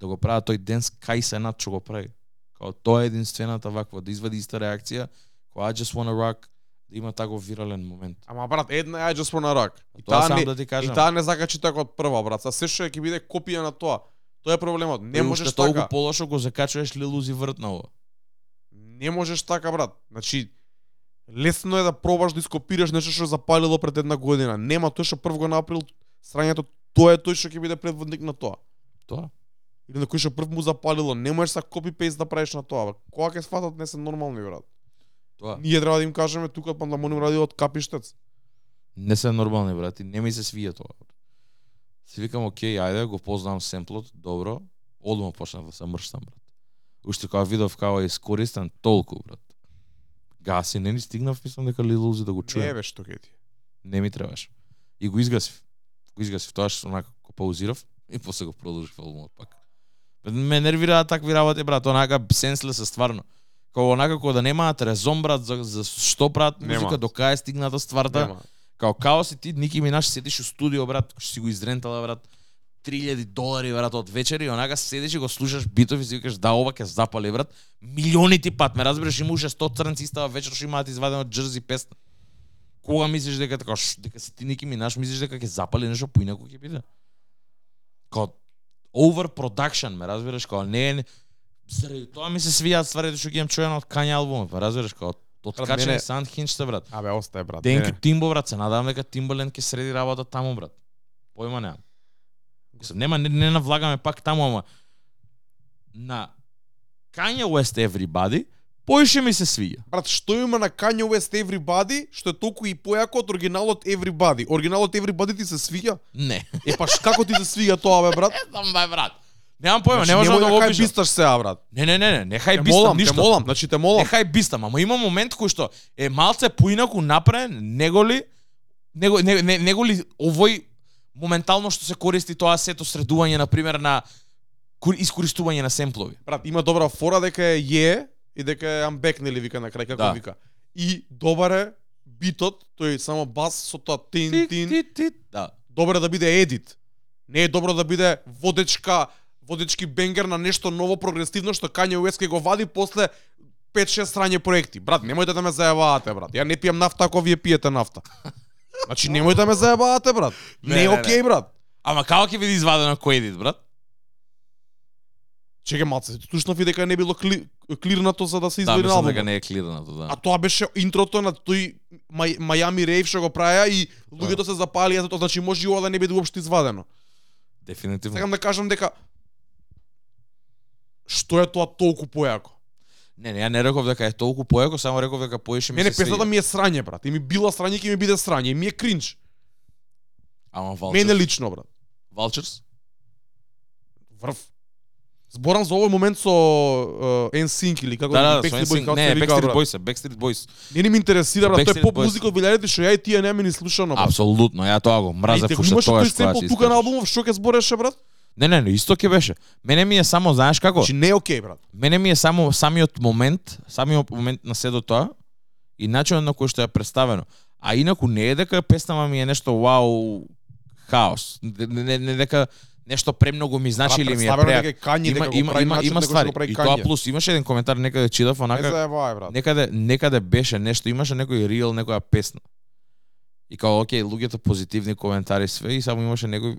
да го прават тој денс кај се над што го прави. Као тоа е единствената ваква да извади иста реакција кога I just wanna rock да има таков вирален момент. Ама брат, една е I just wanna rock. И Тоа таа не да ти и кажам. таа не закачи така од прва брат. Се што ќе биде копија на тоа. Тоа е проблемот. Не И можеш уште толку така. полошо го закачуваш на ова. Не можеш така, брат. Значи, лесно е да пробаш да ископираш нешто што запалило пред една година. Нема тој што прв го направил срањето, тоа е тој што ќе биде предводник на тоа. Тоа. Или на кој што прв му запалило, не можеш са копи пейст да правиш на тоа. Кога ќе сватат не се нормални, брат. Тоа. Ние треба да им кажеме тука Пандамоним ради од капиштец. Не се нормални, брати, не ми се свија тоа. Си викам, окей, ајде, го познавам семплот, добро. Одма почнав да се мрштам, брат. Уште кога видов како е искористен толку, брат. Гаси, не ни стигнав, мислам дека Lil Uzi да го Не чуем. бе што ќе ти. Не ми требаше. И го изгасив. Го изгасив, тоаш онака го паузирав и после го продолжив албумот пак. Ме нервираат такви работи, брат, онака сенслес е стварно. Као онака кога да немаат резон, брат, за, за што прават музика, до кај е стигната стварта. Нема. Као као си ти, Ники Минаш седиш у студио, брат, што си го изрентала, брат, 3000 долари, брат, од вечери, и онака седиш и го слушаш битов и си викаш, да, ова ќе запали, брат. Милиони ти пат, ме разбираш, има уште 100 црнци става вечер што имаат извадено джерзи песна. Кога мислиш дека така, ш, дека си ти Ники Минаш, мислиш дека ќе запали нешто поинаку ќе биде? Као over production, ме разбираш, као не е заради тоа ми се свијаат стварите што ги имам чуено од Кања албумот, ме разбираш, као мене- Санд Хинчте, брат. Абе, остаje брат. You Тимбо брат, се надевам дека Timbaland ќе среди работа таму брат. Појма немам. Мислам, нема не, не навлагаме пак таму, ама на Kanye West Everybody поише ми се свиѓа. Брат, што има на Kanye West Everybody, што е толку и појако од оригиналот Everybody? Оригиналот Everybody ти се свиѓа? Не. Е па како ти се свиѓа тоа бе, брат? Не знам бе брат. Немам појма, Значи, не можам да го опишам. бисташ сега, брат. Не, не, не, не, не хај Те бистам молам, те ништо. молам, значи те Не молам. хај бистам, ама има момент кој што е малце поинаку направен, него ли него не, не, него ли овој моментално што се користи тоа сето средување на пример на кор- искористување на семплови. Брат, има добра фора дека е е и дека е амбек, нели вика на крај, како Да. вика. И добар е битот, тој само бас со тоа тин тин. тит, тит. Да. Добро да биде едит. Не е добро да биде водечка, водечки бенгер на нешто ново прогресивно што Kanye West ќе го вади после 5-6 страње проекти. Брат, немојте да ме зајаваате, брат. Ја не пијам нафта ако вие пиете нафта. Значи немојте да ме зајаваате, брат. Не, Не е окей, брат. Ама како ќе биде извадено кој едит, брат? Чеке малце, тушнав и дека не било кли, клирнато за да се Да, извади албумот. дека не е клирнато, да. А тоа беше интрото на тој Мај, Мајами Рейв што го правеа и луѓето се запалија за тоа, значи може и ова да не биде уопште извадено. Дефинитивно. Сакам да кажам дека што е тоа толку појако? Не, не, ја не реков дека е толку поеко, само реков дека поише ми Мене се песната свиѓа. ми е срање, брат. И ми била срање, ќе ми биде срање. И ми е кринч. Ама Мене Vultures. лично, брат. Vultures? Врв. Зборам за овој момент со uh, NSYNC или како Да, да, да, Backstreet Boys, како Не, Backstreet. Boys, Backstreet Boys. Не ни ми интересира, брат. Тоа е Backstreet поп музика од 2000-те што ја и тие не ме ни слушано, брат. Апсолутно, ја тоа го мразев Ајде, уште имаше тоа тој што семпл тука на албумов, што ќе збореше, брат? Не, не, не, исто ќе беше. Мене ми е само, знаеш како? Значи не е окей, брат. Мене ми е само самиот момент, самиот момент на седо тоа и начинот на кој што е представено. А инаку не е дека песнама ми е нешто вау хаос. Не, не, не дека нешто премногу ми значи или ми е преак. дека Kanye, Има дека има има има ствари. И тоа плюс имаше еден коментар некаде читав Не онака заебавај, брат. некаде некаде беше нешто, имаше некој рил, некоја песна. И као, окей, луѓето позитивни коментари све и само имаше некој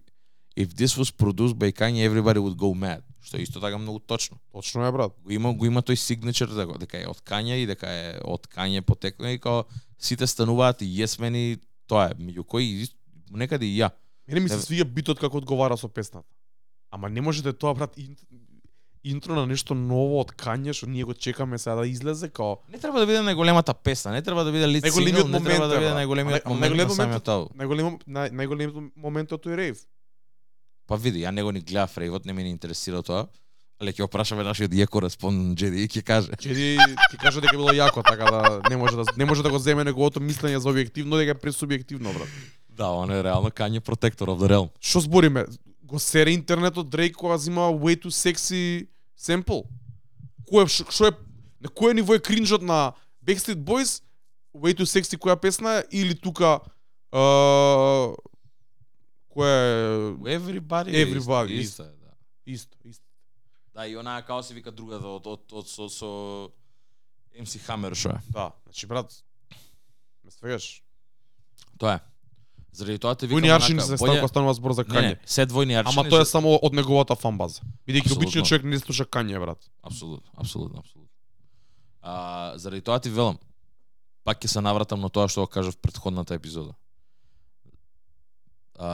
If this was produced by Kanye, everybody would go mad. Што исто така многу точно. Точно е, брат. Го има го има тој signature дека, дека е од Kanye и дека е од Kanye потекна и као сите стануваат и јесмени, тоа е, меѓу кои некаде и ја. Мене ми се свија битот како одговара со песната. Ама не можете тоа, брат, ин- интро на нешто ново од Kanye што ние го чекаме сега да излезе као Не треба да биде најголемата песна, не треба да биде лид Најголемиот сингл, не момент треба да биде најголемиот момент на најголемиот самиот албум. најголем нај, најголемиот момент од тој рейв. Па види, ја него ни гледав рейвот, не ме ни интересира тоа. Але ќе опрашаме нашиот ја кореспондент Джеди и ќе каже. Чеди ти кажа дека било јако, така да не може да не може да го земе неговото мислење за објективно, дека е пресубјективно, брат. Да, он е реално Protector of the Realm. Што збориме? Го сере интернетот Дрейк кога зима way too sexy sample. Кој што е на кој ниво е кринжот на Backstreet Boys? Way too sexy која песна или тука uh, која е Everybody. Everybody, Исто, исто. исто, е, да. исто, исто. Да, и онаа као се вика другата од од од со со MC Hammer шо е. Да, значи брат ме свегаш. Тоа е. Заради тоа те викам Двојни аршини се боле- ставува станува збор за Не, не, Кање. се двојни аршини. Ама тоа е само од неговата фан база. Бидејќи обичниот човек не слуша Кање, брат. Апсолутно, апсолутно, апсолутно. А, заради тоа ти велам, пак ќе се навратам на тоа што го кажав в претходната епизода. А,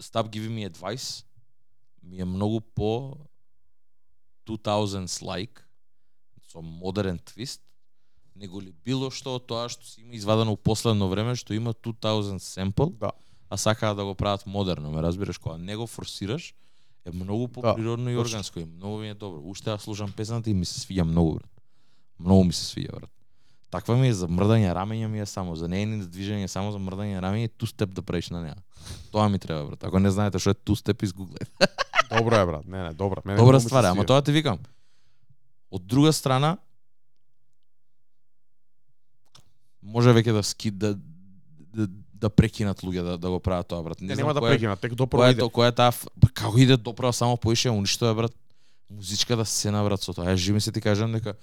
Stop Giving Me Advice ми е многу по 2000s like, со модерен твист, него ли било што од тоа што си има извадено у последно време, што има 2000 sample, Да. а сакаат да го прават модерно, ме разбираш, кога не го форсираш, е многу поприродно и точно. органско и многу ми е добро. Уште ја слушам песната и ми се свиѓа многу, брат. Многу ми се свиѓа, брат. Таква ми е за мрдање рамења ми е само, за нејни движење само за мрдање рамења ту степ да правиш на неа. Тоа ми треба, брат. Ако не знаете што е ту степ, изгуглајте. Добро е брат, не, не, добра. Мене Добра ствар, е, ама тоа ти викам. Од друга страна, може веќе да ски да да, да прекинат луѓе да, да го прават тоа, брат. Не, Не, нема да која, прекина, тек која доправо е иде. то, која е таа па, како иде доправо само поише уништува брат. Музичката сцена брат со тоа. Ја живи се ти кажам дека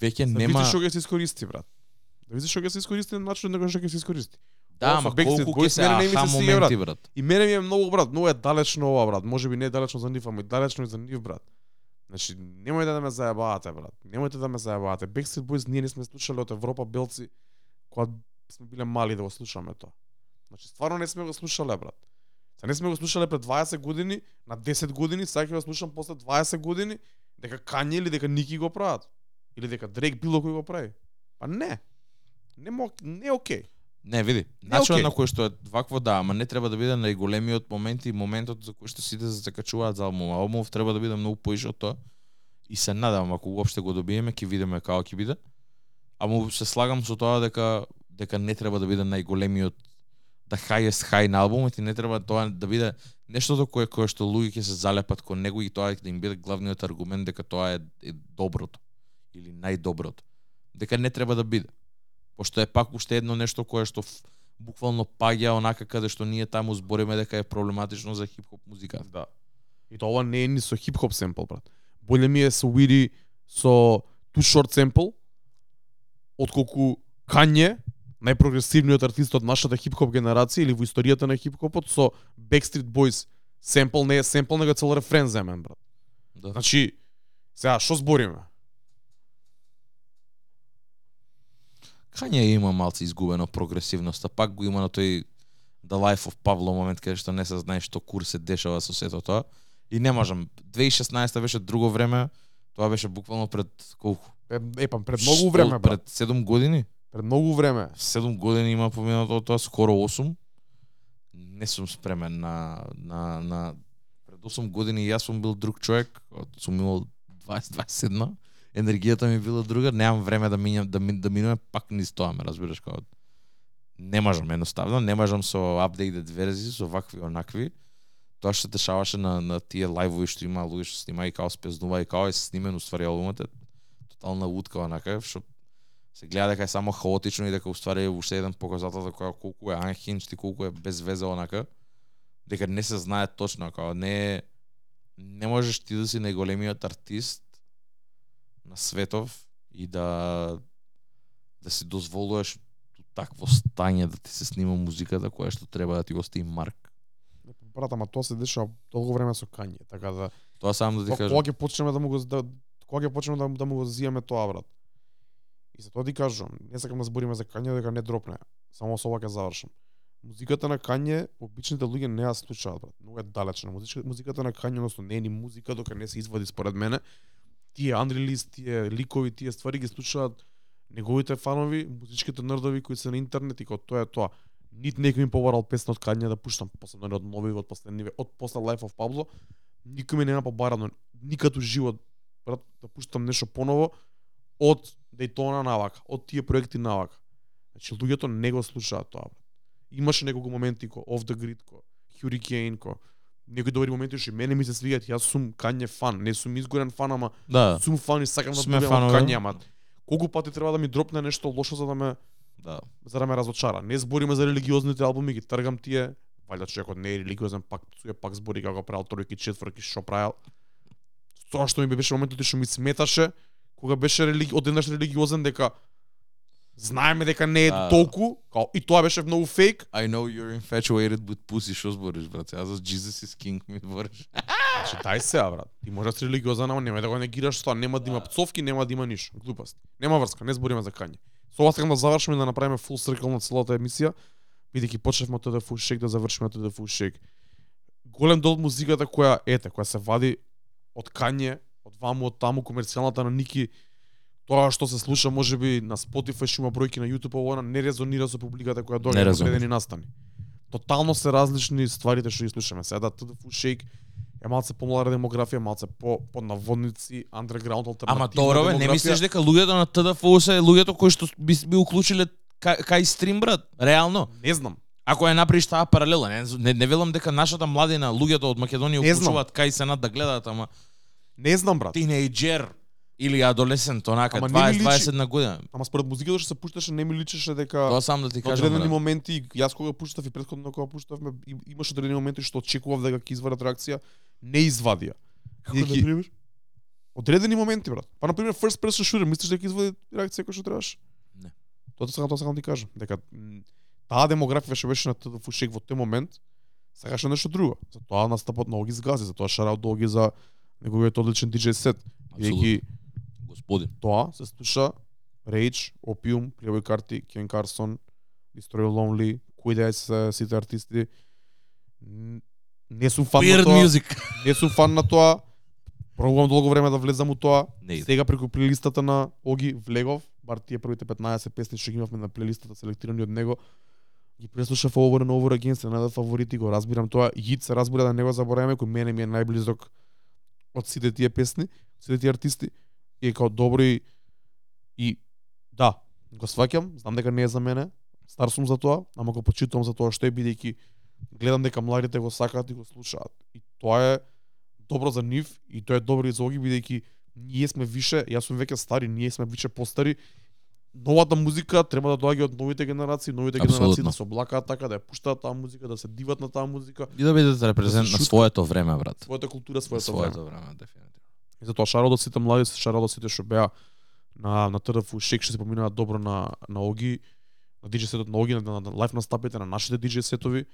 веќе Да нема видиш што ќе се искористи, брат. Да видиш што ќе се искористи на начин на кој што ќе се искористи. Да, ама колку ќе се мене аха моменти брат. И мене ми е многу брат, многу е далечно ова брат. Може би не е далечно за нив, ама и далечно и за нив брат. Значи, немојте да ме заебавате, брат. Немојте да ме заебавате. Backstreet Boys ние не сме слушале од Европа белци кога сме биле мали да го слушаме тоа. Значи, стварно не сме го слушале, брат. Се не сме го слушале пред 20 години, на 10 години, сега ќе го слушам после 20 години, дека Кање или дека Ники го прават. Или дека Дрейк било кој го прави. Па не. Не мог, не е окей. Не, види. Начинот окей. на кој што е вакво да, ама не треба да биде најголемиот момент и моментот за кој што сите се закачуваат за албум. Албумов треба да биде многу поише од тоа. И се надевам ако уопште го добиеме, ќе видиме како ќе биде. Ама се слагам со тоа дека дека не треба да биде најголемиот да highest high на албумот и не треба тоа да биде нештото кое кое што луѓе ќе се залепат кон него и тоа да им биде главниот аргумент дека тоа е, е доброто или најдоброто. Дека не треба да биде. Пошто е пак уште едно нешто кое што буквално паѓа онака каде што ние таму збориме дека е проблематично за хип-хоп музиката. Да. И тоа ова не е ни со хип-хоп семпл, брат. Боле ми е со Уири со Too Short семпл, отколку Кање, најпрогресивниот артист од нашата хип-хоп генерација или во историјата на хип-хопот со Backstreet Boys семпл не е семпл, него цел рефрен земен, брат. Да. Значи, сега, што збориме? Кање има малце изгубено прогресивноста, пак го има на тој The Life of Pablo момент каде што не се знае што кур се дешава со сето тоа. И не можам. 2016 беше друго време, тоа беше буквално пред колку? Е, е па пред многу време, брат. Пред 7 години? Пред многу време. 7 години има поминато од тоа, скоро 8. Не сум спремен на, на, на пред 8 години јас сум бил друг човек, сум имал 20-21, енергијата ми била друга, немам време да минам да, ми, да минуваме пак низ тоа, ме разбираш како не можам едноставно, не можам со апдейтед верзии, со вакви онакви. Тоа што се дешаваше на на тие лајвови што има луѓе што снима и као спезнува и као е снимен уствари албумот е тотална утка онака што се гледа дека е само хаотично и дека уствари уште еден показател за која колку е анхинч и колку е без веза онака дека не се знае точно како не не можеш ти да си најголемиот артист на светов и да да си дозволуваш такво стање да ти се снима музиката која што треба да ти остави марк. Брат, ама тоа се дешава долго време со Кање, така да Тоа само да ти кажам. кога ќе почнеме да му го да, кога ќе почнеме да, да му го зијаме тоа брат. И за тоа ти кажувам, не сакам да збориме за Кање дека не дропне. Само со ова ќе завршам. Музиката на Кање, обичните луѓе не ја слушаат брат. Многу е далечна. Музичка, музиката на Кање, односно не е ни музика дока не се извади според мене. Тие unreleased, тие ликови, тие ствари ги слушаат неговите фанови, музичките нердови кои се на интернет и кога тоа е тоа. Нит некој ми побарал песна од Кање да пуштам, посебно од нови, од последниве, од после Life of Pablo, никој ми нема побарано никад живот брат да пуштам нешто поново од Дейтона навака, од тие проекти навака. Значи луѓето не го слушаат тоа. Брат. Имаше неколку моменти ко Off the Grid, ко Hurricane, ко некои добри моменти што мене ми се свиѓаат, јас сум Кање фан, не сум изгорен фан, ама Да, сум фан и сакам да фанови. Кање, ама колку пати треба да ми дропне нешто лошо за да ме да. за да ме разочара. Не збориме за религиозните албуми, ги тргам тие. Валјда човекот не е религиозен, пак пцуе, пак збори како правил тројки, четврки, што правил. Тоа што ми беше моментот што ми сметаше, кога беше религи... одеднаш религиозен дека знаеме дека не е Да. толку, као, и тоа беше многу фейк. I know you're infatuated with pussy, што збориш, брат? Ја за Jesus is King ми збориш. Значи, дај се, брат. Ти можеш да си религиозен, ама нема да го негираш тоа, нема да има пцовки, нема да има ништо. Глупост. Нема врска, не збориме за Кање. Со ова сакам да завршиме да направиме фул циркл на целата емисија, бидејќи почнавме од ТДФ Шек да завршиме од ТДФ Шек. Голем дел од музиката која ете, која се вади од Кање, од ваму, од таму, комерцијалната на Ники, тоа што се слуша можеби на Spotify што има бројки на YouTube, ова не резонира со публиката која доаѓа на одредени настани. Тотално се различни стварите што ги слушаме. Сега ТДФ Шейк е малце помлада демографија, малце по по наводници, underground алтернативна Ама добро бе, не мислиш дека луѓето на ТДФУ се луѓето кои што би, би уклучиле кај, кај стрим брат? Реално? Не знам. Ако ја направиш таа паралела, не, не, не велам дека нашата младина, луѓето од Македонија уклучуваат кај сенат да гледаат, ама Не знам брат. тинејџер или адолесент, онака Ама не ми личи- 20-21 година. Ама според музиката што се пушташе не ми личеше дека Тоа сам да ти на кажам. одредени брат. моменти, јас кога пуштав и претходно кога пуштавме, им- имаше одредени моменти што очекував дека ќе извадат реакција, не извадија. Како Бидејќи- например? Одредени моменти, брат. Па на пример first person shooter, мислиш дека извади реакција која што требаше? Не. Тоа сакам тоа сакам да ти кажам, дека таа демографија што беше на ТДФ Шек во тој момент, сакаше нешто друго. Затоа настапот на Оги згази, затоа шараут до Оги за неговиот одличен диџеј сет. Бидејќи Господин. тоа се слуша Rage, Opium, Playboy Carti, Ken Carson, Destroy Lonely, кои да сите артисти. Не сум фан на Weird тоа. music. Не сум фан на тоа. Пробувам долго време да влезам у тоа. Не. Сега преку плейлистата на Оги влегов, бар тие првите 15 песни што ги имавме на плейлистата селектирани од него, ги преслушав over and over again, се најдат фаворити, го разбирам тоа. Хит се разбира да не го забораваме, кој мене ми е најблизок од сите тие песни, сите тие артисти. И е као добро и, да, го сваќам, знам дека не е за мене, стар сум за тоа, ама го почитувам за тоа што е бидејќи гледам дека младите го сакаат и го слушаат. И тоа е добро за нив и тоа е добро и за Оги бидејќи ние сме више, јас сум веќе стари, ние сме више постари. Новата музика треба да доаѓа од новите генерации, новите генерации Апсолутно. да се облакаат така, да ја пуштаат таа музика, да се диват на таа музика, И да бидете репрезент Да на своето време, брат. својата култура, своето, Своето време. време. И затоа шарал до сите млади, шарал до сите што беа на на ТРФ Шек што се поминуваат добро на на Оги, на диџеј сетот на Оги, на, на, на лайф настапите на нашите диџеј сетови.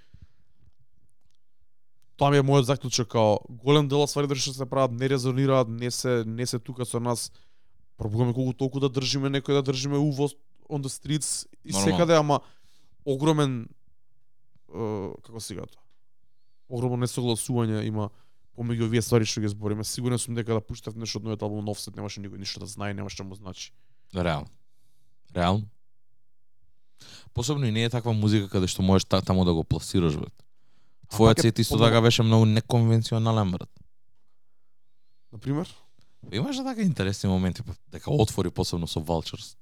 Тоа ми е мојот заклучок као голем дел од стварите што се прават не резонираат, не се не се тука со нас. Пробуваме колку толку да држиме некој да држиме увоз on the streets и секаде, ама огромен е, како сега тоа. Огромно несогласување има помеѓу овие ствари што ги збориме. Сигурен сум дека да пуштав нешто од новиот албум на Offset немаше никој ништо да знае, немаше да му значи. Реално. Реално. Посебно и не е таква музика каде што можеш та, таму да го пласираш, брат. Твојот е сет исто така беше многу неконвенционален, брат. На пример, Имаше така интересни моменти, дека отвори посебно со Vultures.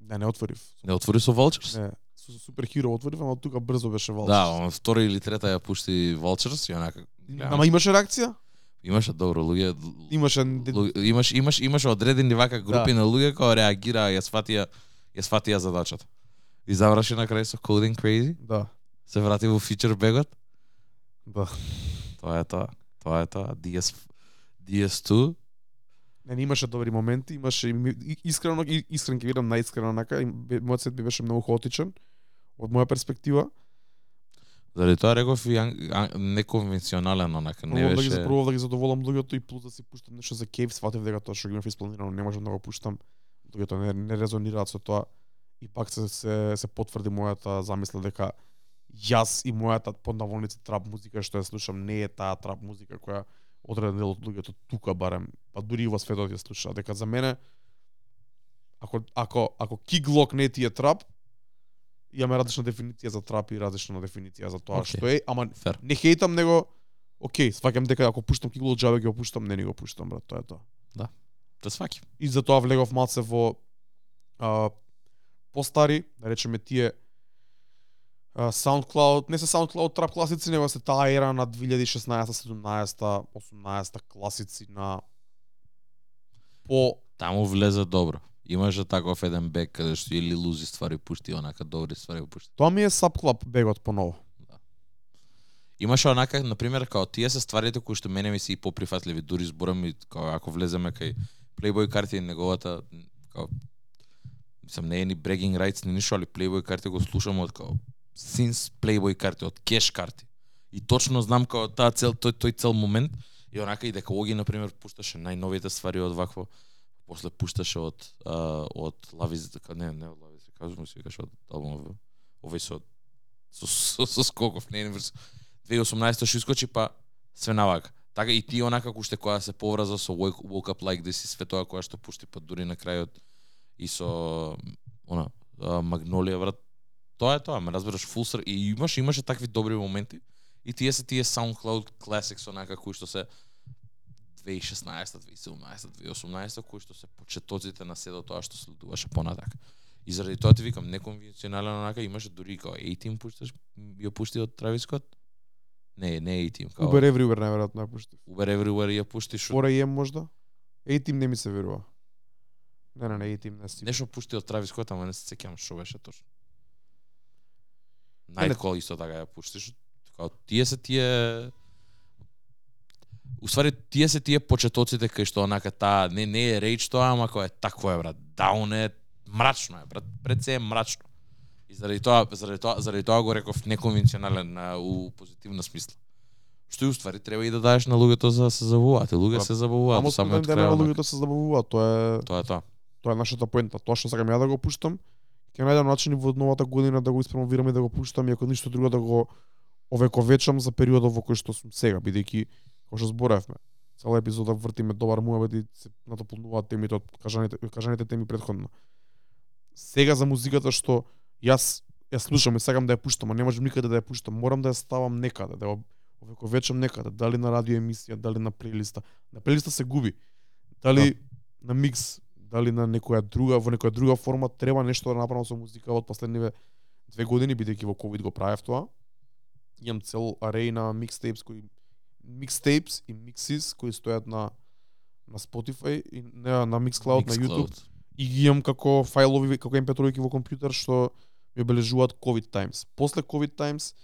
не не отворив. Не отвори со Vultures? Не, со со супер хиро отворив, ама тука брзо беше вал. Да, ама втора или трета ја пушти Vultures и онака гледам, Ама имаше реакција? имаше добро луѓе. Имаше луѓе- имаш имаш имаше одредени вака групи Да. на луѓе кои реагираа, ја сватија ја сватија задачата. И заврши на крај со Coding Crazy, Да, се врати во фичер бегот. да. Тоа е тоа. Тоа е тоа. DS DS2 Не, имаше добри моменти, имаше искрено искрен ќе видам најискрено нака, и бе- мојот сет ми беше многу хаотичен од моја перспектива. Заради тоа реков и неконвенционален онака, не Пробував да ги беше. пробував да ги задоволам луѓето и плюс да си пуштам нешто за Кейв, сватив дека тоа што го имав испланирано не можам да го пуштам. Луѓето не, не резонираат со тоа и пак се се се потврди мојата замисла дека јас и мојата под наволници трап музика што ја слушам не е таа трап музика која одреден дел од луѓето тука барем, па дури и во светот ја слуша, дека за мене ако ако ако киглок не ти е трап, имаме различна дефиниција за трап и различна дефиниција за тоа Окей. што е, ама Фер. не хейтам него Океј, сваќам дека ако пуштам кигло џабе ги го пуштам, не ни го пуштам, брат, тоа е тоа. Те сваќам. И затоа влегов малце во а, постари, да речеме тие а, SoundCloud, не се SoundCloud трап класици, него се таа ера на 2016, 17, 18 класици на по Таму влезе добро. Имаше таков еден бек каде што или лузи ствари пушти, онака добри ствари пушти. тоа ми е Subclub бегот поново. Имаше онака, на пример, као тие се стварите кои што мене ми се и поприфатливи, дури зборам и као ако влеземе кај Playboy карти и неговата као мислам не е ни bragging rights ни ништо, али Playboy карти го слушам од као since Playboy карти од кеш карти. И точно знам како таа цел тој тој цел момент и онака и дека Оги на пример пушташе најновите ствари од вакво после пушташе од а, од Лавиз не не од Лавиз кажувам се викаш од албумот овој со со, со, со скоков не не, 2018 што искочи па све навак. така и ти онака уште која се поврза со Woke, woke Up Like This и све тоа која што пушти па дури на крајот и со она Магнолија брат тоа е тоа ме разбираш фулсер и имаш имаше такви добри моменти и тие се тие SoundCloud Classics онака кои што се 2016, 2017, 2018 кои што се почетоците на седо тоа што следуваше понатак. И заради тоа ти викам неконвенционален онака имаше дури као A-Team пушташ ја пушти од Travis Scott. Не, не A-Team, као Uber Everywhere најверојатно ја пушти. Uber Everywhere ја пуштиш од 4AM можда? A-Team не ми се верува. Не, не, не, A-Team не си. нешто пушти од Travis Scott, ама не се сеќавам што беше точно. Nightcall исто така ја пуштиш. Као тие се тие Уствари тие се тие почетоците кај што онака таа не не е рейдж тоа, ама кој е такво е брат. Даун е мрачно е брат. Пред се е мрачно. И заради тоа заради тоа заради тоа го реков неконвенционален а, у позитивна смисла. Што и уствари треба и да даеш на луѓето за да се забавуваат. Луѓе Па, се забавуваат Само спомен крај. дена онака. луѓето се забавуваат, тоа е Тоа е тоа. тоа е нашата поента. Тоа што сакам ја да го пуштам, ќе најдам начин во новата година да го испромовирам и да го пуштам и ако ништо друго да го овековечам за периодот во кој што сум сега, бидејќи како што зборевме, цела епизода вртиме добар муабет и се натополнуваат темите од кажаните, кажаните теми предходно. Сега за музиката што јас ја слушам и сакам да ја пуштам, а не можам никаде да ја пуштам, морам да ја ставам некаде, да ја овековечам некаде, дали на радио емисија, дали на плейлиста. На плейлиста се губи. Дали на микс, дали на некоја друга, во некоја друга форма треба нешто да направам со музика од последниве две години, бидејќи во ковид го правев тоа. Имам цел арей на микстейпс кои микстейпс и миксис кои стојат на на Spotify и не, на Mixcloud, на YouTube Mixcloud. и ги имам како фајлови, како MP3 во компјутер што ми обележуваат COVID times. После COVID times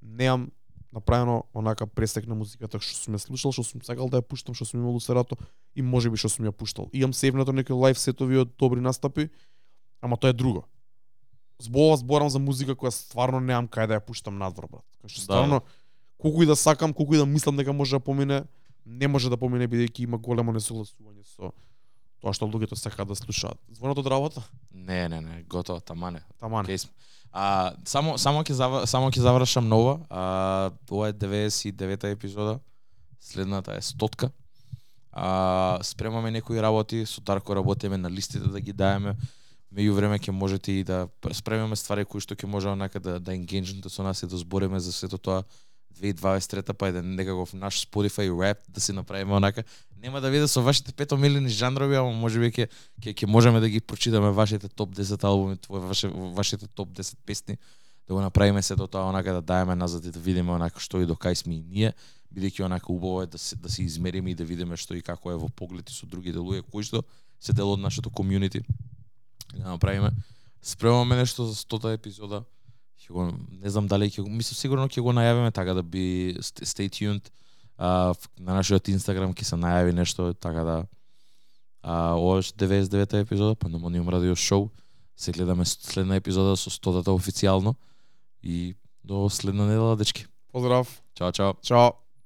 неам направено онака пресек на музиката што сум ја слушал, што сум сакал да ја пуштам, што сум имал усерато и можеби што сум ја пуштал. Имам севнато некои лайв сетови од добри настапи, ама тоа е друго. Зборува зборам за музика која стварно немам кај да ја пуштам надвор, брат. Кој што Да. Колку и да сакам, колку и да мислам дека може да помине, не може да помине бидејќи има големо несогласување со тоа што луѓето сакаат да слушаат. Звонот од работа? Не, не, не, готово, тамане. Таман. Океј сме. А, само само ќе само ќе завршам нова. А, ова е 99-та епизода. Следната е 100-ка. А, спремаме некои работи, со Дарко работиме на листите да ги даеме. Меѓу време ќе можете и да спремаме ствари кои што ќе може онака да да енгејджнете со нас и да збориме за сето тоа 2023 па еден некаков наш Spotify rap да си направиме онака. Нема да виде со вашите петомилени жанрови, ама можеби ќе ќе ќе можеме да ги прочитаме вашите топ 10 албуми, твој ваше вашите топ 10 песни, да го направиме сето тоа онака да даеме назад и да видиме онака што и до кај сме и ние, бидејќи онака убаво е да се да се измериме и да видиме што и како е во поглед и со другите луѓе кои што се дел од нашето комјунити. Да направиме. Спремаме нешто за 100 епизода. Ќе го не знам дали ќе го мислам сигурно ќе го најавиме така да би st- stay tuned. А, на нашиот Инстаграм ќе се најави нешто така да а ова е 99-та епизода Pandemonium Radio Show. Се гледаме следна епизода со 100-та официјално и до следна недела дечки. Поздрав. Чао чао. Чао.